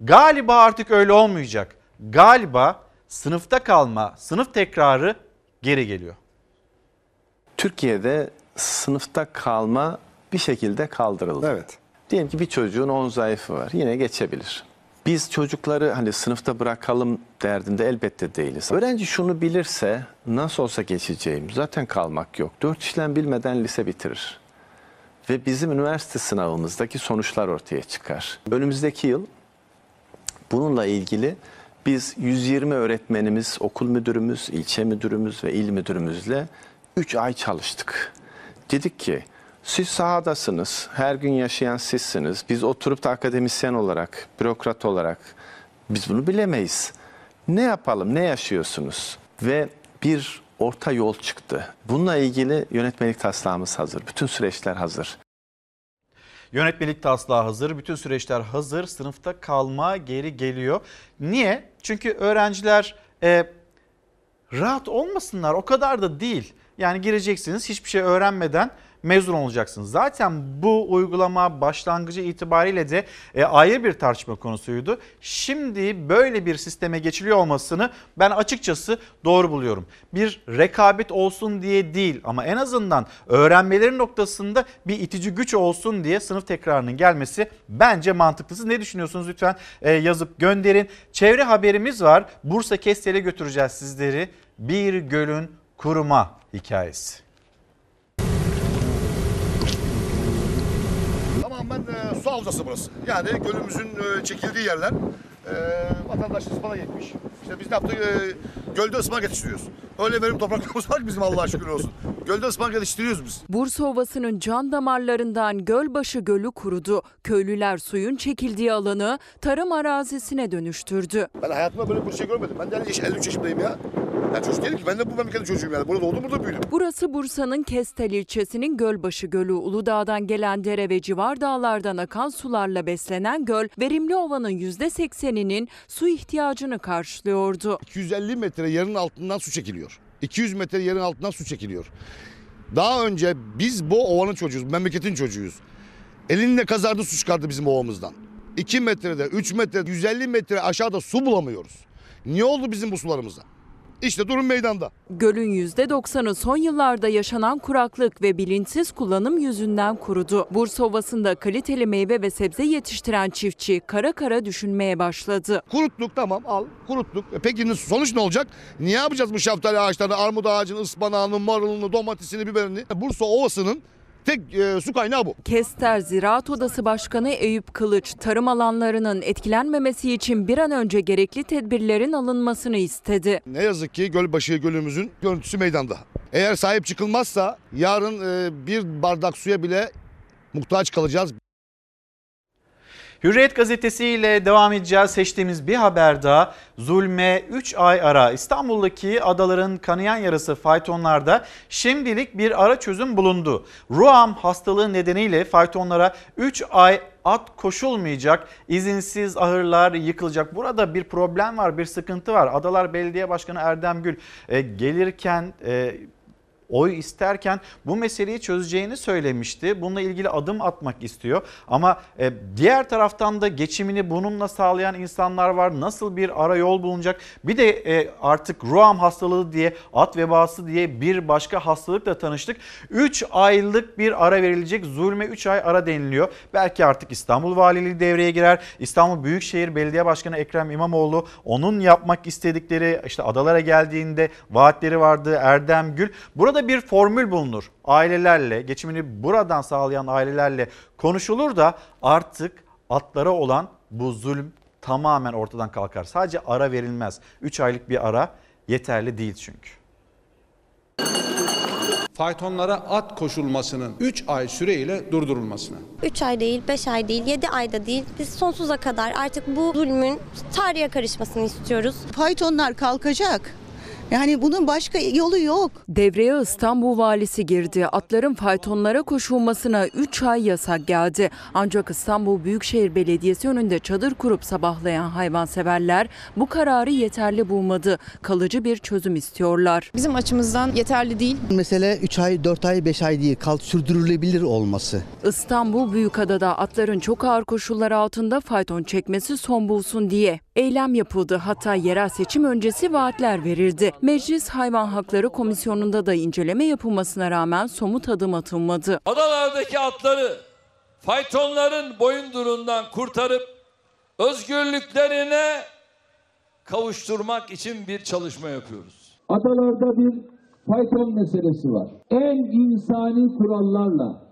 Galiba artık öyle olmayacak. Galiba sınıfta kalma, sınıf tekrarı geri geliyor. Türkiye'de sınıfta kalma bir şekilde kaldırıldı. Evet. Diyelim ki bir çocuğun 10 zayıfı var. Yine geçebilir. Biz çocukları hani sınıfta bırakalım derdinde elbette değiliz. Öğrenci şunu bilirse nasıl olsa geçeceğim. Zaten kalmak yok. Dört işlem bilmeden lise bitirir. Ve bizim üniversite sınavımızdaki sonuçlar ortaya çıkar. Önümüzdeki yıl bununla ilgili biz 120 öğretmenimiz, okul müdürümüz, ilçe müdürümüz ve il müdürümüzle 3 ay çalıştık. Dedik ki siz sahadasınız, her gün yaşayan sizsiniz. Biz oturup da akademisyen olarak, bürokrat olarak biz bunu bilemeyiz. Ne yapalım, ne yaşıyorsunuz? Ve bir orta yol çıktı. Bununla ilgili yönetmelik taslağımız hazır. Bütün süreçler hazır. Yönetmelik taslağı hazır, bütün süreçler hazır. Sınıfta kalma geri geliyor. Niye? Çünkü öğrenciler e, rahat olmasınlar. O kadar da değil. Yani gireceksiniz hiçbir şey öğrenmeden mezun olacaksınız. Zaten bu uygulama başlangıcı itibariyle de e, ayrı bir tartışma konusuydu. Şimdi böyle bir sisteme geçiliyor olmasını ben açıkçası doğru buluyorum. Bir rekabet olsun diye değil ama en azından öğrenmeleri noktasında bir itici güç olsun diye sınıf tekrarının gelmesi bence mantıklısı. Ne düşünüyorsunuz lütfen e, yazıp gönderin. Çevre haberimiz var. Bursa Kestel'e götüreceğiz sizleri. Bir gölün kuruma hikayesi. Tamamen e, su havzası burası. Yani gölümüzün e, çekildiği yerler. E, vatandaş ıspanak ekmiş. İşte biz ne yaptık? E, gölde ıspanak yetiştiriyoruz. Öyle benim topraklarımız var ki bizim Allah'a şükür olsun. Gölde ıspanak yetiştiriyoruz biz. Bursa Ovası'nın can damarlarından Gölbaşı Gölü kurudu. Köylüler suyun çekildiği alanı tarım arazisine dönüştürdü. Ben hayatımda böyle bir şey görmedim. Ben de 53 yaşındayım ya. Ben çocuk değilim ki. Ben de bu memleketin çocuğuyum yani. Burada doğdum, burada büyüdüm. Burası Bursa'nın Kestel ilçesinin Gölbaşı Gölü. Uludağ'dan gelen dere ve civar dağlardan akan sularla beslenen göl, verimli ovanın %80'inin su ihtiyacını karşılıyordu. 250 metre yerin altından su çekiliyor. 200 metre yerin altından su çekiliyor. Daha önce biz bu ovanın çocuğuyuz, memleketin çocuğuyuz. Elinde kazardı su çıkardı bizim ovamızdan. 2 metrede, 3 metrede, 150 metre aşağıda su bulamıyoruz. Niye oldu bizim bu sularımızda? İşte durum meydanda. Gölün %90'ı son yıllarda yaşanan kuraklık ve bilinçsiz kullanım yüzünden kurudu. Bursa Ovası'nda kaliteli meyve ve sebze yetiştiren çiftçi kara kara düşünmeye başladı. Kuruttuk tamam al kuruttuk. E peki sonuç ne olacak? Niye yapacağız bu şeftali ağaçlarını, armut ağacını, ıspanağını, marulunu, domatesini, biberini? Bursa Ovası'nın tek e, su kaynağı bu. Kester Ziraat Odası Başkanı Eyüp Kılıç, tarım alanlarının etkilenmemesi için bir an önce gerekli tedbirlerin alınmasını istedi. Ne yazık ki Gölbaşı Gölümüzün görüntüsü meydanda. Eğer sahip çıkılmazsa yarın e, bir bardak suya bile muhtaç kalacağız. Hürriyet gazetesi ile devam edeceğiz. Seçtiğimiz bir haber daha. Zulme 3 ay ara İstanbul'daki adaların kanayan yarası faytonlarda şimdilik bir ara çözüm bulundu. Ruam hastalığı nedeniyle faytonlara 3 ay at koşulmayacak, izinsiz ahırlar yıkılacak. Burada bir problem var, bir sıkıntı var. Adalar Belediye Başkanı Erdem Gül e, gelirken e, oy isterken bu meseleyi çözeceğini söylemişti. Bununla ilgili adım atmak istiyor. Ama e, diğer taraftan da geçimini bununla sağlayan insanlar var. Nasıl bir ara yol bulunacak? Bir de e, artık Ruam hastalığı diye, at vebası diye bir başka hastalıkla tanıştık. 3 aylık bir ara verilecek. Zulme 3 ay ara deniliyor. Belki artık İstanbul Valiliği devreye girer. İstanbul Büyükşehir Belediye Başkanı Ekrem İmamoğlu onun yapmak istedikleri işte adalara geldiğinde vaatleri vardı Erdem Gül. Burada bir formül bulunur. Ailelerle, geçimini buradan sağlayan ailelerle konuşulur da artık atlara olan bu zulüm tamamen ortadan kalkar. Sadece ara verilmez. 3 aylık bir ara yeterli değil çünkü. Faytonlara at koşulmasının 3 ay süreyle durdurulmasına. 3 ay değil, 5 ay değil, 7 ayda değil. Biz sonsuza kadar artık bu zulmün tarihe karışmasını istiyoruz. Faytonlar kalkacak. Yani bunun başka yolu yok. Devreye İstanbul valisi girdi. Atların faytonlara koşulmasına 3 ay yasak geldi. Ancak İstanbul Büyükşehir Belediyesi önünde çadır kurup sabahlayan hayvanseverler bu kararı yeterli bulmadı. Kalıcı bir çözüm istiyorlar. Bizim açımızdan yeterli değil. Mesele 3 ay, 4 ay, 5 ay değil. Kalk sürdürülebilir olması. İstanbul Büyükada'da atların çok ağır koşullar altında fayton çekmesi son bulsun diye eylem yapıldı. Hatta yerel seçim öncesi vaatler verildi. Meclis Hayvan Hakları Komisyonu'nda da inceleme yapılmasına rağmen somut adım atılmadı. Adalardaki atları faytonların boyundurundan kurtarıp özgürlüklerine kavuşturmak için bir çalışma yapıyoruz. Adalarda bir fayton meselesi var. En insani kurallarla,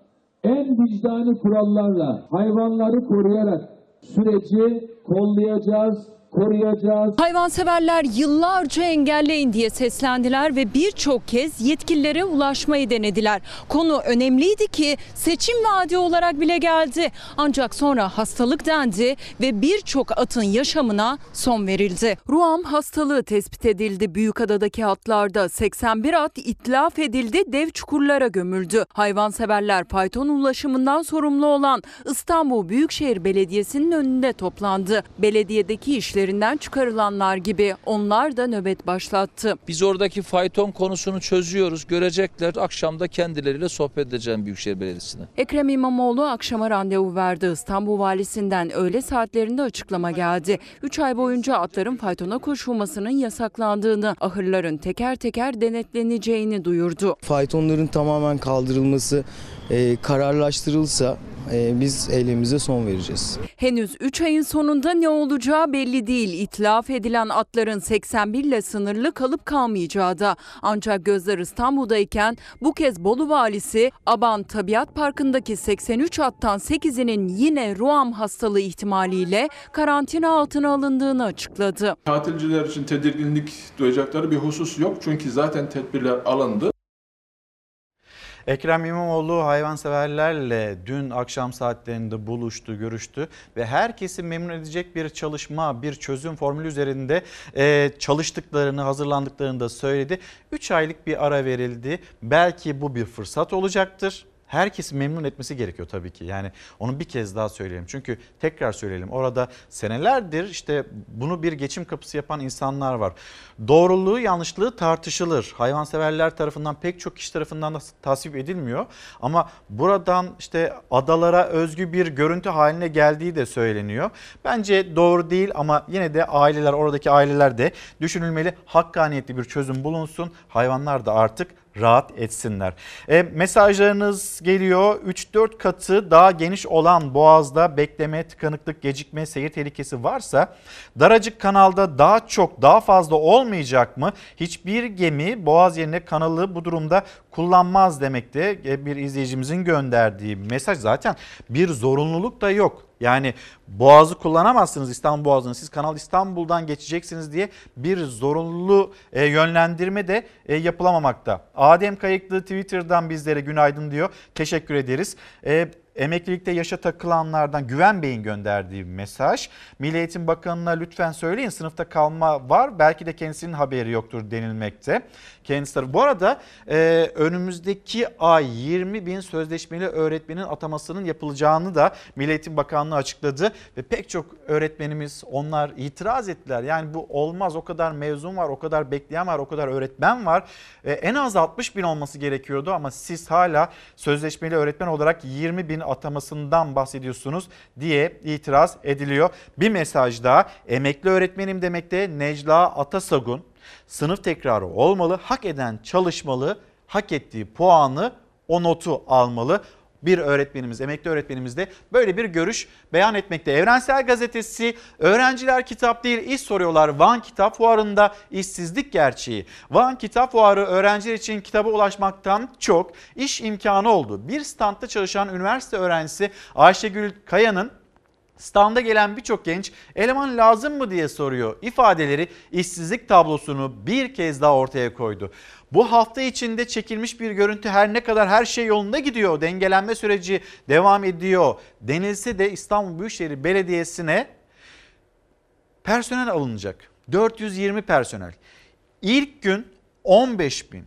en vicdani kurallarla hayvanları koruyarak süreci kollayacağız, koruyacağız. Hayvanseverler yıllarca engelleyin diye seslendiler ve birçok kez yetkililere ulaşmayı denediler. Konu önemliydi ki seçim vaadi olarak bile geldi. Ancak sonra hastalık dendi ve birçok atın yaşamına son verildi. Ruam hastalığı tespit edildi. Büyükada'daki atlarda 81 at itlaf edildi, dev çukurlara gömüldü. Hayvanseverler fayton ulaşımından sorumlu olan İstanbul Büyükşehir Belediyesi'nin önünde toplandı. Belediyedeki işleri işlerinden çıkarılanlar gibi onlar da nöbet başlattı. Biz oradaki fayton konusunu çözüyoruz. Görecekler. Akşamda kendileriyle sohbet edeceğim Büyükşehir Belediyesi'ne. Ekrem İmamoğlu akşama randevu verdi. İstanbul Valisi'nden öğle saatlerinde açıklama geldi. 3 ay boyunca atların faytona koşulmasının yasaklandığını, ahırların teker teker denetleneceğini duyurdu. Faytonların tamamen kaldırılması e, kararlaştırılsa biz eylemimize son vereceğiz. Henüz 3 ayın sonunda ne olacağı belli değil. İtlaf edilen atların 81 ile sınırlı kalıp kalmayacağı da. Ancak gözler İstanbul'dayken bu kez Bolu valisi Aban Tabiat Parkı'ndaki 83 attan 8'inin yine Ruam hastalığı ihtimaliyle karantina altına alındığını açıkladı. Tatilciler için tedirginlik duyacakları bir husus yok çünkü zaten tedbirler alındı. Ekrem İmamoğlu hayvanseverlerle dün akşam saatlerinde buluştu, görüştü ve herkesi memnun edecek bir çalışma, bir çözüm formülü üzerinde e, çalıştıklarını, hazırlandıklarını da söyledi. 3 aylık bir ara verildi. Belki bu bir fırsat olacaktır herkesi memnun etmesi gerekiyor tabii ki. Yani onu bir kez daha söyleyelim. Çünkü tekrar söyleyelim orada senelerdir işte bunu bir geçim kapısı yapan insanlar var. Doğruluğu yanlışlığı tartışılır. Hayvanseverler tarafından pek çok kişi tarafından da tasvip edilmiyor. Ama buradan işte adalara özgü bir görüntü haline geldiği de söyleniyor. Bence doğru değil ama yine de aileler oradaki aileler de düşünülmeli. Hakkaniyetli bir çözüm bulunsun. Hayvanlar da artık rahat etsinler. E, mesajlarınız geliyor. 3-4 katı daha geniş olan boğazda bekleme, tıkanıklık, gecikme, seyir tehlikesi varsa daracık kanalda daha çok daha fazla olmayacak mı? Hiçbir gemi boğaz yerine kanalı bu durumda kullanmaz demekte e, bir izleyicimizin gönderdiği mesaj zaten bir zorunluluk da yok. Yani boğazı kullanamazsınız İstanbul Boğazı'nı siz Kanal İstanbul'dan geçeceksiniz diye bir zorunlu e, yönlendirme de e, yapılamamakta. Adem Kayıklı Twitter'dan bizlere günaydın diyor. Teşekkür ederiz. E, emeklilikte yaşa takılanlardan Güven Bey'in gönderdiği mesaj. Milli Eğitim Bakanı'na lütfen söyleyin sınıfta kalma var. Belki de kendisinin haberi yoktur denilmekte. Kendisi tarafı. Bu arada e, önümüzdeki ay 20 bin sözleşmeli öğretmenin atamasının yapılacağını da Milli Eğitim Bakanlığı açıkladı. Ve pek çok öğretmenimiz onlar itiraz ettiler. Yani bu olmaz o kadar mezun var, o kadar bekleyen var, o kadar öğretmen var. E, en az 60 bin olması gerekiyordu ama siz hala sözleşmeli öğretmen olarak 20 bin atamasından bahsediyorsunuz diye itiraz ediliyor. Bir mesaj daha emekli öğretmenim demekte Necla Atasagun sınıf tekrarı olmalı, hak eden çalışmalı, hak ettiği puanı o notu almalı bir öğretmenimiz, emekli öğretmenimiz de böyle bir görüş beyan etmekte. Evrensel Gazetesi öğrenciler kitap değil iş soruyorlar. Van Kitap Fuarı'nda işsizlik gerçeği. Van Kitap Fuarı öğrenciler için kitaba ulaşmaktan çok iş imkanı oldu. Bir standta çalışan üniversite öğrencisi Ayşegül Kaya'nın Standa gelen birçok genç eleman lazım mı diye soruyor. İfadeleri işsizlik tablosunu bir kez daha ortaya koydu. Bu hafta içinde çekilmiş bir görüntü her ne kadar her şey yolunda gidiyor, dengelenme süreci devam ediyor denilse de İstanbul Büyükşehir Belediyesi'ne personel alınacak. 420 personel. İlk gün 15 bin,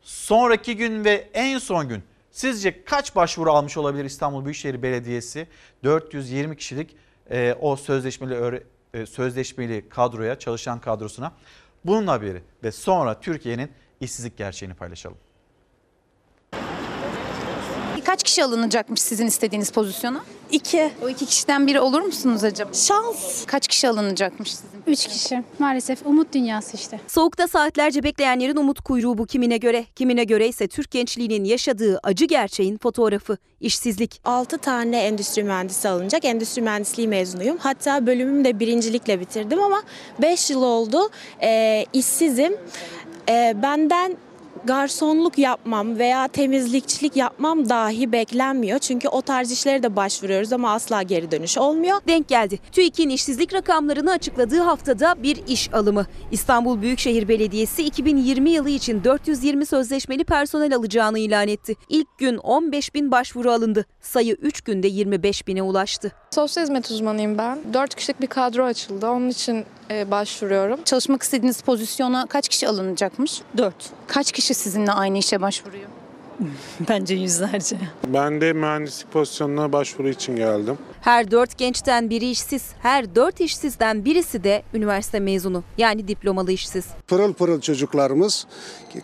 sonraki gün ve en son gün Sizce kaç başvuru almış olabilir İstanbul Büyükşehir Belediyesi 420 kişilik e, o sözleşmeli e, sözleşmeli kadroya, çalışan kadrosuna? Bunun haberi ve sonra Türkiye'nin işsizlik gerçeğini paylaşalım. Kaç kişi alınacakmış sizin istediğiniz pozisyona? İki. O iki kişiden biri olur musunuz acaba? Şans. Kaç kişi alınacakmış sizin? Üç kişi. Maalesef umut dünyası işte. Soğukta saatlerce bekleyenlerin umut kuyruğu bu kimine göre. Kimine göre ise Türk gençliğinin yaşadığı acı gerçeğin fotoğrafı. işsizlik. 6 tane endüstri mühendisi alınacak. Endüstri mühendisliği mezunuyum. Hatta bölümümü de birincilikle bitirdim ama 5 yıl oldu. E, işsizim. E, benden garsonluk yapmam veya temizlikçilik yapmam dahi beklenmiyor. Çünkü o tarz işlere de başvuruyoruz ama asla geri dönüş olmuyor. Denk geldi. TÜİK'in işsizlik rakamlarını açıkladığı haftada bir iş alımı. İstanbul Büyükşehir Belediyesi 2020 yılı için 420 sözleşmeli personel alacağını ilan etti. İlk gün 15 bin başvuru alındı. Sayı 3 günde 25 bine ulaştı. Sosyal hizmet uzmanıyım ben. 4 kişilik bir kadro açıldı. Onun için e, başvuruyorum. Çalışmak istediğiniz pozisyona kaç kişi alınacakmış? Dört. Kaç kişi sizinle aynı işe başvuruyor? Bence yüzlerce. Ben de mühendislik pozisyonuna başvuru için geldim. Her dört gençten biri işsiz, her dört işsizden birisi de üniversite mezunu. Yani diplomalı işsiz. Pırıl pırıl çocuklarımız,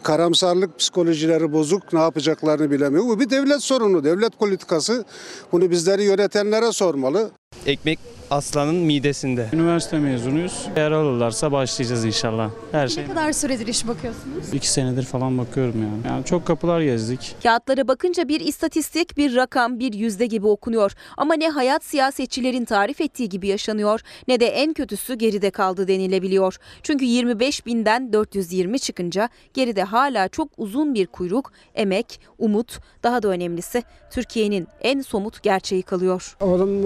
karamsarlık psikolojileri bozuk, ne yapacaklarını bilemiyor. Bu bir devlet sorunu, devlet politikası. Bunu bizleri yönetenlere sormalı. Ekmek aslanın midesinde. Üniversite mezunuyuz. Eğer alırlarsa başlayacağız inşallah. Her şey. Ne kadar süredir iş bakıyorsunuz? İki senedir falan bakıyorum yani. Yani çok kapılar gezdik. Kağıtlara bakınca bir istatistik, bir rakam, bir yüzde gibi okunuyor. Ama ne hayat siyasetçilerin tarif ettiği gibi yaşanıyor ne de en kötüsü geride kaldı denilebiliyor. Çünkü 25 binden 420 çıkınca geride hala çok uzun bir kuyruk, emek, umut, daha da önemlisi Türkiye'nin en somut gerçeği kalıyor. Oğlum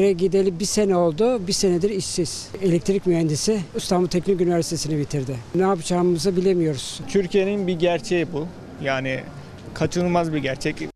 askere gideli bir sene oldu. Bir senedir işsiz. Elektrik mühendisi İstanbul Teknik Üniversitesi'ni bitirdi. Ne yapacağımızı bilemiyoruz. Türkiye'nin bir gerçeği bu. Yani kaçınılmaz bir gerçek.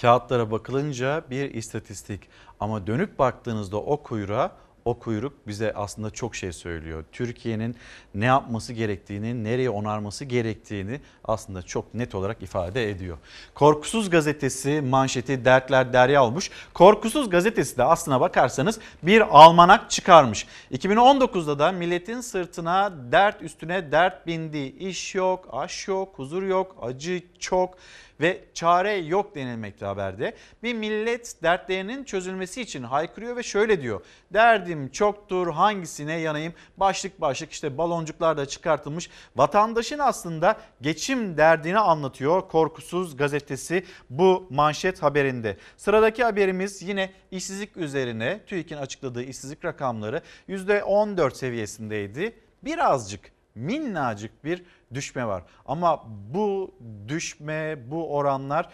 Kağıtlara bakılınca bir istatistik ama dönüp baktığınızda o kuyruğa o kuyruk bize aslında çok şey söylüyor. Türkiye'nin ne yapması gerektiğini, nereye onarması gerektiğini aslında çok net olarak ifade ediyor. Korkusuz gazetesi manşeti dertler derya olmuş. Korkusuz gazetesi de aslına bakarsanız bir almanak çıkarmış. 2019'da da milletin sırtına dert üstüne dert bindi. İş yok, aş yok, huzur yok, acı çok ve çare yok denilmekte haberde. Bir millet dertlerinin çözülmesi için haykırıyor ve şöyle diyor. Derdim çoktur hangisine yanayım? Başlık başlık işte baloncuklar da çıkartılmış. Vatandaşın aslında geçim derdini anlatıyor Korkusuz gazetesi bu manşet haberinde. Sıradaki haberimiz yine işsizlik üzerine TÜİK'in açıkladığı işsizlik rakamları %14 seviyesindeydi. Birazcık minnacık bir düşme var. Ama bu düşme, bu oranlar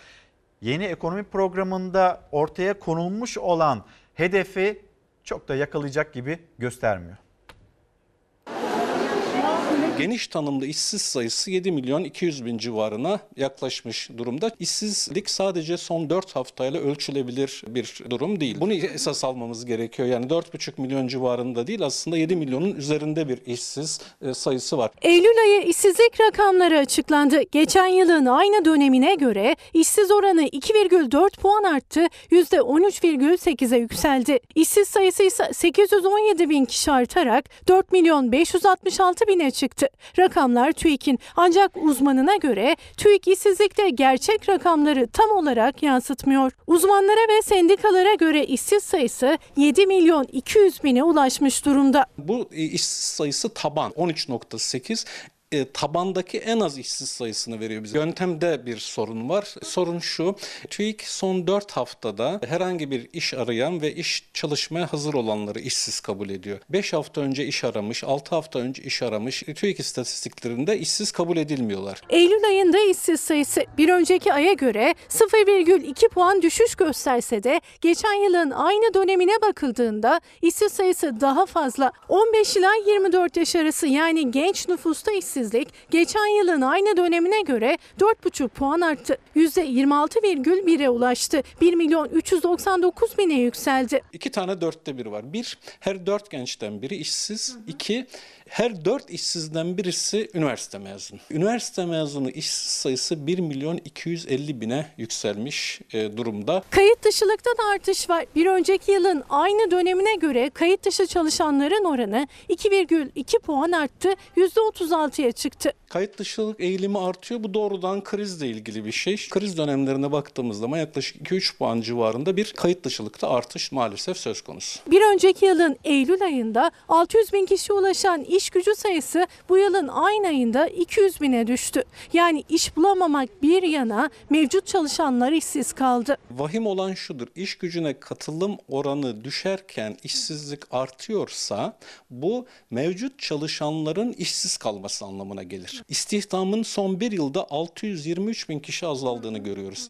yeni ekonomi programında ortaya konulmuş olan hedefi çok da yakalayacak gibi göstermiyor. Geniş tanımlı işsiz sayısı 7 milyon 200 bin civarına yaklaşmış durumda. İşsizlik sadece son 4 haftayla ölçülebilir bir durum değil. Bunu esas almamız gerekiyor. Yani 4,5 milyon civarında değil aslında 7 milyonun üzerinde bir işsiz e, sayısı var. Eylül ayı işsizlik rakamları açıklandı. Geçen yılın aynı dönemine göre işsiz oranı 2,4 puan arttı, %13,8'e yükseldi. İşsiz sayısı ise 817 bin kişi artarak 4 milyon 566 bine çıktı. Rakamlar TÜİK'in ancak uzmanına göre TÜİK işsizlikte gerçek rakamları tam olarak yansıtmıyor. Uzmanlara ve sendikalara göre işsiz sayısı 7 milyon 200 bine ulaşmış durumda. Bu e, işsiz sayısı taban 13.8 e, tabandaki en az işsiz sayısını veriyor bize. Yöntemde bir sorun var. Sorun şu, TÜİK son 4 haftada herhangi bir iş arayan ve iş çalışmaya hazır olanları işsiz kabul ediyor. 5 hafta önce iş aramış, 6 hafta önce iş aramış. TÜİK istatistiklerinde işsiz kabul edilmiyorlar. Eylül ayında işsiz sayısı bir önceki aya göre 0,2 puan düşüş gösterse de geçen yılın aynı dönemine bakıldığında işsiz sayısı daha fazla. 15 ila 24 yaş arası yani genç nüfusta işsizlik geçen yılın aynı dönemine göre 4,5 puan arttı. %26,1'e ulaştı. 1 milyon 399 bine yükseldi. İki tane dörtte bir var. Bir, her dört gençten biri işsiz. İki, her dört işsizden birisi üniversite mezunu. Üniversite mezunu işsiz sayısı 1 milyon 250 bine yükselmiş e, durumda. Kayıt dışılıkta da artış var. Bir önceki yılın aynı dönemine göre kayıt dışı çalışanların oranı 2,2 puan arttı, %36'ya çıktı. Kayıt dışılık eğilimi artıyor. Bu doğrudan krizle ilgili bir şey. Kriz dönemlerine baktığımız zaman yaklaşık 2-3 puan civarında bir kayıt dışılıkta artış maalesef söz konusu. Bir önceki yılın Eylül ayında 600 bin kişi ulaşan iş gücü sayısı bu yılın aynı ayında 200 bine düştü. Yani iş bulamamak bir yana mevcut çalışanlar işsiz kaldı. Vahim olan şudur. İş gücüne katılım oranı düşerken işsizlik artıyorsa bu mevcut çalışanların işsiz kalması anlamına gelir. İstihdamın son bir yılda 623 bin kişi azaldığını görüyoruz.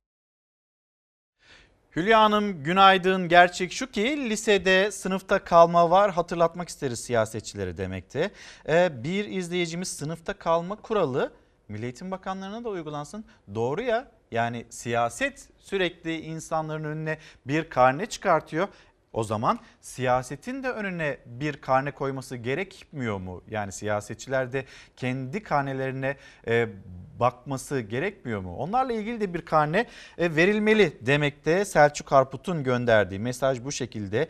Hülya Hanım günaydın. Gerçek şu ki lisede sınıfta kalma var hatırlatmak isteriz siyasetçileri demekte. Ee, bir izleyicimiz sınıfta kalma kuralı Milli Eğitim Bakanlığı'na da uygulansın. Doğru ya yani siyaset sürekli insanların önüne bir karne çıkartıyor. O zaman siyasetin de önüne bir karne koyması gerekmiyor mu? Yani siyasetçiler de kendi karnelerine e, bakması gerekmiyor mu? Onlarla ilgili de bir karne e, verilmeli demekte Selçuk Harput'un gönderdiği mesaj bu şekilde.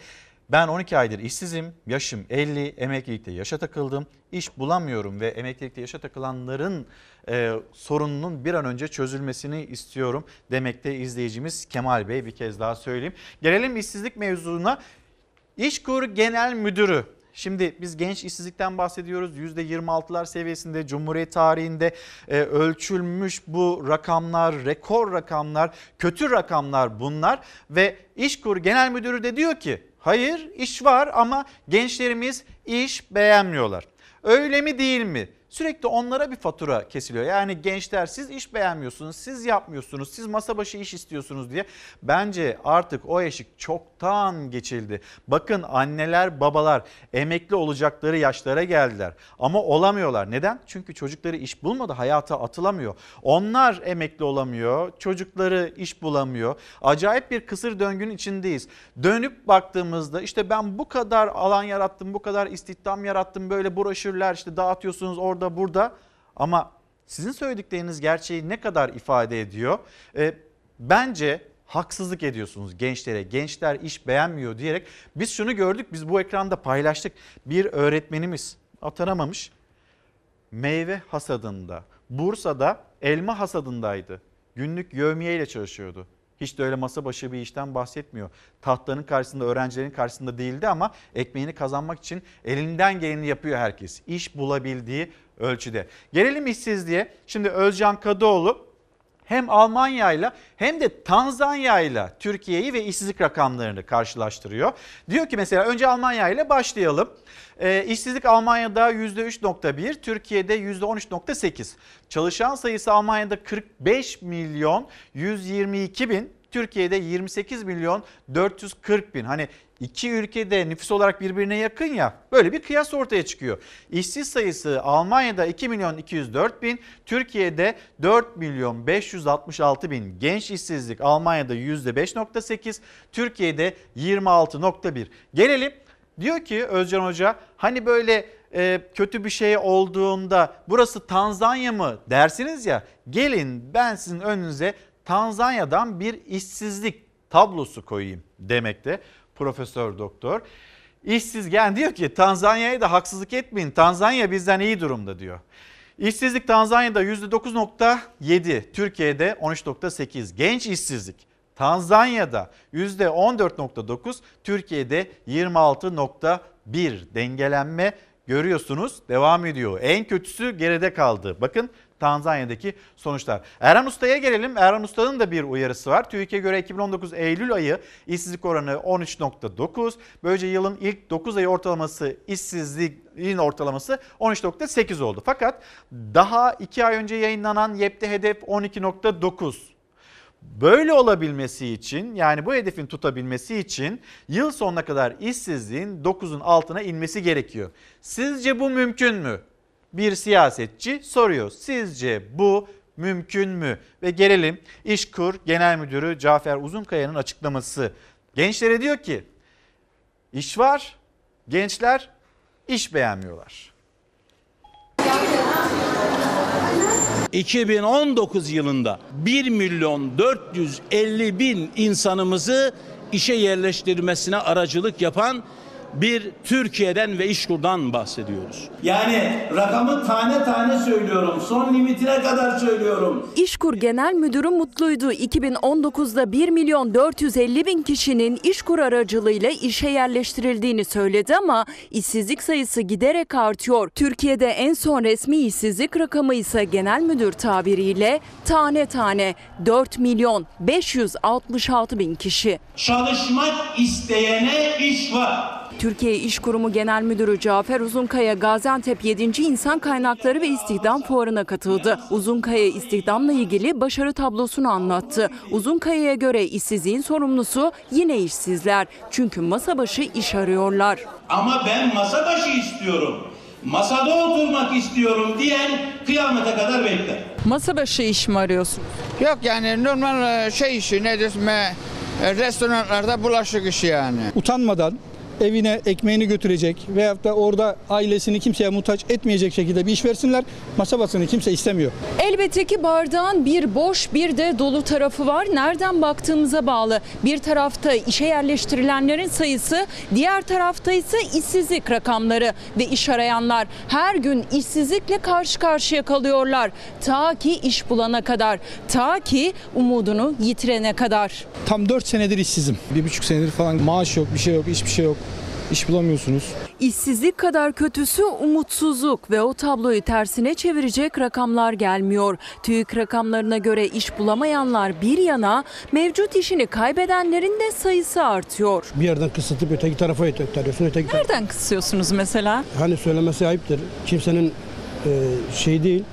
Ben 12 aydır işsizim, yaşım 50, emeklilikte yaşa takıldım, iş bulamıyorum ve emeklilikte yaşa takılanların e, sorununun bir an önce çözülmesini istiyorum demekte izleyicimiz Kemal Bey bir kez daha söyleyeyim. Gelelim işsizlik mevzuna. İşkur Genel Müdürü Şimdi biz genç işsizlikten bahsediyoruz. %26'lar seviyesinde Cumhuriyet tarihinde e, ölçülmüş bu rakamlar, rekor rakamlar, kötü rakamlar bunlar. Ve İşkur Genel Müdürü de diyor ki hayır iş var ama gençlerimiz iş beğenmiyorlar. Öyle mi değil mi? Sürekli onlara bir fatura kesiliyor. Yani gençler siz iş beğenmiyorsunuz, siz yapmıyorsunuz, siz masa başı iş istiyorsunuz diye. Bence artık o eşik çoktan geçildi. Bakın anneler, babalar emekli olacakları yaşlara geldiler ama olamıyorlar. Neden? Çünkü çocukları iş bulmadı, hayata atılamıyor. Onlar emekli olamıyor, çocukları iş bulamıyor. Acayip bir kısır döngünün içindeyiz. Dönüp baktığımızda işte ben bu kadar alan yarattım, bu kadar istihdam yarattım, böyle broşürler işte dağıtıyorsunuz orada burada ama sizin söyledikleriniz gerçeği ne kadar ifade ediyor? E, bence haksızlık ediyorsunuz gençlere. Gençler iş beğenmiyor diyerek biz şunu gördük biz bu ekranda paylaştık. Bir öğretmenimiz atanamamış meyve hasadında Bursa'da elma hasadındaydı. Günlük yövmiye çalışıyordu. Hiç de öyle masa başı bir işten bahsetmiyor. Tahtanın karşısında, öğrencilerin karşısında değildi ama ekmeğini kazanmak için elinden geleni yapıyor herkes. İş bulabildiği ölçüde. Gelelim işsizliğe. Şimdi Özcan Kadıoğlu hem Almanya ile hem de Tanzanya ile Türkiye'yi ve işsizlik rakamlarını karşılaştırıyor. Diyor ki mesela önce Almanya ile başlayalım. E, işsizlik Almanya'da %3.1, Türkiye'de %13.8. Çalışan sayısı Almanya'da 45 milyon 122 bin, Türkiye'de 28 milyon 440 bin. Hani iki ülkede nüfus olarak birbirine yakın ya böyle bir kıyas ortaya çıkıyor. İşsiz sayısı Almanya'da 2 milyon 204 bin, Türkiye'de 4 milyon 566 bin. Genç işsizlik Almanya'da %5.8, Türkiye'de 26.1. Gelelim diyor ki Özcan Hoca hani böyle e, kötü bir şey olduğunda burası Tanzanya mı dersiniz ya gelin ben sizin önünüze Tanzanya'dan bir işsizlik tablosu koyayım demekte profesör doktor. İşsizgen diyor ki Tanzanya'ya da haksızlık etmeyin. Tanzanya bizden iyi durumda diyor. İşsizlik Tanzanya'da %9.7, Türkiye'de 13.8. Genç işsizlik Tanzanya'da %14.9, Türkiye'de 26.1 dengelenme görüyorsunuz devam ediyor. En kötüsü geride kaldı. Bakın Tanzanya'daki sonuçlar. Erhan Usta'ya gelelim. Erhan Usta'nın da bir uyarısı var. TÜİK'e göre 2019 Eylül ayı işsizlik oranı 13.9. Böylece yılın ilk 9 ayı ortalaması işsizliğin ortalaması 13.8 oldu. Fakat daha 2 ay önce yayınlanan YEP'te hedef 12.9. Böyle olabilmesi için yani bu hedefin tutabilmesi için yıl sonuna kadar işsizliğin 9'un altına inmesi gerekiyor. Sizce bu mümkün mü? Bir siyasetçi soruyor. Sizce bu mümkün mü? Ve gelelim İşkur Genel Müdürü Cafer Uzunkaya'nın açıklaması. Gençlere diyor ki iş var, gençler iş beğenmiyorlar. 2019 yılında 1 milyon 450 bin insanımızı işe yerleştirmesine aracılık yapan bir Türkiye'den ve İşkur'dan bahsediyoruz. Yani rakamı tane tane söylüyorum. Son limitine kadar söylüyorum. İşkur Genel Müdürü mutluydu. 2019'da 1 milyon 450 bin kişinin İşkur aracılığıyla işe yerleştirildiğini söyledi ama işsizlik sayısı giderek artıyor. Türkiye'de en son resmi işsizlik rakamı ise genel müdür tabiriyle tane tane 4 milyon 566 bin kişi. Çalışmak isteyene iş var. Türkiye İş Kurumu Genel Müdürü Cafer Uzunkaya Gaziantep 7. İnsan Kaynakları ve İstihdam Fuarı'na katıldı. Uzunkaya istihdamla ilgili başarı tablosunu anlattı. Uzunkaya'ya göre işsizliğin sorumlusu yine işsizler. Çünkü masa başı iş arıyorlar. Ama ben masa başı istiyorum. Masada oturmak istiyorum diyen kıyamete kadar bekler. Masa başı iş mi arıyorsun? Yok yani normal şey işi nedir? Restoranlarda bulaşık işi yani. Utanmadan evine ekmeğini götürecek veyahut da orada ailesini kimseye muhtaç etmeyecek şekilde bir iş versinler. Masa basını kimse istemiyor. Elbette ki bardağın bir boş bir de dolu tarafı var. Nereden baktığımıza bağlı. Bir tarafta işe yerleştirilenlerin sayısı, diğer tarafta ise işsizlik rakamları ve iş arayanlar her gün işsizlikle karşı karşıya kalıyorlar. Ta ki iş bulana kadar, ta ki umudunu yitirene kadar. Tam 4 senedir işsizim. Bir buçuk senedir falan maaş yok, bir şey yok, hiçbir şey yok. İş bulamıyorsunuz. İşsizlik kadar kötüsü umutsuzluk ve o tabloyu tersine çevirecek rakamlar gelmiyor. TÜİK rakamlarına göre iş bulamayanlar bir yana mevcut işini kaybedenlerin de sayısı artıyor. Bir yerden kısıtıp öteki tarafa ittiriyorsun. Öteki tarafa. Nereden kısıyorsunuz mesela? Hani söylemesi ayıptır. Kimsenin e, şey değil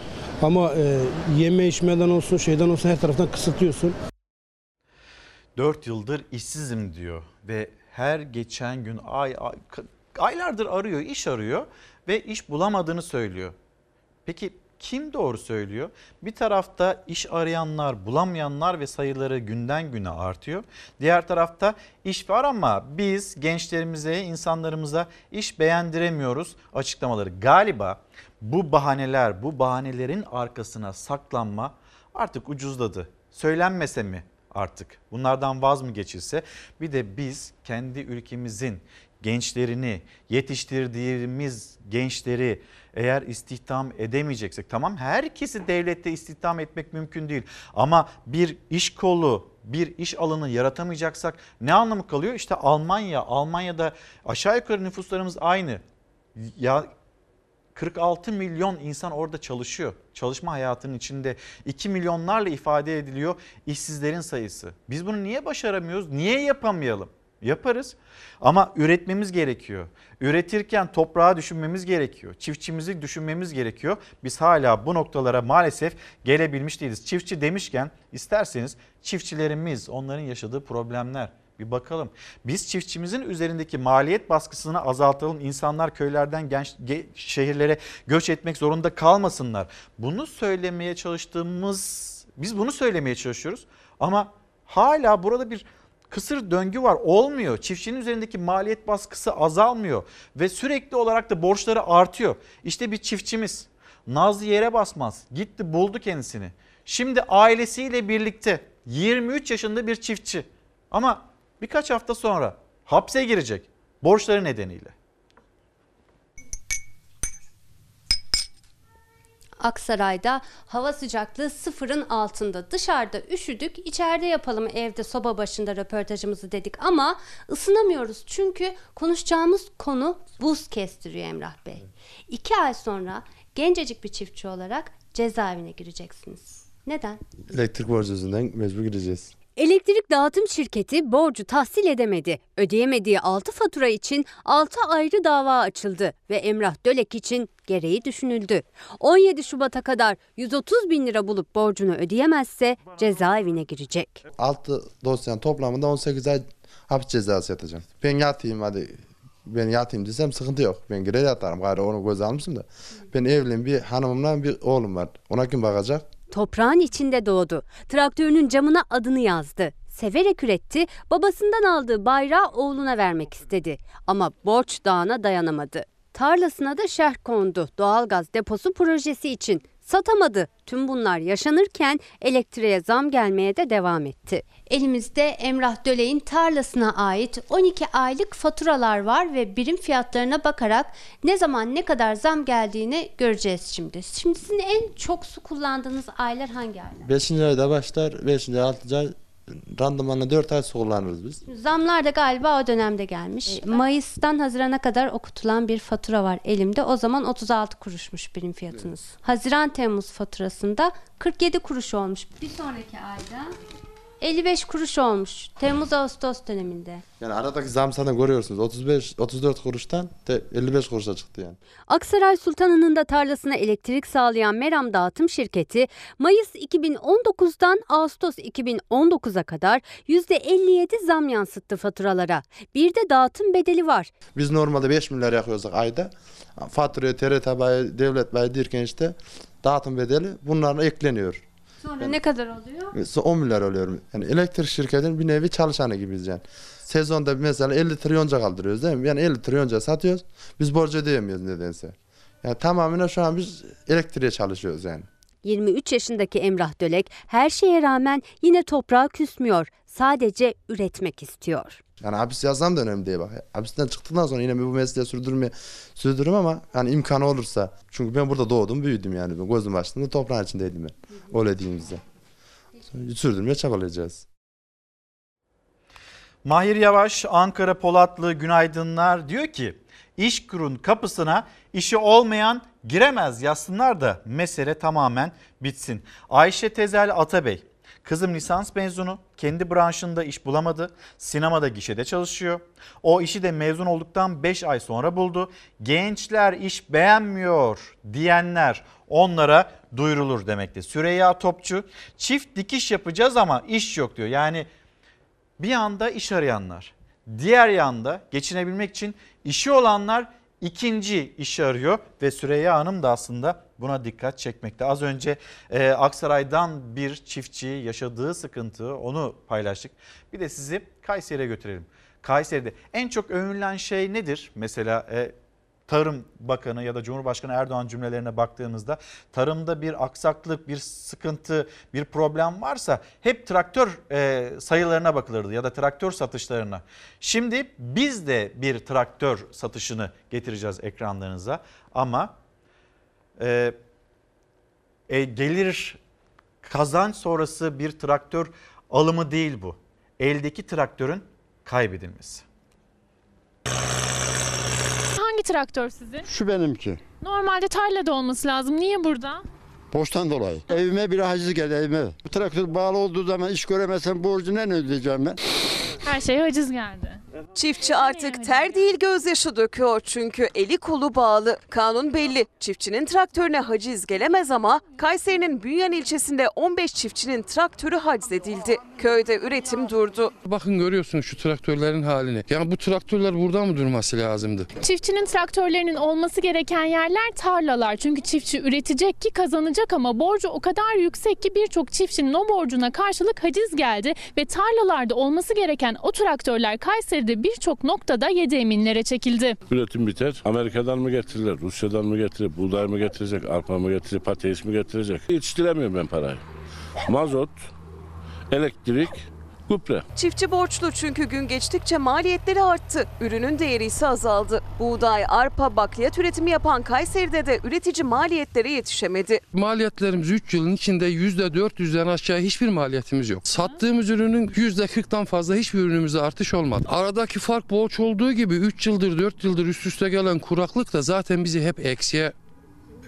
ama e, yeme içmeden olsun şeyden olsun her taraftan kısıtlıyorsun. 4 yıldır işsizim diyor ve her geçen gün ay, ay aylardır arıyor, iş arıyor ve iş bulamadığını söylüyor. Peki kim doğru söylüyor? Bir tarafta iş arayanlar, bulamayanlar ve sayıları günden güne artıyor. Diğer tarafta iş var ama biz gençlerimize, insanlarımıza iş beğendiremiyoruz açıklamaları. Galiba bu bahaneler, bu bahanelerin arkasına saklanma artık ucuzladı. Söylenmese mi artık bunlardan vaz mı geçilse bir de biz kendi ülkemizin gençlerini yetiştirdiğimiz gençleri eğer istihdam edemeyeceksek tamam herkesi devlette istihdam etmek mümkün değil ama bir iş kolu bir iş alanı yaratamayacaksak ne anlamı kalıyor? İşte Almanya, Almanya'da aşağı yukarı nüfuslarımız aynı. Ya 46 milyon insan orada çalışıyor. Çalışma hayatının içinde 2 milyonlarla ifade ediliyor işsizlerin sayısı. Biz bunu niye başaramıyoruz? Niye yapamayalım? Yaparız ama üretmemiz gerekiyor. Üretirken toprağı düşünmemiz gerekiyor. Çiftçimizi düşünmemiz gerekiyor. Biz hala bu noktalara maalesef gelebilmiş değiliz. Çiftçi demişken isterseniz çiftçilerimiz onların yaşadığı problemler Bir bakalım. Biz çiftçimizin üzerindeki maliyet baskısını azaltalım. İnsanlar köylerden genç ge- şehirlere göç etmek zorunda kalmasınlar. Bunu söylemeye çalıştığımız biz bunu söylemeye çalışıyoruz ama hala burada bir kısır döngü var. Olmuyor. Çiftçinin üzerindeki maliyet baskısı azalmıyor ve sürekli olarak da borçları artıyor. İşte bir çiftçimiz Nazlı yere basmaz. Gitti buldu kendisini. Şimdi ailesiyle birlikte 23 yaşında bir çiftçi. Ama birkaç hafta sonra hapse girecek borçları nedeniyle. Aksaray'da hava sıcaklığı sıfırın altında. Dışarıda üşüdük, içeride yapalım evde soba başında röportajımızı dedik ama ısınamıyoruz. Çünkü konuşacağımız konu buz kestiriyor Emrah Bey. İki ay sonra gencecik bir çiftçi olarak cezaevine gireceksiniz. Neden? Elektrik borcu yüzünden mecbur gideceğiz. Elektrik dağıtım şirketi borcu tahsil edemedi. Ödeyemediği 6 fatura için 6 ayrı dava açıldı ve Emrah Dölek için gereği düşünüldü. 17 Şubat'a kadar 130 bin lira bulup borcunu ödeyemezse cezaevine girecek. 6 dosyanın toplamında 18 ay hapis cezası yatacağım. Ben yatayım hadi ben yatayım desem sıkıntı yok. Ben girer yatarım. Gayrı onu göz almışım da. Ben evliyim bir hanımımla bir oğlum var. Ona kim bakacak? Toprağın içinde doğdu. Traktörünün camına adını yazdı. Severek üretti, babasından aldığı bayrağı oğluna vermek istedi. Ama borç dağına dayanamadı. Tarlasına da şerh kondu doğalgaz deposu projesi için. Satamadı. Tüm bunlar yaşanırken elektriğe zam gelmeye de devam etti. Elimizde Emrah Dölek'in tarlasına ait 12 aylık faturalar var ve birim fiyatlarına bakarak ne zaman ne kadar zam geldiğini göreceğiz şimdi. Şimdi sizin en çok su kullandığınız aylar hangi aylar? 5. ayda başlar. 5. ay 6. ay randımanla 4 ay su kullanırız biz. Zamlar da galiba o dönemde gelmiş. Mayıs'tan Haziran'a kadar okutulan bir fatura var elimde. O zaman 36 kuruşmuş birim fiyatınız. Haziran Temmuz faturasında 47 kuruş olmuş. Bir sonraki ayda 55 kuruş olmuş. Temmuz Ağustos döneminde. Yani aradaki zam zaten görüyorsunuz. 35 34 kuruştan de 55 kuruşa çıktı yani. Aksaray Sultanı'nın da tarlasına elektrik sağlayan Meram Dağıtım Şirketi Mayıs 2019'dan Ağustos 2019'a kadar %57 zam yansıttı faturalara. Bir de dağıtım bedeli var. Biz normalde 5 milyar yakıyorsak ayda. Faturaya, TRT bayi, devlet bayi derken işte dağıtım bedeli bunlara ekleniyor. Sonra ne kadar oluyor? 10 milyar oluyor. Yani elektrik şirketinin bir nevi çalışanı gibiyiz yani. Sezonda mesela 50 trilyonca kaldırıyoruz değil mi? Yani 50 trilyonca satıyoruz. Biz borcu ödeyemiyoruz nedense. Yani tamamen şu an biz elektriğe çalışıyoruz yani. 23 yaşındaki Emrah Dölek her şeye rağmen yine toprağa küsmüyor. Sadece üretmek istiyor. Yani hapis yazsam da önemli değil bak. Hapisten çıktıktan sonra yine bu mesleği sürdürmeye sürdürürüm ama yani imkanı olursa. Çünkü ben burada doğdum, büyüdüm yani. Ben gözüm açtığımda toprağın içindeydim ben. Öyle diyeyim size. Sürdürmeye çabalayacağız. Mahir Yavaş, Ankara Polatlı Günaydınlar diyor ki İşkur'un kapısına işi olmayan giremez yazsınlar da mesele tamamen bitsin. Ayşe Tezel Atabey, kızım lisans mezunu, kendi branşında iş bulamadı, sinemada gişede çalışıyor. O işi de mezun olduktan 5 ay sonra buldu. Gençler iş beğenmiyor diyenler onlara duyurulur demekte. Süreyya Topçu, çift dikiş yapacağız ama iş yok diyor. Yani bir yanda iş arayanlar, diğer yanda geçinebilmek için işi olanlar ikinci işi arıyor ve Süreyya Hanım da aslında buna dikkat çekmekte. Az önce e, Aksaray'dan bir çiftçi yaşadığı sıkıntı onu paylaştık. Bir de sizi Kayseri'ye götürelim. Kayseri'de en çok övünülen şey nedir? Mesela e, Tarım Bakanı ya da Cumhurbaşkanı Erdoğan cümlelerine baktığımızda tarımda bir aksaklık, bir sıkıntı, bir problem varsa hep traktör e, sayılarına bakılırdı ya da traktör satışlarına. Şimdi biz de bir traktör satışını getireceğiz ekranlarınıza ama e, e, gelir kazanç sonrası bir traktör alımı değil bu. Eldeki traktörün kaybedilmesi. Traktör sizin? Şu benimki. Normalde tarlada olması lazım. Niye burada? Borçtan dolayı. Evime bir haciz geldi evime. Bu traktör bağlı olduğu zaman iş göremezsem borcu ne ödeyeceğim ben? Her şeye haciz geldi. Çiftçi artık ter değil gözyaşı döküyor çünkü eli kolu bağlı. Kanun belli. Çiftçinin traktörüne haciz gelemez ama Kayseri'nin Bünyan ilçesinde 15 çiftçinin traktörü haciz edildi. Köyde üretim durdu. Bakın görüyorsunuz şu traktörlerin halini. Yani bu traktörler burada mı durması lazımdı? Çiftçinin traktörlerinin olması gereken yerler tarlalar. Çünkü çiftçi üretecek ki kazanacak ama borcu o kadar yüksek ki birçok çiftçinin o borcuna karşılık haciz geldi ve tarlalarda olması gereken o traktörler Kayseri'de birçok noktada yedi eminlere çekildi. Üretim biter. Amerika'dan mı getirirler, Rusya'dan mı getirir, buğday mı getirecek, arpa mı getirecek, patates mi getirecek? Yetiştiremiyorum ben parayı. Mazot, elektrik, gübre. Çiftçi borçlu çünkü gün geçtikçe maliyetleri arttı. Ürünün değeri ise azaldı. Buğday, arpa, bakliyat üretimi yapan Kayseri'de de üretici maliyetlere yetişemedi. Maliyetlerimiz 3 yılın içinde %400'den aşağı hiçbir maliyetimiz yok. Sattığımız ürünün %40'tan fazla hiçbir ürünümüzde artış olmadı. Aradaki fark borç olduğu gibi 3 yıldır 4 yıldır üst üste gelen kuraklık da zaten bizi hep eksiye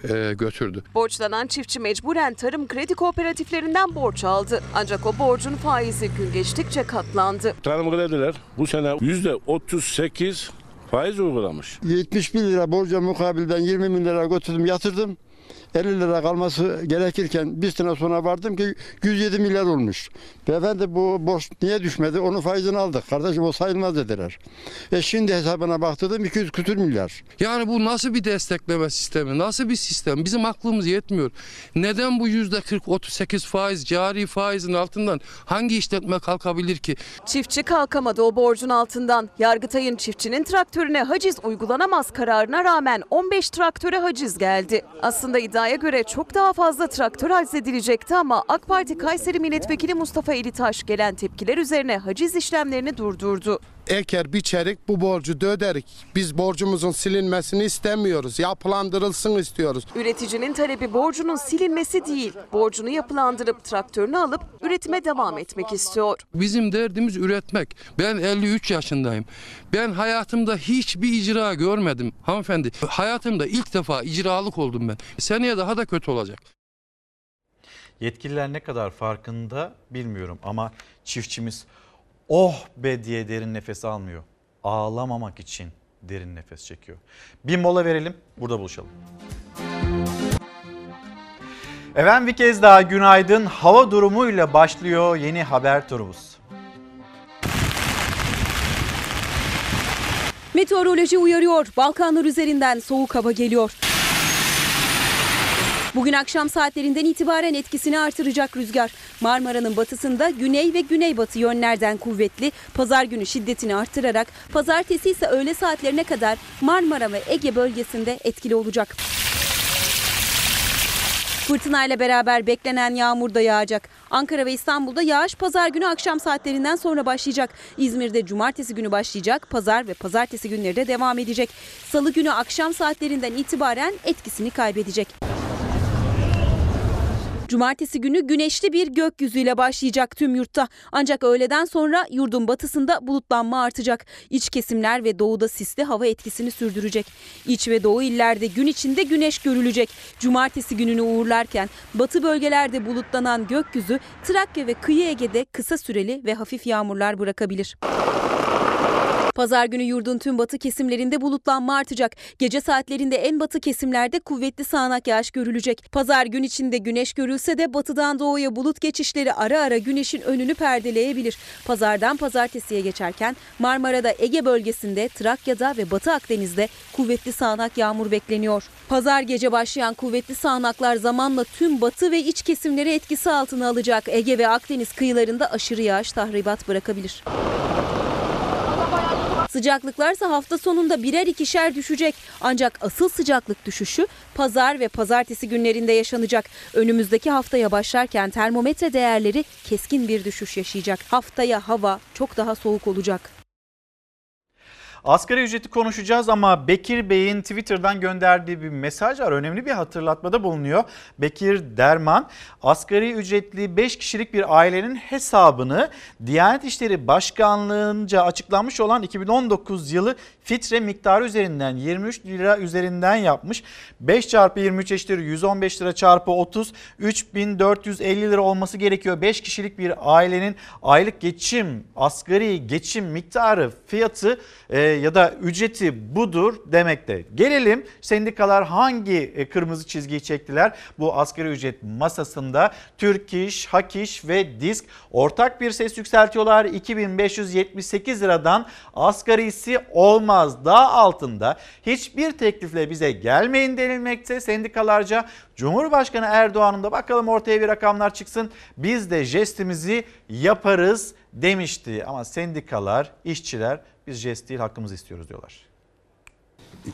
e, götürdü. Borçlanan çiftçi mecburen tarım kredi kooperatiflerinden borç aldı. Ancak o borcun faizi gün geçtikçe katlandı. Tarım krediler bu sene %38 faiz uygulamış. 71 lira borca mukabil ben 20 bin lira götürdüm yatırdım. 50 lira kalması gerekirken bir sene sonra vardım ki 107 milyar olmuş. Beyefendi bu borç niye düşmedi? Onun faizini aldık. Kardeşim o sayılmaz dediler. E şimdi hesabına baktırdım 200 küsür milyar. Yani bu nasıl bir destekleme sistemi? Nasıl bir sistem? Bizim aklımız yetmiyor. Neden bu %40-38 faiz cari faizin altından hangi işletme kalkabilir ki? Çiftçi kalkamadı o borcun altından. Yargıtay'ın çiftçinin traktörüne haciz uygulanamaz kararına rağmen 15 traktöre haciz geldi. Aslında iddiaya göre çok daha fazla traktör haciz edilecekti ama AK Parti Kayseri Milletvekili Mustafa Elitaş gelen tepkiler üzerine haciz işlemlerini durdurdu. Eker biçerik bu borcu da öderik. Biz borcumuzun silinmesini istemiyoruz. Yapılandırılsın istiyoruz. Üreticinin talebi borcunun silinmesi değil, borcunu yapılandırıp traktörünü alıp üretime devam etmek istiyor. Bizim derdimiz üretmek. Ben 53 yaşındayım. Ben hayatımda hiçbir icra görmedim hanımefendi. Hayatımda ilk defa icralık oldum ben. Seneye daha da kötü olacak. Yetkililer ne kadar farkında bilmiyorum ama çiftçimiz oh be diye derin nefes almıyor. Ağlamamak için derin nefes çekiyor. Bir mola verelim burada buluşalım. Efendim bir kez daha günaydın. Hava durumuyla başlıyor yeni haber turumuz. Meteoroloji uyarıyor. Balkanlar üzerinden soğuk hava geliyor. Bugün akşam saatlerinden itibaren etkisini artıracak rüzgar. Marmara'nın batısında güney ve güneybatı yönlerden kuvvetli. Pazar günü şiddetini artırarak pazartesi ise öğle saatlerine kadar Marmara ve Ege bölgesinde etkili olacak. Fırtınayla beraber beklenen yağmur da yağacak. Ankara ve İstanbul'da yağış pazar günü akşam saatlerinden sonra başlayacak. İzmir'de cumartesi günü başlayacak. Pazar ve pazartesi günleri de devam edecek. Salı günü akşam saatlerinden itibaren etkisini kaybedecek. Cumartesi günü güneşli bir gökyüzüyle başlayacak tüm yurtta. Ancak öğleden sonra yurdun batısında bulutlanma artacak. İç kesimler ve doğuda sisli hava etkisini sürdürecek. İç ve doğu illerde gün içinde güneş görülecek. Cumartesi gününü uğurlarken batı bölgelerde bulutlanan gökyüzü Trakya ve kıyı Ege'de kısa süreli ve hafif yağmurlar bırakabilir. Pazar günü yurdun tüm batı kesimlerinde bulutlanma artacak. Gece saatlerinde en batı kesimlerde kuvvetli sağanak yağış görülecek. Pazar gün içinde güneş görülse de batıdan doğuya bulut geçişleri ara ara güneşin önünü perdeleyebilir. Pazardan pazartesiye geçerken Marmara'da Ege bölgesinde, Trakya'da ve Batı Akdeniz'de kuvvetli sağanak yağmur bekleniyor. Pazar gece başlayan kuvvetli sağanaklar zamanla tüm batı ve iç kesimleri etkisi altına alacak. Ege ve Akdeniz kıyılarında aşırı yağış tahribat bırakabilir. Sıcaklıklarsa hafta sonunda birer ikişer düşecek. Ancak asıl sıcaklık düşüşü pazar ve pazartesi günlerinde yaşanacak. Önümüzdeki haftaya başlarken termometre değerleri keskin bir düşüş yaşayacak. Haftaya hava çok daha soğuk olacak. Asgari ücreti konuşacağız ama Bekir Bey'in Twitter'dan gönderdiği bir mesaj var. Önemli bir hatırlatmada bulunuyor. Bekir Derman, asgari ücretli 5 kişilik bir ailenin hesabını Diyanet İşleri Başkanlığı'nca açıklanmış olan 2019 yılı fitre miktarı üzerinden 23 lira üzerinden yapmış. 5 çarpı 23 eşittir 115 lira çarpı 30 3450 lira olması gerekiyor. 5 kişilik bir ailenin aylık geçim asgari geçim miktarı fiyatı e, ya da ücreti budur demekte. Gelelim sendikalar hangi e, kırmızı çizgiyi çektiler? Bu asgari ücret masasında Türk İş, Hak İş ve Disk ortak bir ses yükseltiyorlar. 2578 liradan asgarisi olmaz daha altında hiçbir teklifle bize gelmeyin denilmekte sendikalarca. Cumhurbaşkanı Erdoğan'ın da bakalım ortaya bir rakamlar çıksın biz de jestimizi yaparız demişti. Ama sendikalar, işçiler biz jest değil hakkımızı istiyoruz diyorlar.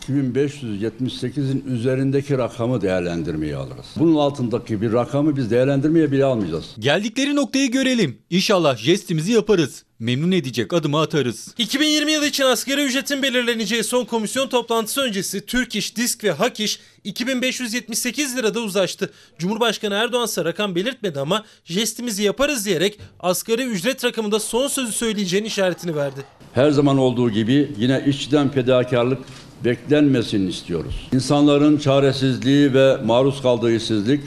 2578'in üzerindeki rakamı değerlendirmeye alırız. Bunun altındaki bir rakamı biz değerlendirmeye bile almayacağız. Geldikleri noktayı görelim. İnşallah jestimizi yaparız. Memnun edecek adımı atarız. 2020 yılı için asgari ücretin belirleneceği son komisyon toplantısı öncesi Türk İş, Disk ve Hak İş 2578 lirada uzlaştı. Cumhurbaşkanı Erdoğan ise rakam belirtmedi ama jestimizi yaparız diyerek asgari ücret rakamında son sözü söyleyeceğinin işaretini verdi. Her zaman olduğu gibi yine işçiden fedakarlık beklenmesini istiyoruz. İnsanların çaresizliği ve maruz kaldığı işsizlik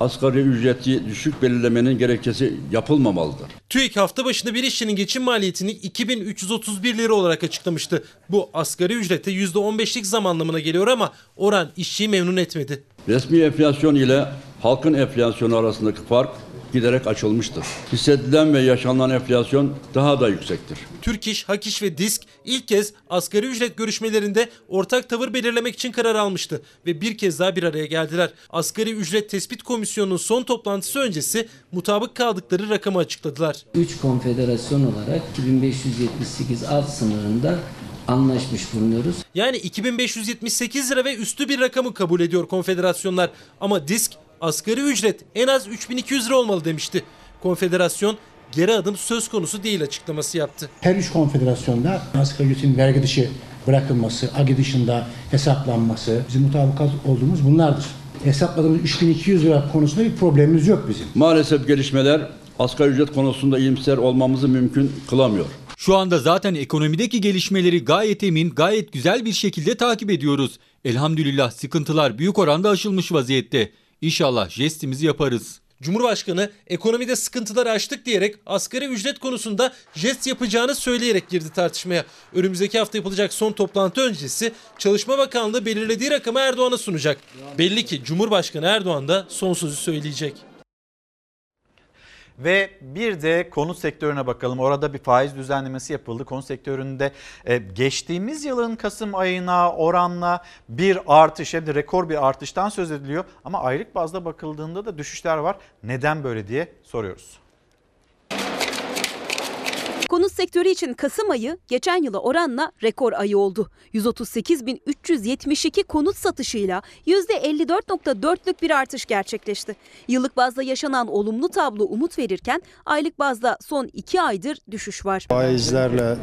asgari ücreti düşük belirlemenin gerekçesi yapılmamalıdır. TÜİK hafta başında bir işçinin geçim maliyetini 2331 lira olarak açıklamıştı. Bu asgari ücrete %15'lik zam anlamına geliyor ama oran işçiyi memnun etmedi. Resmi enflasyon ile halkın enflasyonu arasındaki fark giderek açılmıştır. Hissedilen ve yaşanılan enflasyon daha da yüksektir. Türk İş, Hak İş ve Disk ilk kez asgari ücret görüşmelerinde ortak tavır belirlemek için karar almıştı ve bir kez daha bir araya geldiler. Asgari Ücret Tespit Komisyonu'nun son toplantısı öncesi mutabık kaldıkları rakamı açıkladılar. 3 konfederasyon olarak 2578 alt sınırında anlaşmış bulunuyoruz. Yani 2578 lira ve üstü bir rakamı kabul ediyor konfederasyonlar ama Disk asgari ücret en az 3200 lira olmalı demişti. Konfederasyon geri adım söz konusu değil açıklaması yaptı. Her üç konfederasyonda asgari ücretin vergi dışı bırakılması, AGI dışında hesaplanması, bizim mutabakat olduğumuz bunlardır. Hesapladığımız 3200 lira konusunda bir problemimiz yok bizim. Maalesef gelişmeler asgari ücret konusunda iyimser olmamızı mümkün kılamıyor. Şu anda zaten ekonomideki gelişmeleri gayet emin, gayet güzel bir şekilde takip ediyoruz. Elhamdülillah sıkıntılar büyük oranda aşılmış vaziyette. İnşallah jestimizi yaparız. Cumhurbaşkanı ekonomide sıkıntıları aştık diyerek asgari ücret konusunda jest yapacağını söyleyerek girdi tartışmaya. Önümüzdeki hafta yapılacak son toplantı öncesi Çalışma Bakanlığı belirlediği rakamı Erdoğan'a sunacak. Belli ki Cumhurbaşkanı Erdoğan da son sözü söyleyecek. Ve bir de konut sektörüne bakalım. Orada bir faiz düzenlemesi yapıldı. Konut sektöründe e, geçtiğimiz yılın Kasım ayına oranla bir artış hem de rekor bir artıştan söz ediliyor. Ama aylık bazda bakıldığında da düşüşler var. Neden böyle diye soruyoruz. Konut sektörü için Kasım ayı geçen yıla oranla rekor ayı oldu. 138.372 konut satışıyla %54.4'lük bir artış gerçekleşti. Yıllık bazda yaşanan olumlu tablo umut verirken aylık bazda son 2 aydır düşüş var. Faizlerle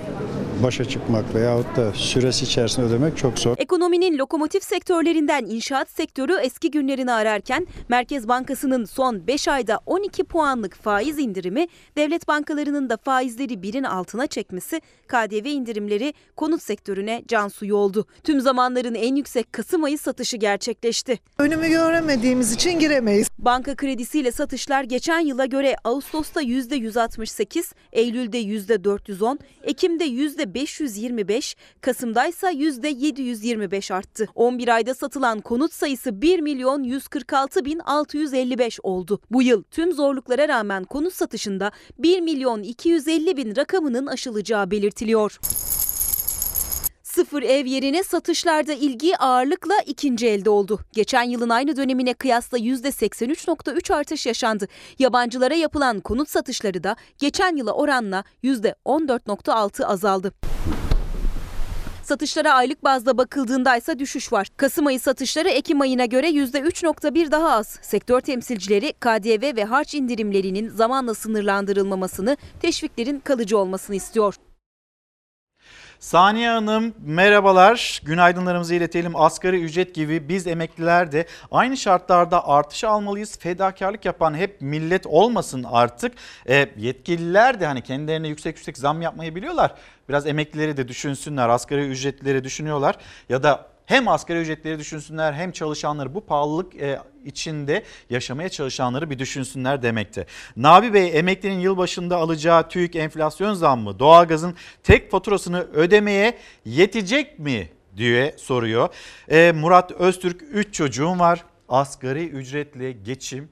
başa çıkmak veyahut da süresi içerisinde ödemek çok zor. Ekonominin lokomotif sektörlerinden inşaat sektörü eski günlerini ararken Merkez Bankası'nın son 5 ayda 12 puanlık faiz indirimi, devlet bankalarının da faizleri birin altına çekmesi, KDV indirimleri konut sektörüne can suyu oldu. Tüm zamanların en yüksek Kasım ayı satışı gerçekleşti. Önümü göremediğimiz için giremeyiz. Banka kredisiyle satışlar geçen yıla göre Ağustos'ta %168, Eylül'de %410, Ekim'de %525, Kasım'da ise %725 arttı. 11 ayda satılan konut sayısı 1 milyon 146 bin 655 oldu. Bu yıl tüm zorluklara rağmen konut satışında 1 milyon 250 bin rakamının aşılacağı belirtiliyor. Sıfır ev yerine satışlarda ilgi ağırlıkla ikinci elde oldu. Geçen yılın aynı dönemine kıyasla %83.3 artış yaşandı. Yabancılara yapılan konut satışları da geçen yıla oranla %14.6 azaldı. Satışlara aylık bazda bakıldığında ise düşüş var. Kasım ayı satışları Ekim ayına göre %3.1 daha az. Sektör temsilcileri KDV ve harç indirimlerinin zamanla sınırlandırılmamasını, teşviklerin kalıcı olmasını istiyor. Saniye Hanım merhabalar. Günaydınlarımızı iletelim. Asgari ücret gibi biz emekliler de aynı şartlarda artış almalıyız. Fedakarlık yapan hep millet olmasın artık. E, yetkililer de hani kendilerine yüksek yüksek zam yapmayı biliyorlar. Biraz emeklileri de düşünsünler. Asgari ücretlileri düşünüyorlar. Ya da hem asgari ücretleri düşünsünler hem çalışanları bu pahalılık e, içinde yaşamaya çalışanları bir düşünsünler demekte. Nabi Bey emeklinin yılbaşında alacağı TÜİK enflasyon zammı doğalgazın tek faturasını ödemeye yetecek mi diye soruyor. E, Murat Öztürk 3 çocuğum var. Asgari ücretle geçim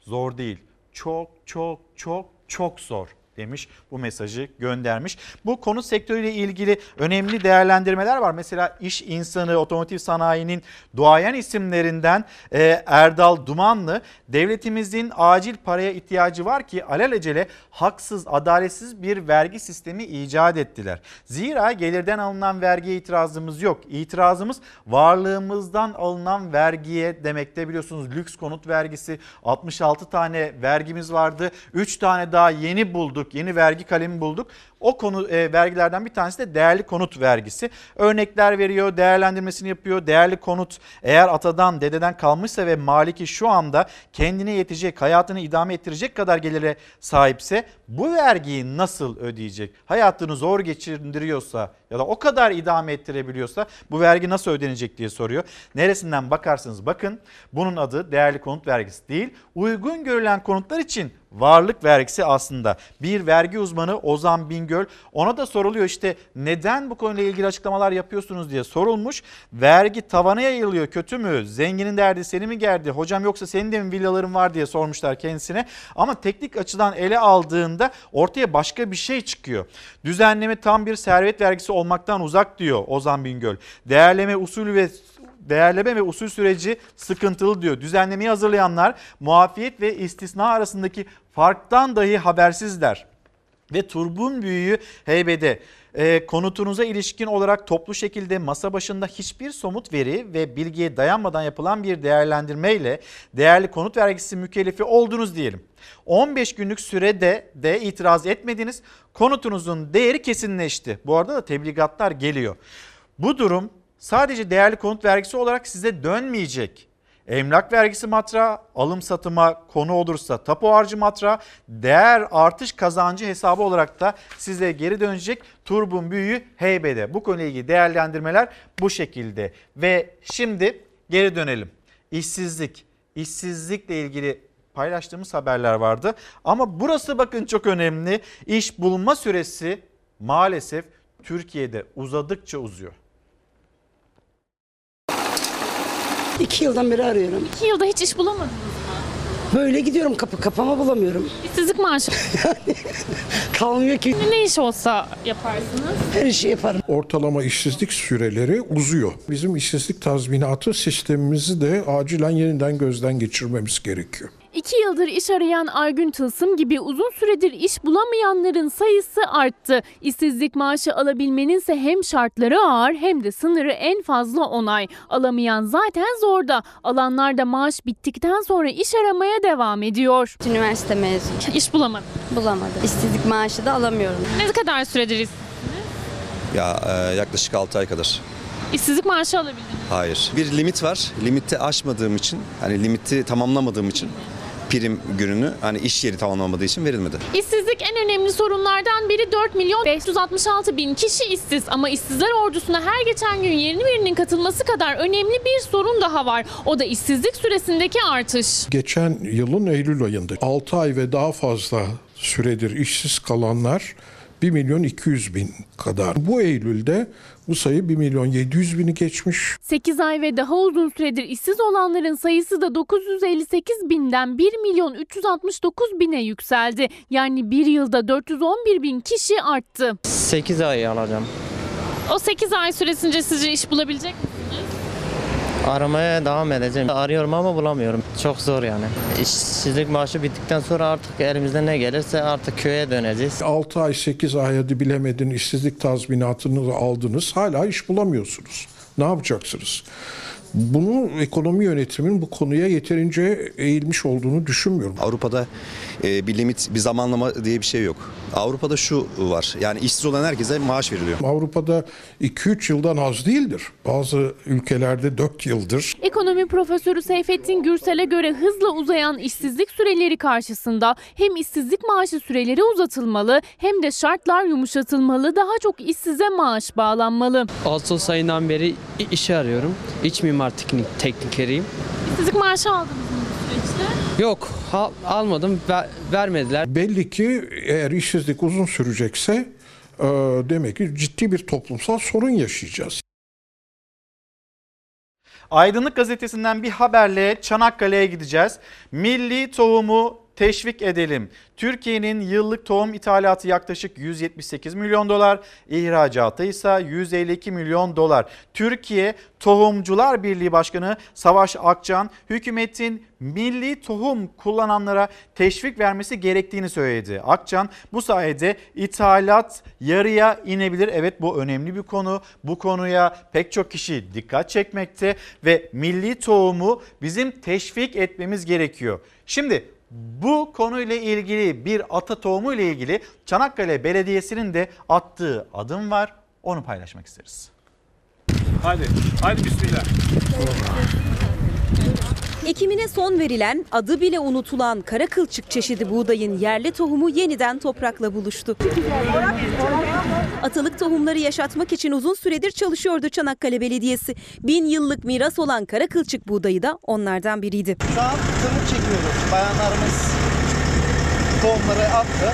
zor değil. Çok çok çok çok zor demiş bu mesajı göndermiş. Bu konu sektörüyle ilgili önemli değerlendirmeler var. Mesela iş insanı otomotiv sanayinin duayen isimlerinden e, Erdal Dumanlı devletimizin acil paraya ihtiyacı var ki alelacele haksız adaletsiz bir vergi sistemi icat ettiler. Zira gelirden alınan vergiye itirazımız yok. İtirazımız varlığımızdan alınan vergiye demekte biliyorsunuz lüks konut vergisi 66 tane vergimiz vardı. 3 tane daha yeni bulduk. Yeni vergi kalemi bulduk. O konu e, vergilerden bir tanesi de değerli konut vergisi. Örnekler veriyor, değerlendirmesini yapıyor. Değerli konut eğer atadan, dededen kalmışsa ve maliki şu anda kendine yetecek, hayatını idame ettirecek kadar gelire sahipse bu vergiyi nasıl ödeyecek? Hayatını zor geçindiriyorsa ya da o kadar idame ettirebiliyorsa bu vergi nasıl ödenecek diye soruyor. Neresinden bakarsınız bakın bunun adı değerli konut vergisi değil. Uygun görülen konutlar için varlık vergisi aslında. Bir vergi uzmanı Ozan Bingöl ona da soruluyor işte neden bu konuyla ilgili açıklamalar yapıyorsunuz diye sorulmuş. Vergi tavana yayılıyor kötü mü? Zenginin derdi seni mi gerdi? Hocam yoksa senin de mi villaların var diye sormuşlar kendisine. Ama teknik açıdan ele aldığında ortaya başka bir şey çıkıyor. Düzenleme tam bir servet vergisi olmaktan uzak diyor Ozan Bingöl. Değerleme usulü ve değerleme ve usul süreci sıkıntılı diyor. Düzenlemeyi hazırlayanlar muafiyet ve istisna arasındaki farktan dahi habersizler. Ve turbun büyüğü heybede e, konutunuza ilişkin olarak toplu şekilde masa başında hiçbir somut veri ve bilgiye dayanmadan yapılan bir değerlendirmeyle değerli konut vergisi mükellefi oldunuz diyelim. 15 günlük sürede de itiraz etmediniz. Konutunuzun değeri kesinleşti. Bu arada da tebligatlar geliyor. Bu durum sadece değerli konut vergisi olarak size dönmeyecek. Emlak vergisi matrağı, alım satıma konu olursa tapu harcı matrağı, değer artış kazancı hesabı olarak da size geri dönecek turbun büyüğü heybede. Bu konuyla ilgili değerlendirmeler bu şekilde. Ve şimdi geri dönelim. İşsizlik, işsizlikle ilgili paylaştığımız haberler vardı. Ama burası bakın çok önemli. İş bulma süresi maalesef Türkiye'de uzadıkça uzuyor. İki yıldan beri arıyorum. İki yılda hiç iş bulamadınız mı? Böyle gidiyorum kapı kapama bulamıyorum. İşsizlik maaşı. Kalmıyor ki. ne iş olsa yaparsınız? Her işi yaparım. Ortalama işsizlik süreleri uzuyor. Bizim işsizlik tazminatı sistemimizi de acilen yeniden gözden geçirmemiz gerekiyor. İki yıldır iş arayan Aygün Tılsım gibi uzun süredir iş bulamayanların sayısı arttı. İşsizlik maaşı alabilmenin ise hem şartları ağır hem de sınırı en fazla onay. Alamayan zaten zorda. Alanlar da maaş bittikten sonra iş aramaya devam ediyor. Üniversite mezunu. İş bulamadım. Bulamadım. İşsizlik maaşı da alamıyorum. Ne kadar süredir Ya e, yaklaşık 6 ay kadar. işsizlik maaşı alabildiniz? Hayır. Bir limit var. Limiti aşmadığım için, hani limiti tamamlamadığım için prim gününü hani iş yeri tamamlamadığı için verilmedi. İşsizlik en önemli sorunlardan biri 4 milyon 566 bin kişi işsiz ama işsizler ordusuna her geçen gün yeni birinin katılması kadar önemli bir sorun daha var. O da işsizlik süresindeki artış. Geçen yılın Eylül ayında 6 ay ve daha fazla süredir işsiz kalanlar 1 milyon 200 bin kadar. Bu Eylül'de bu sayı 1 milyon 700 bini geçmiş. 8 ay ve daha uzun süredir işsiz olanların sayısı da 958 binden 1 milyon 369 bine yükseldi. Yani bir yılda 411 bin kişi arttı. 8 ay alacağım. O 8 ay süresince sizce iş bulabilecek misiniz? Aramaya devam edeceğim. Arıyorum ama bulamıyorum. Çok zor yani. İşsizlik maaşı bittikten sonra artık elimizde ne gelirse artık köye döneceğiz. 6 ay 8 ay hadi bilemedin işsizlik tazminatını aldınız hala iş bulamıyorsunuz. Ne yapacaksınız? Bunu ekonomi yönetimin bu konuya yeterince eğilmiş olduğunu düşünmüyorum. Avrupa'da e, bir limit, bir zamanlama diye bir şey yok. Avrupa'da şu var. Yani işsiz olan herkese maaş veriliyor. Avrupa'da 2-3 yıldan az değildir. Bazı ülkelerde 4 yıldır. Ekonomi profesörü Seyfettin Gürsel'e göre hızla uzayan işsizlik süreleri karşısında hem işsizlik maaşı süreleri uzatılmalı hem de şartlar yumuşatılmalı, daha çok işsize maaş bağlanmalı. Ağustos ayından beri işe arıyorum. İç mimar teknik, teknikeriyim. İşsizlik maaşı aldınız süreçte? Yok ha- almadım ver- vermediler. Belli ki eğer işsizlik uzun sürecekse e, demek ki ciddi bir toplumsal sorun yaşayacağız. Aydınlık gazetesinden bir haberle Çanakkale'ye gideceğiz. Milli tohumu teşvik edelim. Türkiye'nin yıllık tohum ithalatı yaklaşık 178 milyon dolar, ihracatı ise 152 milyon dolar. Türkiye Tohumcular Birliği Başkanı Savaş Akcan hükümetin milli tohum kullananlara teşvik vermesi gerektiğini söyledi. Akcan bu sayede ithalat yarıya inebilir. Evet bu önemli bir konu. Bu konuya pek çok kişi dikkat çekmekte ve milli tohumu bizim teşvik etmemiz gerekiyor. Şimdi bu konuyla ilgili bir ata tohumu ile ilgili Çanakkale Belediyesi'nin de attığı adım var. Onu paylaşmak isteriz. Hadi, hadi bismillah. Ekimine son verilen, adı bile unutulan kara kılçık çeşidi buğdayın yerli tohumu yeniden toprakla buluştu. Atalık tohumları yaşatmak için uzun süredir çalışıyordu Çanakkale Belediyesi. Bin yıllık miras olan kara kılçık buğdayı da onlardan biriydi. Şu an tırmık çekiyoruz. Bayanlarımız tohumları attı.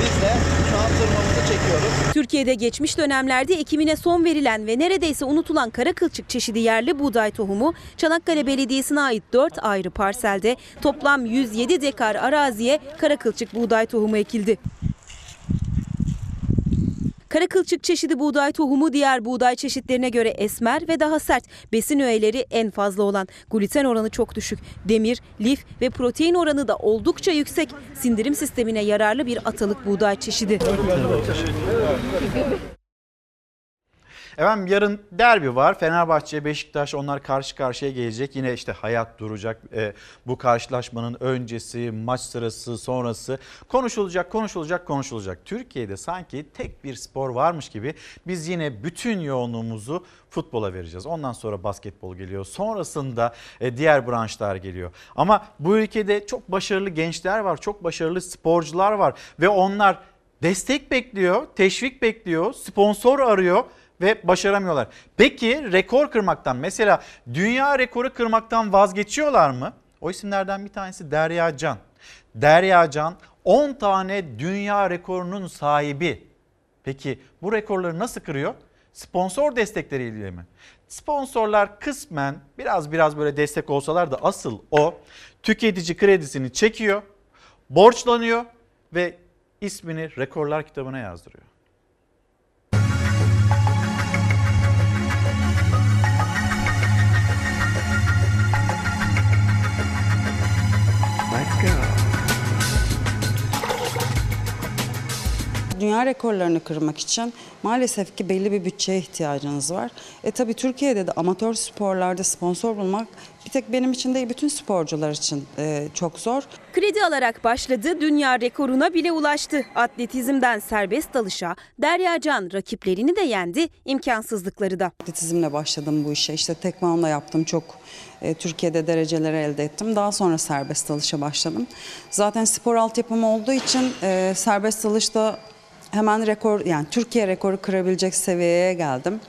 Biz de şu an tırmığımızı çekiyoruz. Türkiye'de geçmiş dönemlerde ekimine son verilen ve neredeyse unutulan kara kılçık çeşidi yerli buğday tohumu Çanakkale Belediyesi'ne ait 4 ayrı parselde toplam 107 dekar araziye kara kılçık buğday tohumu ekildi. Kara kılçık çeşidi buğday tohumu diğer buğday çeşitlerine göre esmer ve daha sert. Besin öğeleri en fazla olan. Gluten oranı çok düşük. Demir, lif ve protein oranı da oldukça yüksek. Sindirim sistemine yararlı bir atalık buğday çeşidi. Efendim yarın derbi var. Fenerbahçe, Beşiktaş onlar karşı karşıya gelecek. Yine işte hayat duracak. Ee, bu karşılaşmanın öncesi, maç sırası, sonrası konuşulacak, konuşulacak, konuşulacak. Türkiye'de sanki tek bir spor varmış gibi biz yine bütün yoğunluğumuzu futbola vereceğiz. Ondan sonra basketbol geliyor. Sonrasında e, diğer branşlar geliyor. Ama bu ülkede çok başarılı gençler var, çok başarılı sporcular var ve onlar destek bekliyor, teşvik bekliyor, sponsor arıyor ve başaramıyorlar. Peki rekor kırmaktan mesela dünya rekoru kırmaktan vazgeçiyorlar mı? O isimlerden bir tanesi Derya Can. Derya Can 10 tane dünya rekorunun sahibi. Peki bu rekorları nasıl kırıyor? Sponsor destekleriyle mi? Sponsorlar kısmen biraz biraz böyle destek olsalar da asıl o tüketici kredisini çekiyor, borçlanıyor ve ismini rekorlar kitabına yazdırıyor. Dünya rekorlarını kırmak için maalesef ki belli bir bütçeye ihtiyacınız var. E tabii Türkiye'de de amatör sporlarda sponsor bulmak bir tek benim için değil bütün sporcular için e, çok zor. Kredi alarak başladı, dünya rekoruna bile ulaştı. Atletizmden serbest dalışa Derya Can rakiplerini de yendi, imkansızlıkları da. Atletizmle başladım bu işe. İşte tekvanla yaptım çok e, Türkiye'de dereceler elde ettim. Daha sonra serbest dalışa başladım. Zaten spor altyapım olduğu için e, serbest dalışta hemen rekor yani Türkiye rekoru kırabilecek seviyeye geldim.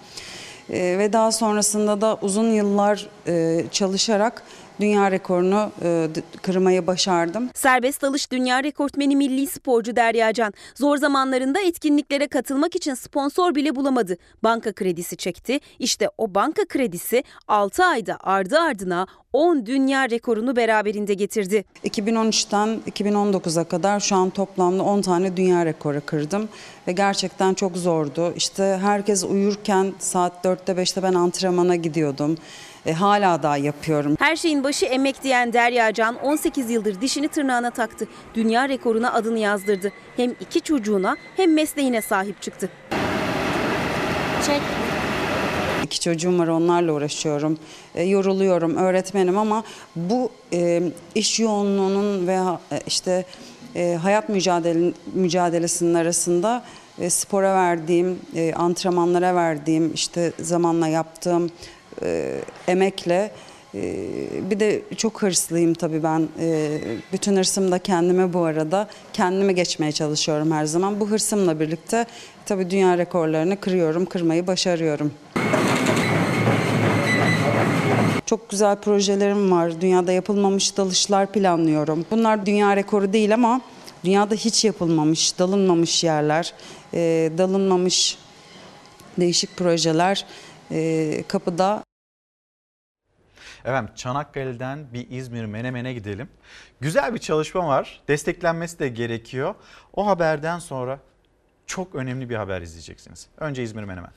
E, ve daha sonrasında da uzun yıllar e, çalışarak dünya rekorunu e, kırmayı başardım. Serbest dalış dünya rekortmeni milli sporcu Derya Can zor zamanlarında etkinliklere katılmak için sponsor bile bulamadı. Banka kredisi çekti. İşte o banka kredisi 6 ayda ardı ardına 10 dünya rekorunu beraberinde getirdi. 2013'ten 2019'a kadar şu an toplamda 10 tane dünya rekoru kırdım ve gerçekten çok zordu. İşte herkes uyurken saat 4'te 5'te ben antrenmana gidiyordum. E, hala daha yapıyorum. Her şeyin başı emek diyen Derya Can 18 yıldır dişini tırnağına taktı. Dünya rekoruna adını yazdırdı. Hem iki çocuğuna hem mesleğine sahip çıktı. Çek. iki çocuğum var onlarla uğraşıyorum. E, yoruluyorum, öğretmenim ama bu e, iş yoğunluğunun ve e, işte e, hayat mücadele, mücadelesinin arasında e, spora verdiğim, e, antrenmanlara verdiğim, işte zamanla yaptığım e, emekle e, bir de çok hırslıyım tabii ben. E, bütün hırsım da kendime bu arada. Kendime geçmeye çalışıyorum her zaman. Bu hırsımla birlikte tabii dünya rekorlarını kırıyorum, kırmayı başarıyorum. Çok güzel projelerim var. Dünyada yapılmamış dalışlar planlıyorum. Bunlar dünya rekoru değil ama dünyada hiç yapılmamış, dalınmamış yerler, dalınmamış değişik projeler e, kapıda. Efendim Çanakkale'den bir İzmir Menemen'e gidelim. Güzel bir çalışma var. Desteklenmesi de gerekiyor. O haberden sonra çok önemli bir haber izleyeceksiniz. Önce İzmir Menemen.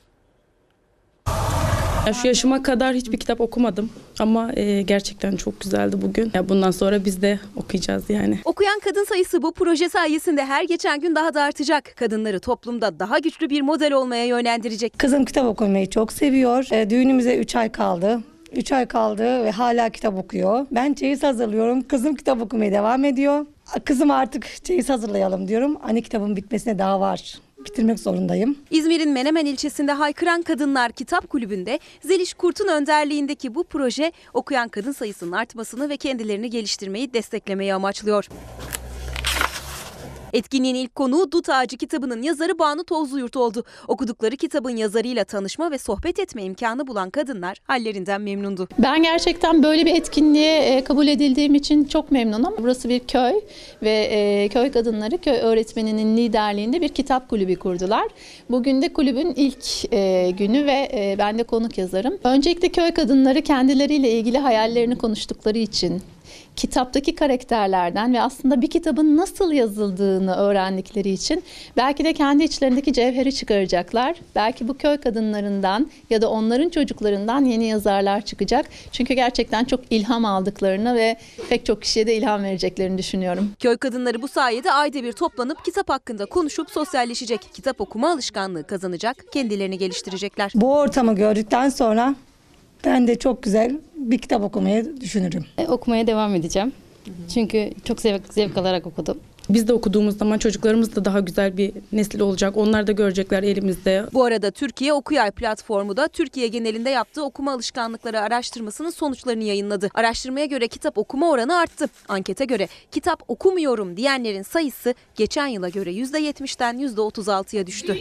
Ya Şu yaşıma kadar hiçbir kitap okumadım ama e, gerçekten çok güzeldi bugün. Ya bundan sonra biz de okuyacağız yani. Okuyan kadın sayısı bu proje sayesinde her geçen gün daha da artacak. Kadınları toplumda daha güçlü bir model olmaya yönlendirecek. Kızım kitap okumayı çok seviyor. E, düğünümüze 3 ay kaldı. 3 ay kaldı ve hala kitap okuyor. Ben çeyiz hazırlıyorum. Kızım kitap okumaya devam ediyor. Kızım artık çeyiz hazırlayalım diyorum. Anne kitabın bitmesine daha var. Bitirmek zorundayım. İzmir'in Menemen ilçesinde Haykıran Kadınlar Kitap Kulübü'nde Zeliş Kurt'un önderliğindeki bu proje okuyan kadın sayısının artmasını ve kendilerini geliştirmeyi desteklemeyi amaçlıyor. Etkinliğin ilk konuğu Dut Ağacı kitabının yazarı Banu Tozluyurt oldu. Okudukları kitabın yazarıyla tanışma ve sohbet etme imkanı bulan kadınlar hallerinden memnundu. Ben gerçekten böyle bir etkinliğe e, kabul edildiğim için çok memnunum. Burası bir köy ve e, köy kadınları köy öğretmeninin liderliğinde bir kitap kulübü kurdular. Bugün de kulübün ilk e, günü ve ben de konuk yazarım. Öncelikle köy kadınları kendileriyle ilgili hayallerini konuştukları için kitaptaki karakterlerden ve aslında bir kitabın nasıl yazıldığını öğrendikleri için belki de kendi içlerindeki cevheri çıkaracaklar. Belki bu köy kadınlarından ya da onların çocuklarından yeni yazarlar çıkacak. Çünkü gerçekten çok ilham aldıklarını ve pek çok kişiye de ilham vereceklerini düşünüyorum. Köy kadınları bu sayede ayda bir toplanıp kitap hakkında konuşup sosyalleşecek. Kitap okuma alışkanlığı kazanacak, kendilerini geliştirecekler. Bu ortamı gördükten sonra ben de çok güzel bir kitap okumayı düşünürüm. E, Okumaya devam edeceğim. Çünkü çok zevk, zevk alarak okudum. Biz de okuduğumuz zaman çocuklarımız da daha güzel bir nesil olacak. Onlar da görecekler elimizde. Bu arada Türkiye Okuyay platformu da Türkiye genelinde yaptığı okuma alışkanlıkları araştırmasının sonuçlarını yayınladı. Araştırmaya göre kitap okuma oranı arttı. Ankete göre kitap okumuyorum diyenlerin sayısı geçen yıla göre %70'den %36'ya düştü.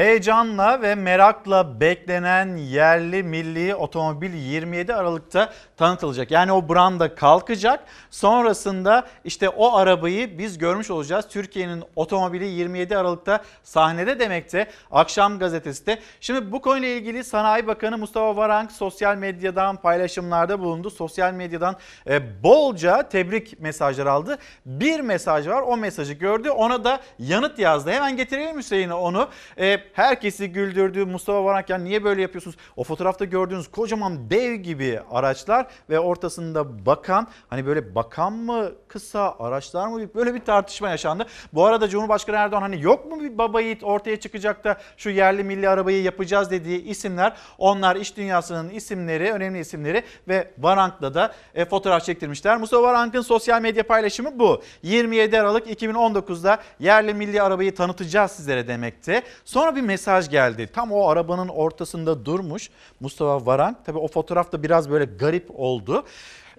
Heyecanla ve merakla beklenen yerli milli otomobil 27 Aralık'ta tanıtılacak. Yani o branda kalkacak. Sonrasında işte o arabayı biz görmüş olacağız. Türkiye'nin otomobili 27 Aralık'ta sahnede demekte. Akşam gazetesi de. Şimdi bu konuyla ilgili Sanayi Bakanı Mustafa Varank sosyal medyadan paylaşımlarda bulundu. Sosyal medyadan e, bolca tebrik mesajları aldı. Bir mesaj var. O mesajı gördü. Ona da yanıt yazdı. Hemen getirelim Hüseyin'e onu. E, herkesi güldürdü. Mustafa Varank ya niye böyle yapıyorsunuz? O fotoğrafta gördüğünüz kocaman dev gibi araçlar ve ortasında bakan hani böyle bakan mı kısa araçlar mı böyle bir tartışma yaşandı. Bu arada Cumhurbaşkanı Erdoğan hani yok mu bir baba yiğit ortaya çıkacak da şu yerli milli arabayı yapacağız dediği isimler onlar iş dünyasının isimleri önemli isimleri ve Varank'la da e, fotoğraf çektirmişler. Mustafa Varank'ın sosyal medya paylaşımı bu. 27 Aralık 2019'da yerli milli arabayı tanıtacağız sizlere demekte. Sonra bir mesaj geldi. Tam o arabanın ortasında durmuş Mustafa Varank. Tabii o fotoğraf da biraz böyle garip oldu.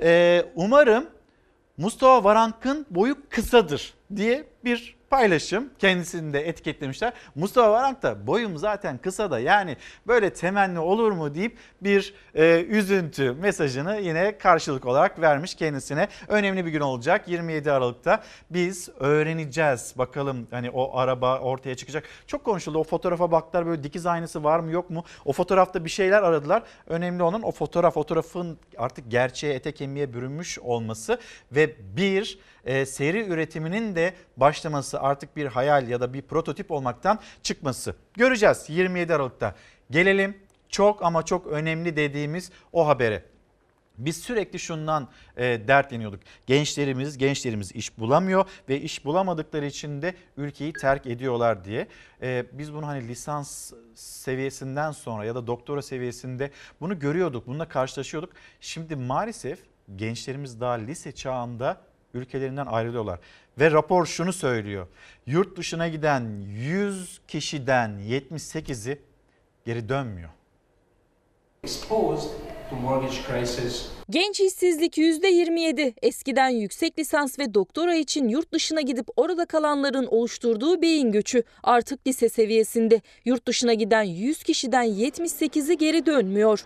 Ee, umarım Mustafa Varank'ın boyu kısadır diye bir paylaşım kendisini de etiketlemişler. Mustafa Varank da boyum zaten kısa da yani böyle temenni olur mu deyip bir e, üzüntü mesajını yine karşılık olarak vermiş kendisine. Önemli bir gün olacak 27 Aralık'ta biz öğreneceğiz bakalım hani o araba ortaya çıkacak. Çok konuşuldu o fotoğrafa baktılar böyle dikiz aynısı var mı yok mu? O fotoğrafta bir şeyler aradılar. Önemli olan o fotoğraf fotoğrafın artık gerçeğe ete kemiğe bürünmüş olması ve bir e, seri üretiminin de başlaması artık bir hayal ya da bir prototip olmaktan çıkması. Göreceğiz 27 Aralık'ta. Gelelim çok ama çok önemli dediğimiz o habere. Biz sürekli şundan e, dertleniyorduk. Gençlerimiz, gençlerimiz iş bulamıyor ve iş bulamadıkları için de ülkeyi terk ediyorlar diye. E, biz bunu hani lisans seviyesinden sonra ya da doktora seviyesinde bunu görüyorduk, bununla karşılaşıyorduk. Şimdi maalesef gençlerimiz daha lise çağında ülkelerinden ayrılıyorlar. Ve rapor şunu söylüyor. Yurt dışına giden 100 kişiden 78'i geri dönmüyor. Genç işsizlik %27. Eskiden yüksek lisans ve doktora için yurt dışına gidip orada kalanların oluşturduğu beyin göçü artık lise seviyesinde. Yurt dışına giden 100 kişiden 78'i geri dönmüyor.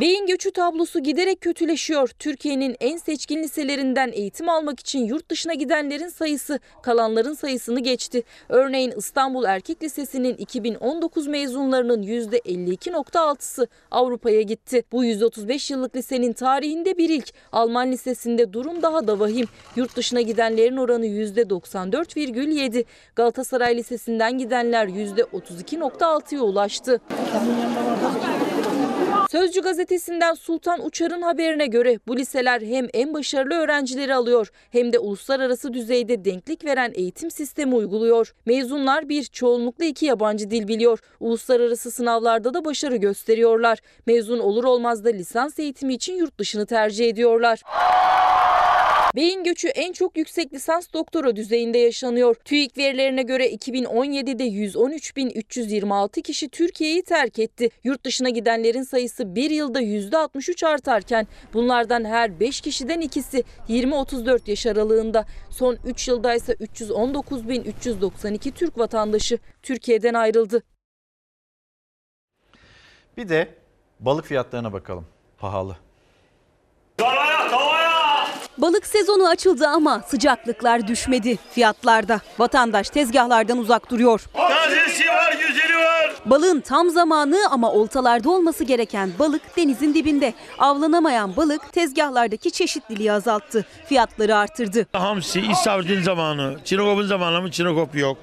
Beyin göçü tablosu giderek kötüleşiyor. Türkiye'nin en seçkin liselerinden eğitim almak için yurt dışına gidenlerin sayısı kalanların sayısını geçti. Örneğin İstanbul Erkek Lisesi'nin 2019 mezunlarının %52.6'sı Avrupa'ya gitti. Bu 135 yıllık lisenin tarihinde bir ilk. Alman Lisesi'nde durum daha da vahim. Yurt dışına gidenlerin oranı %94,7. Galatasaray Lisesi'nden gidenler %32.6'ya ulaştı. Sözcü gazetesinden Sultan Uçar'ın haberine göre bu liseler hem en başarılı öğrencileri alıyor hem de uluslararası düzeyde denklik veren eğitim sistemi uyguluyor. Mezunlar bir çoğunlukla iki yabancı dil biliyor. Uluslararası sınavlarda da başarı gösteriyorlar. Mezun olur olmaz da lisans eğitimi için yurt dışını tercih ediyorlar. Beyin göçü en çok yüksek lisans doktora düzeyinde yaşanıyor. TÜİK verilerine göre 2017'de 113.326 kişi Türkiye'yi terk etti. Yurt dışına gidenlerin sayısı bir yılda %63 artarken bunlardan her 5 kişiden ikisi 20-34 yaş aralığında. Son 3 yılda ise 319.392 Türk vatandaşı Türkiye'den ayrıldı. Bir de balık fiyatlarına bakalım. Pahalı. Balık sezonu açıldı ama sıcaklıklar düşmedi fiyatlarda. Vatandaş tezgahlardan uzak duruyor. Tazesi var, güzeli var. Balığın tam zamanı ama oltalarda olması gereken balık denizin dibinde. Avlanamayan balık tezgahlardaki çeşitliliği azalttı. Fiyatları artırdı. Hamsi, istavritin zamanı. Çinokop'un zamanı mı Çinokop yok.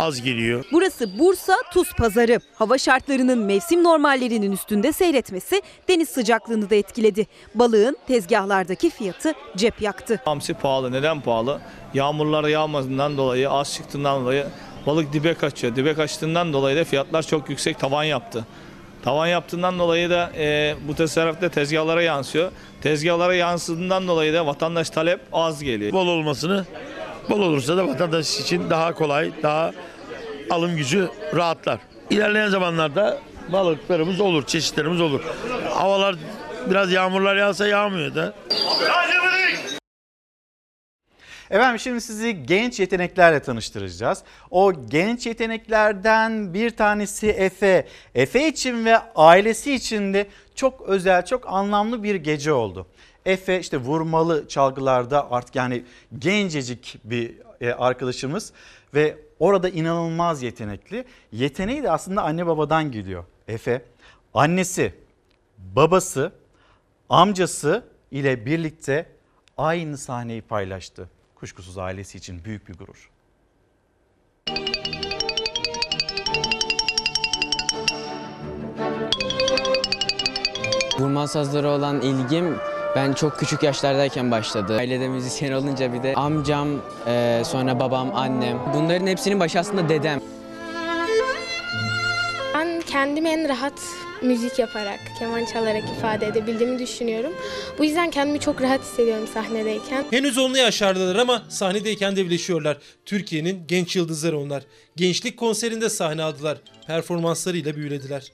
Az geliyor. Burası Bursa Tuz Pazarı. Hava şartlarının mevsim normallerinin üstünde seyretmesi deniz sıcaklığını da etkiledi. Balığın tezgahlardaki fiyatı cep yaktı. Hamsi pahalı. Neden pahalı? Yağmurlar yağmasından dolayı, az çıktığından dolayı balık dibe kaçıyor. Dibe kaçtığından dolayı da fiyatlar çok yüksek tavan yaptı. Tavan yaptığından dolayı da e, bu tasarrufta tezgahlara yansıyor. Tezgahlara yansıdığından dolayı da vatandaş talep az geliyor. Bol olmasını, bol olursa da vatandaş için daha kolay, daha alım gücü rahatlar. İlerleyen zamanlarda balıklarımız olur, çeşitlerimiz olur. Havalar biraz yağmurlar yağsa yağmıyor da. Efendim şimdi sizi genç yeteneklerle tanıştıracağız. O genç yeteneklerden bir tanesi Efe. Efe için ve ailesi için de çok özel, çok anlamlı bir gece oldu. Efe işte vurmalı çalgılarda artık yani gencecik bir e, arkadaşımız ve orada inanılmaz yetenekli. Yeteneği de aslında anne babadan geliyor. Efe annesi, babası, amcası ile birlikte aynı sahneyi paylaştı. Kuşkusuz ailesi için büyük bir gurur. Vurma sazlara olan ilgim ben çok küçük yaşlardayken başladı. Ailede müzisyen olunca bir de amcam, e, sonra babam, annem. Bunların hepsinin başı aslında dedem. Ben kendimi en rahat müzik yaparak, keman çalarak ifade edebildiğimi düşünüyorum. Bu yüzden kendimi çok rahat hissediyorum sahnedeyken. Henüz onlu yaşlardalar ama sahnedeyken de birleşiyorlar. Türkiye'nin genç yıldızları onlar. Gençlik konserinde sahne aldılar. Performanslarıyla büyülediler.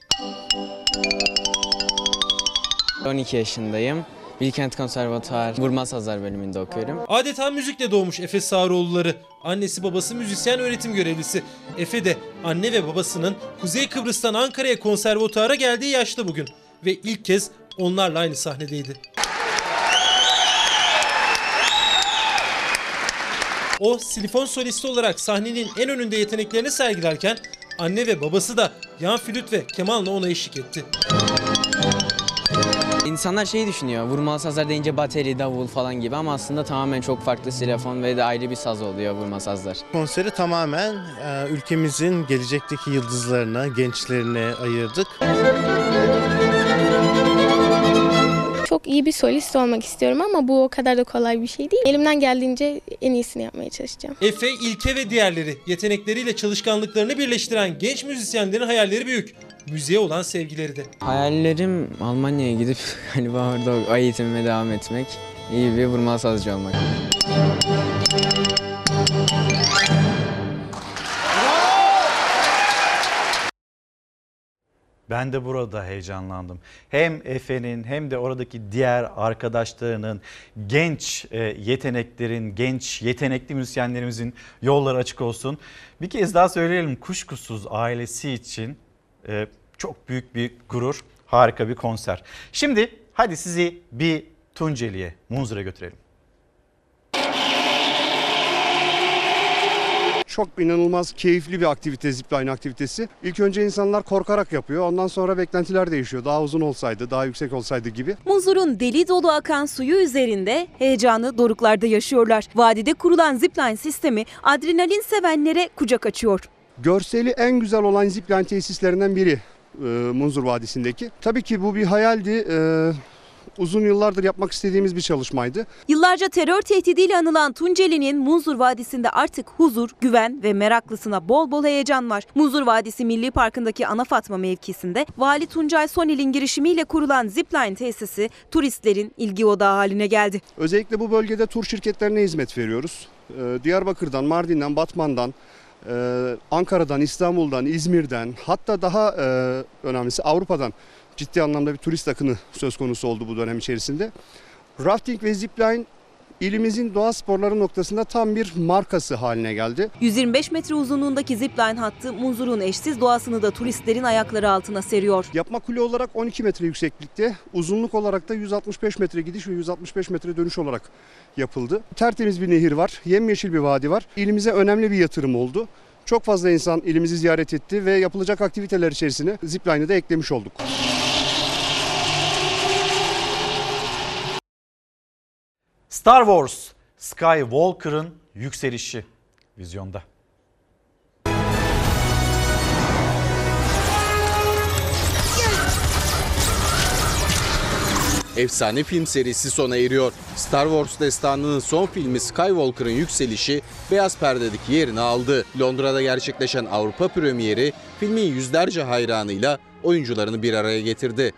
12 yaşındayım. Bilkent Konservatuar Vurma Sazlar bölümünde okuyorum. Adeta müzikle doğmuş Efe Sağroğulları. Annesi babası müzisyen öğretim görevlisi. Efe de anne ve babasının Kuzey Kıbrıs'tan Ankara'ya konservatuara geldiği yaşta bugün. Ve ilk kez onlarla aynı sahnedeydi. O silifon solisti olarak sahnenin en önünde yeteneklerini sergilerken anne ve babası da yan flüt ve kemanla ona eşlik etti. İnsanlar şeyi düşünüyor, vurmalı sazlar deyince bateri, davul falan gibi ama aslında tamamen çok farklı silafon ve de ayrı bir saz oluyor vurma sazlar. Konseri tamamen e, ülkemizin gelecekteki yıldızlarına, gençlerine ayırdık. İyi bir solist olmak istiyorum ama bu o kadar da kolay bir şey değil. Elimden geldiğince en iyisini yapmaya çalışacağım. Efe, İlke ve diğerleri yetenekleriyle çalışkanlıklarını birleştiren genç müzisyenlerin hayalleri büyük. Müziğe olan sevgileri de. Hayallerim Almanya'ya gidip hani orada eğitimime devam etmek, iyi bir vurmalı sazcı olmak. Ben de burada heyecanlandım. Hem Efe'nin hem de oradaki diğer arkadaşlarının, genç e, yeteneklerin, genç yetenekli müzisyenlerimizin yolları açık olsun. Bir kez daha söyleyelim kuşkusuz ailesi için e, çok büyük bir gurur, harika bir konser. Şimdi hadi sizi bir Tunceli'ye, Munzur'a götürelim. Çok inanılmaz keyifli bir aktivite zipline aktivitesi. İlk önce insanlar korkarak yapıyor. Ondan sonra beklentiler değişiyor. Daha uzun olsaydı, daha yüksek olsaydı gibi. Munzur'un deli dolu akan suyu üzerinde heyecanı doruklarda yaşıyorlar. Vadide kurulan zipline sistemi adrenalin sevenlere kucak açıyor. Görseli en güzel olan zipline tesislerinden biri e, Munzur Vadisi'ndeki. Tabii ki bu bir hayaldi. E, uzun yıllardır yapmak istediğimiz bir çalışmaydı. Yıllarca terör tehdidiyle anılan Tunceli'nin Munzur Vadisi'nde artık huzur, güven ve meraklısına bol bol heyecan var. Munzur Vadisi Milli Parkı'ndaki Ana Fatma mevkisinde Vali Tuncay Sonel'in girişimiyle kurulan zipline tesisi turistlerin ilgi odağı haline geldi. Özellikle bu bölgede tur şirketlerine hizmet veriyoruz. E, Diyarbakır'dan, Mardin'den, Batman'dan, e, Ankara'dan, İstanbul'dan, İzmir'den hatta daha e, önemlisi Avrupa'dan ciddi anlamda bir turist akını söz konusu oldu bu dönem içerisinde. Rafting ve zipline ilimizin doğa sporları noktasında tam bir markası haline geldi. 125 metre uzunluğundaki zipline hattı Munzur'un eşsiz doğasını da turistlerin ayakları altına seriyor. Yapma kule olarak 12 metre yükseklikte, uzunluk olarak da 165 metre gidiş ve 165 metre dönüş olarak yapıldı. Tertemiz bir nehir var, yemyeşil bir vadi var. İlimize önemli bir yatırım oldu. Çok fazla insan ilimizi ziyaret etti ve yapılacak aktiviteler içerisine zipline'ı da eklemiş olduk. Star Wars Skywalker'ın yükselişi vizyonda. Efsane film serisi sona eriyor. Star Wars destanının son filmi Skywalker'ın yükselişi beyaz perdedeki yerini aldı. Londra'da gerçekleşen Avrupa premieri filmin yüzlerce hayranıyla oyuncularını bir araya getirdi.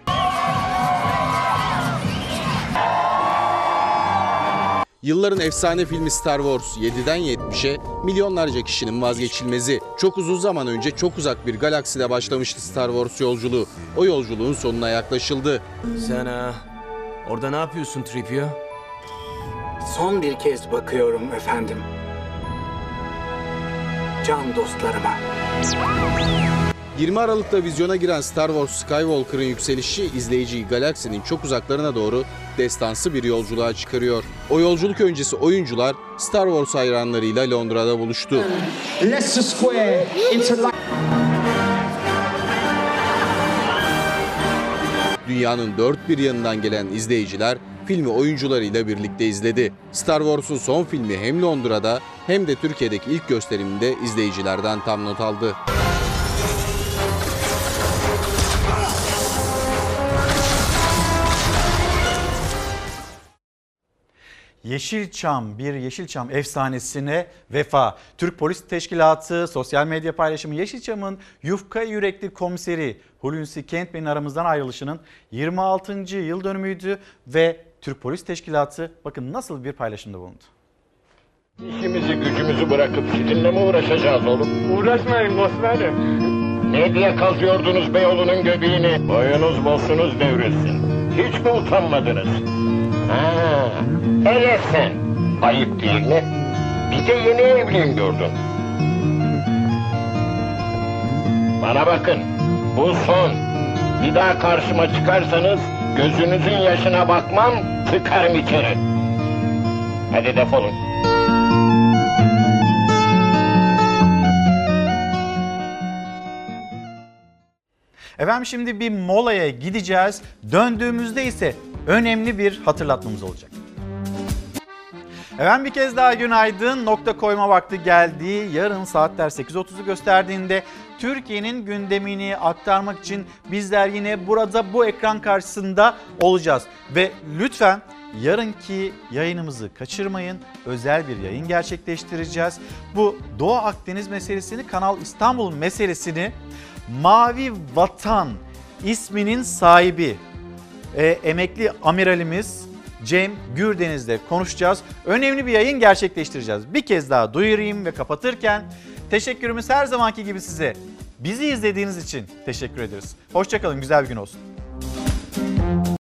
Yılların efsane filmi Star Wars 7'den 70'e milyonlarca kişinin vazgeçilmezi. Çok uzun zaman önce çok uzak bir galakside başlamıştı Star Wars yolculuğu. O yolculuğun sonuna yaklaşıldı. Sen ha, orada ne yapıyorsun Tripio? Son bir kez bakıyorum efendim. Can dostlarıma. 20 Aralık'ta vizyona giren Star Wars Skywalker'ın yükselişi izleyiciyi galaksinin çok uzaklarına doğru destansı bir yolculuğa çıkarıyor. O yolculuk öncesi oyuncular Star Wars hayranlarıyla Londra'da buluştu. Leicester Square into Dünyanın dört bir yanından gelen izleyiciler filmi oyuncularıyla birlikte izledi. Star Wars'un son filmi hem Londra'da hem de Türkiye'deki ilk gösteriminde izleyicilerden tam not aldı. Yeşilçam bir Yeşilçam efsanesine vefa. Türk Polis Teşkilatı sosyal medya paylaşımı Yeşilçam'ın yufka yürekli komiseri Hulusi Kentbey'in aramızdan ayrılışının 26. yıl dönümüydü ve Türk Polis Teşkilatı bakın nasıl bir paylaşımda bulundu. İşimizi gücümüzü bırakıp sizinle mi uğraşacağız oğlum? Uğraşmayın Bosmer'im. Ne diye kazıyordunuz Beyoğlu'nun göbeğini? Boyunuz bosunuz devrilsin. Hiç mi utanmadınız? Ha, hele sen. Ayıp değil mi? Bir de yeni evliyim diyordun. Bana bakın. Bu son. Bir daha karşıma çıkarsanız gözünüzün yaşına bakmam tıkarım içeri. Hadi defolun. Efendim şimdi bir molaya gideceğiz. Döndüğümüzde ise önemli bir hatırlatmamız olacak. Efendim bir kez daha günaydın. Nokta koyma vakti geldi. Yarın saatler 8.30'u gösterdiğinde Türkiye'nin gündemini aktarmak için bizler yine burada bu ekran karşısında olacağız. Ve lütfen yarınki yayınımızı kaçırmayın. Özel bir yayın gerçekleştireceğiz. Bu Doğu Akdeniz meselesini, Kanal İstanbul meselesini Mavi Vatan isminin sahibi e, emekli amiralimiz Cem Gürdeniz'le konuşacağız. Önemli bir yayın gerçekleştireceğiz. Bir kez daha duyurayım ve kapatırken teşekkürümüz her zamanki gibi size. Bizi izlediğiniz için teşekkür ederiz. Hoşçakalın, güzel bir gün olsun.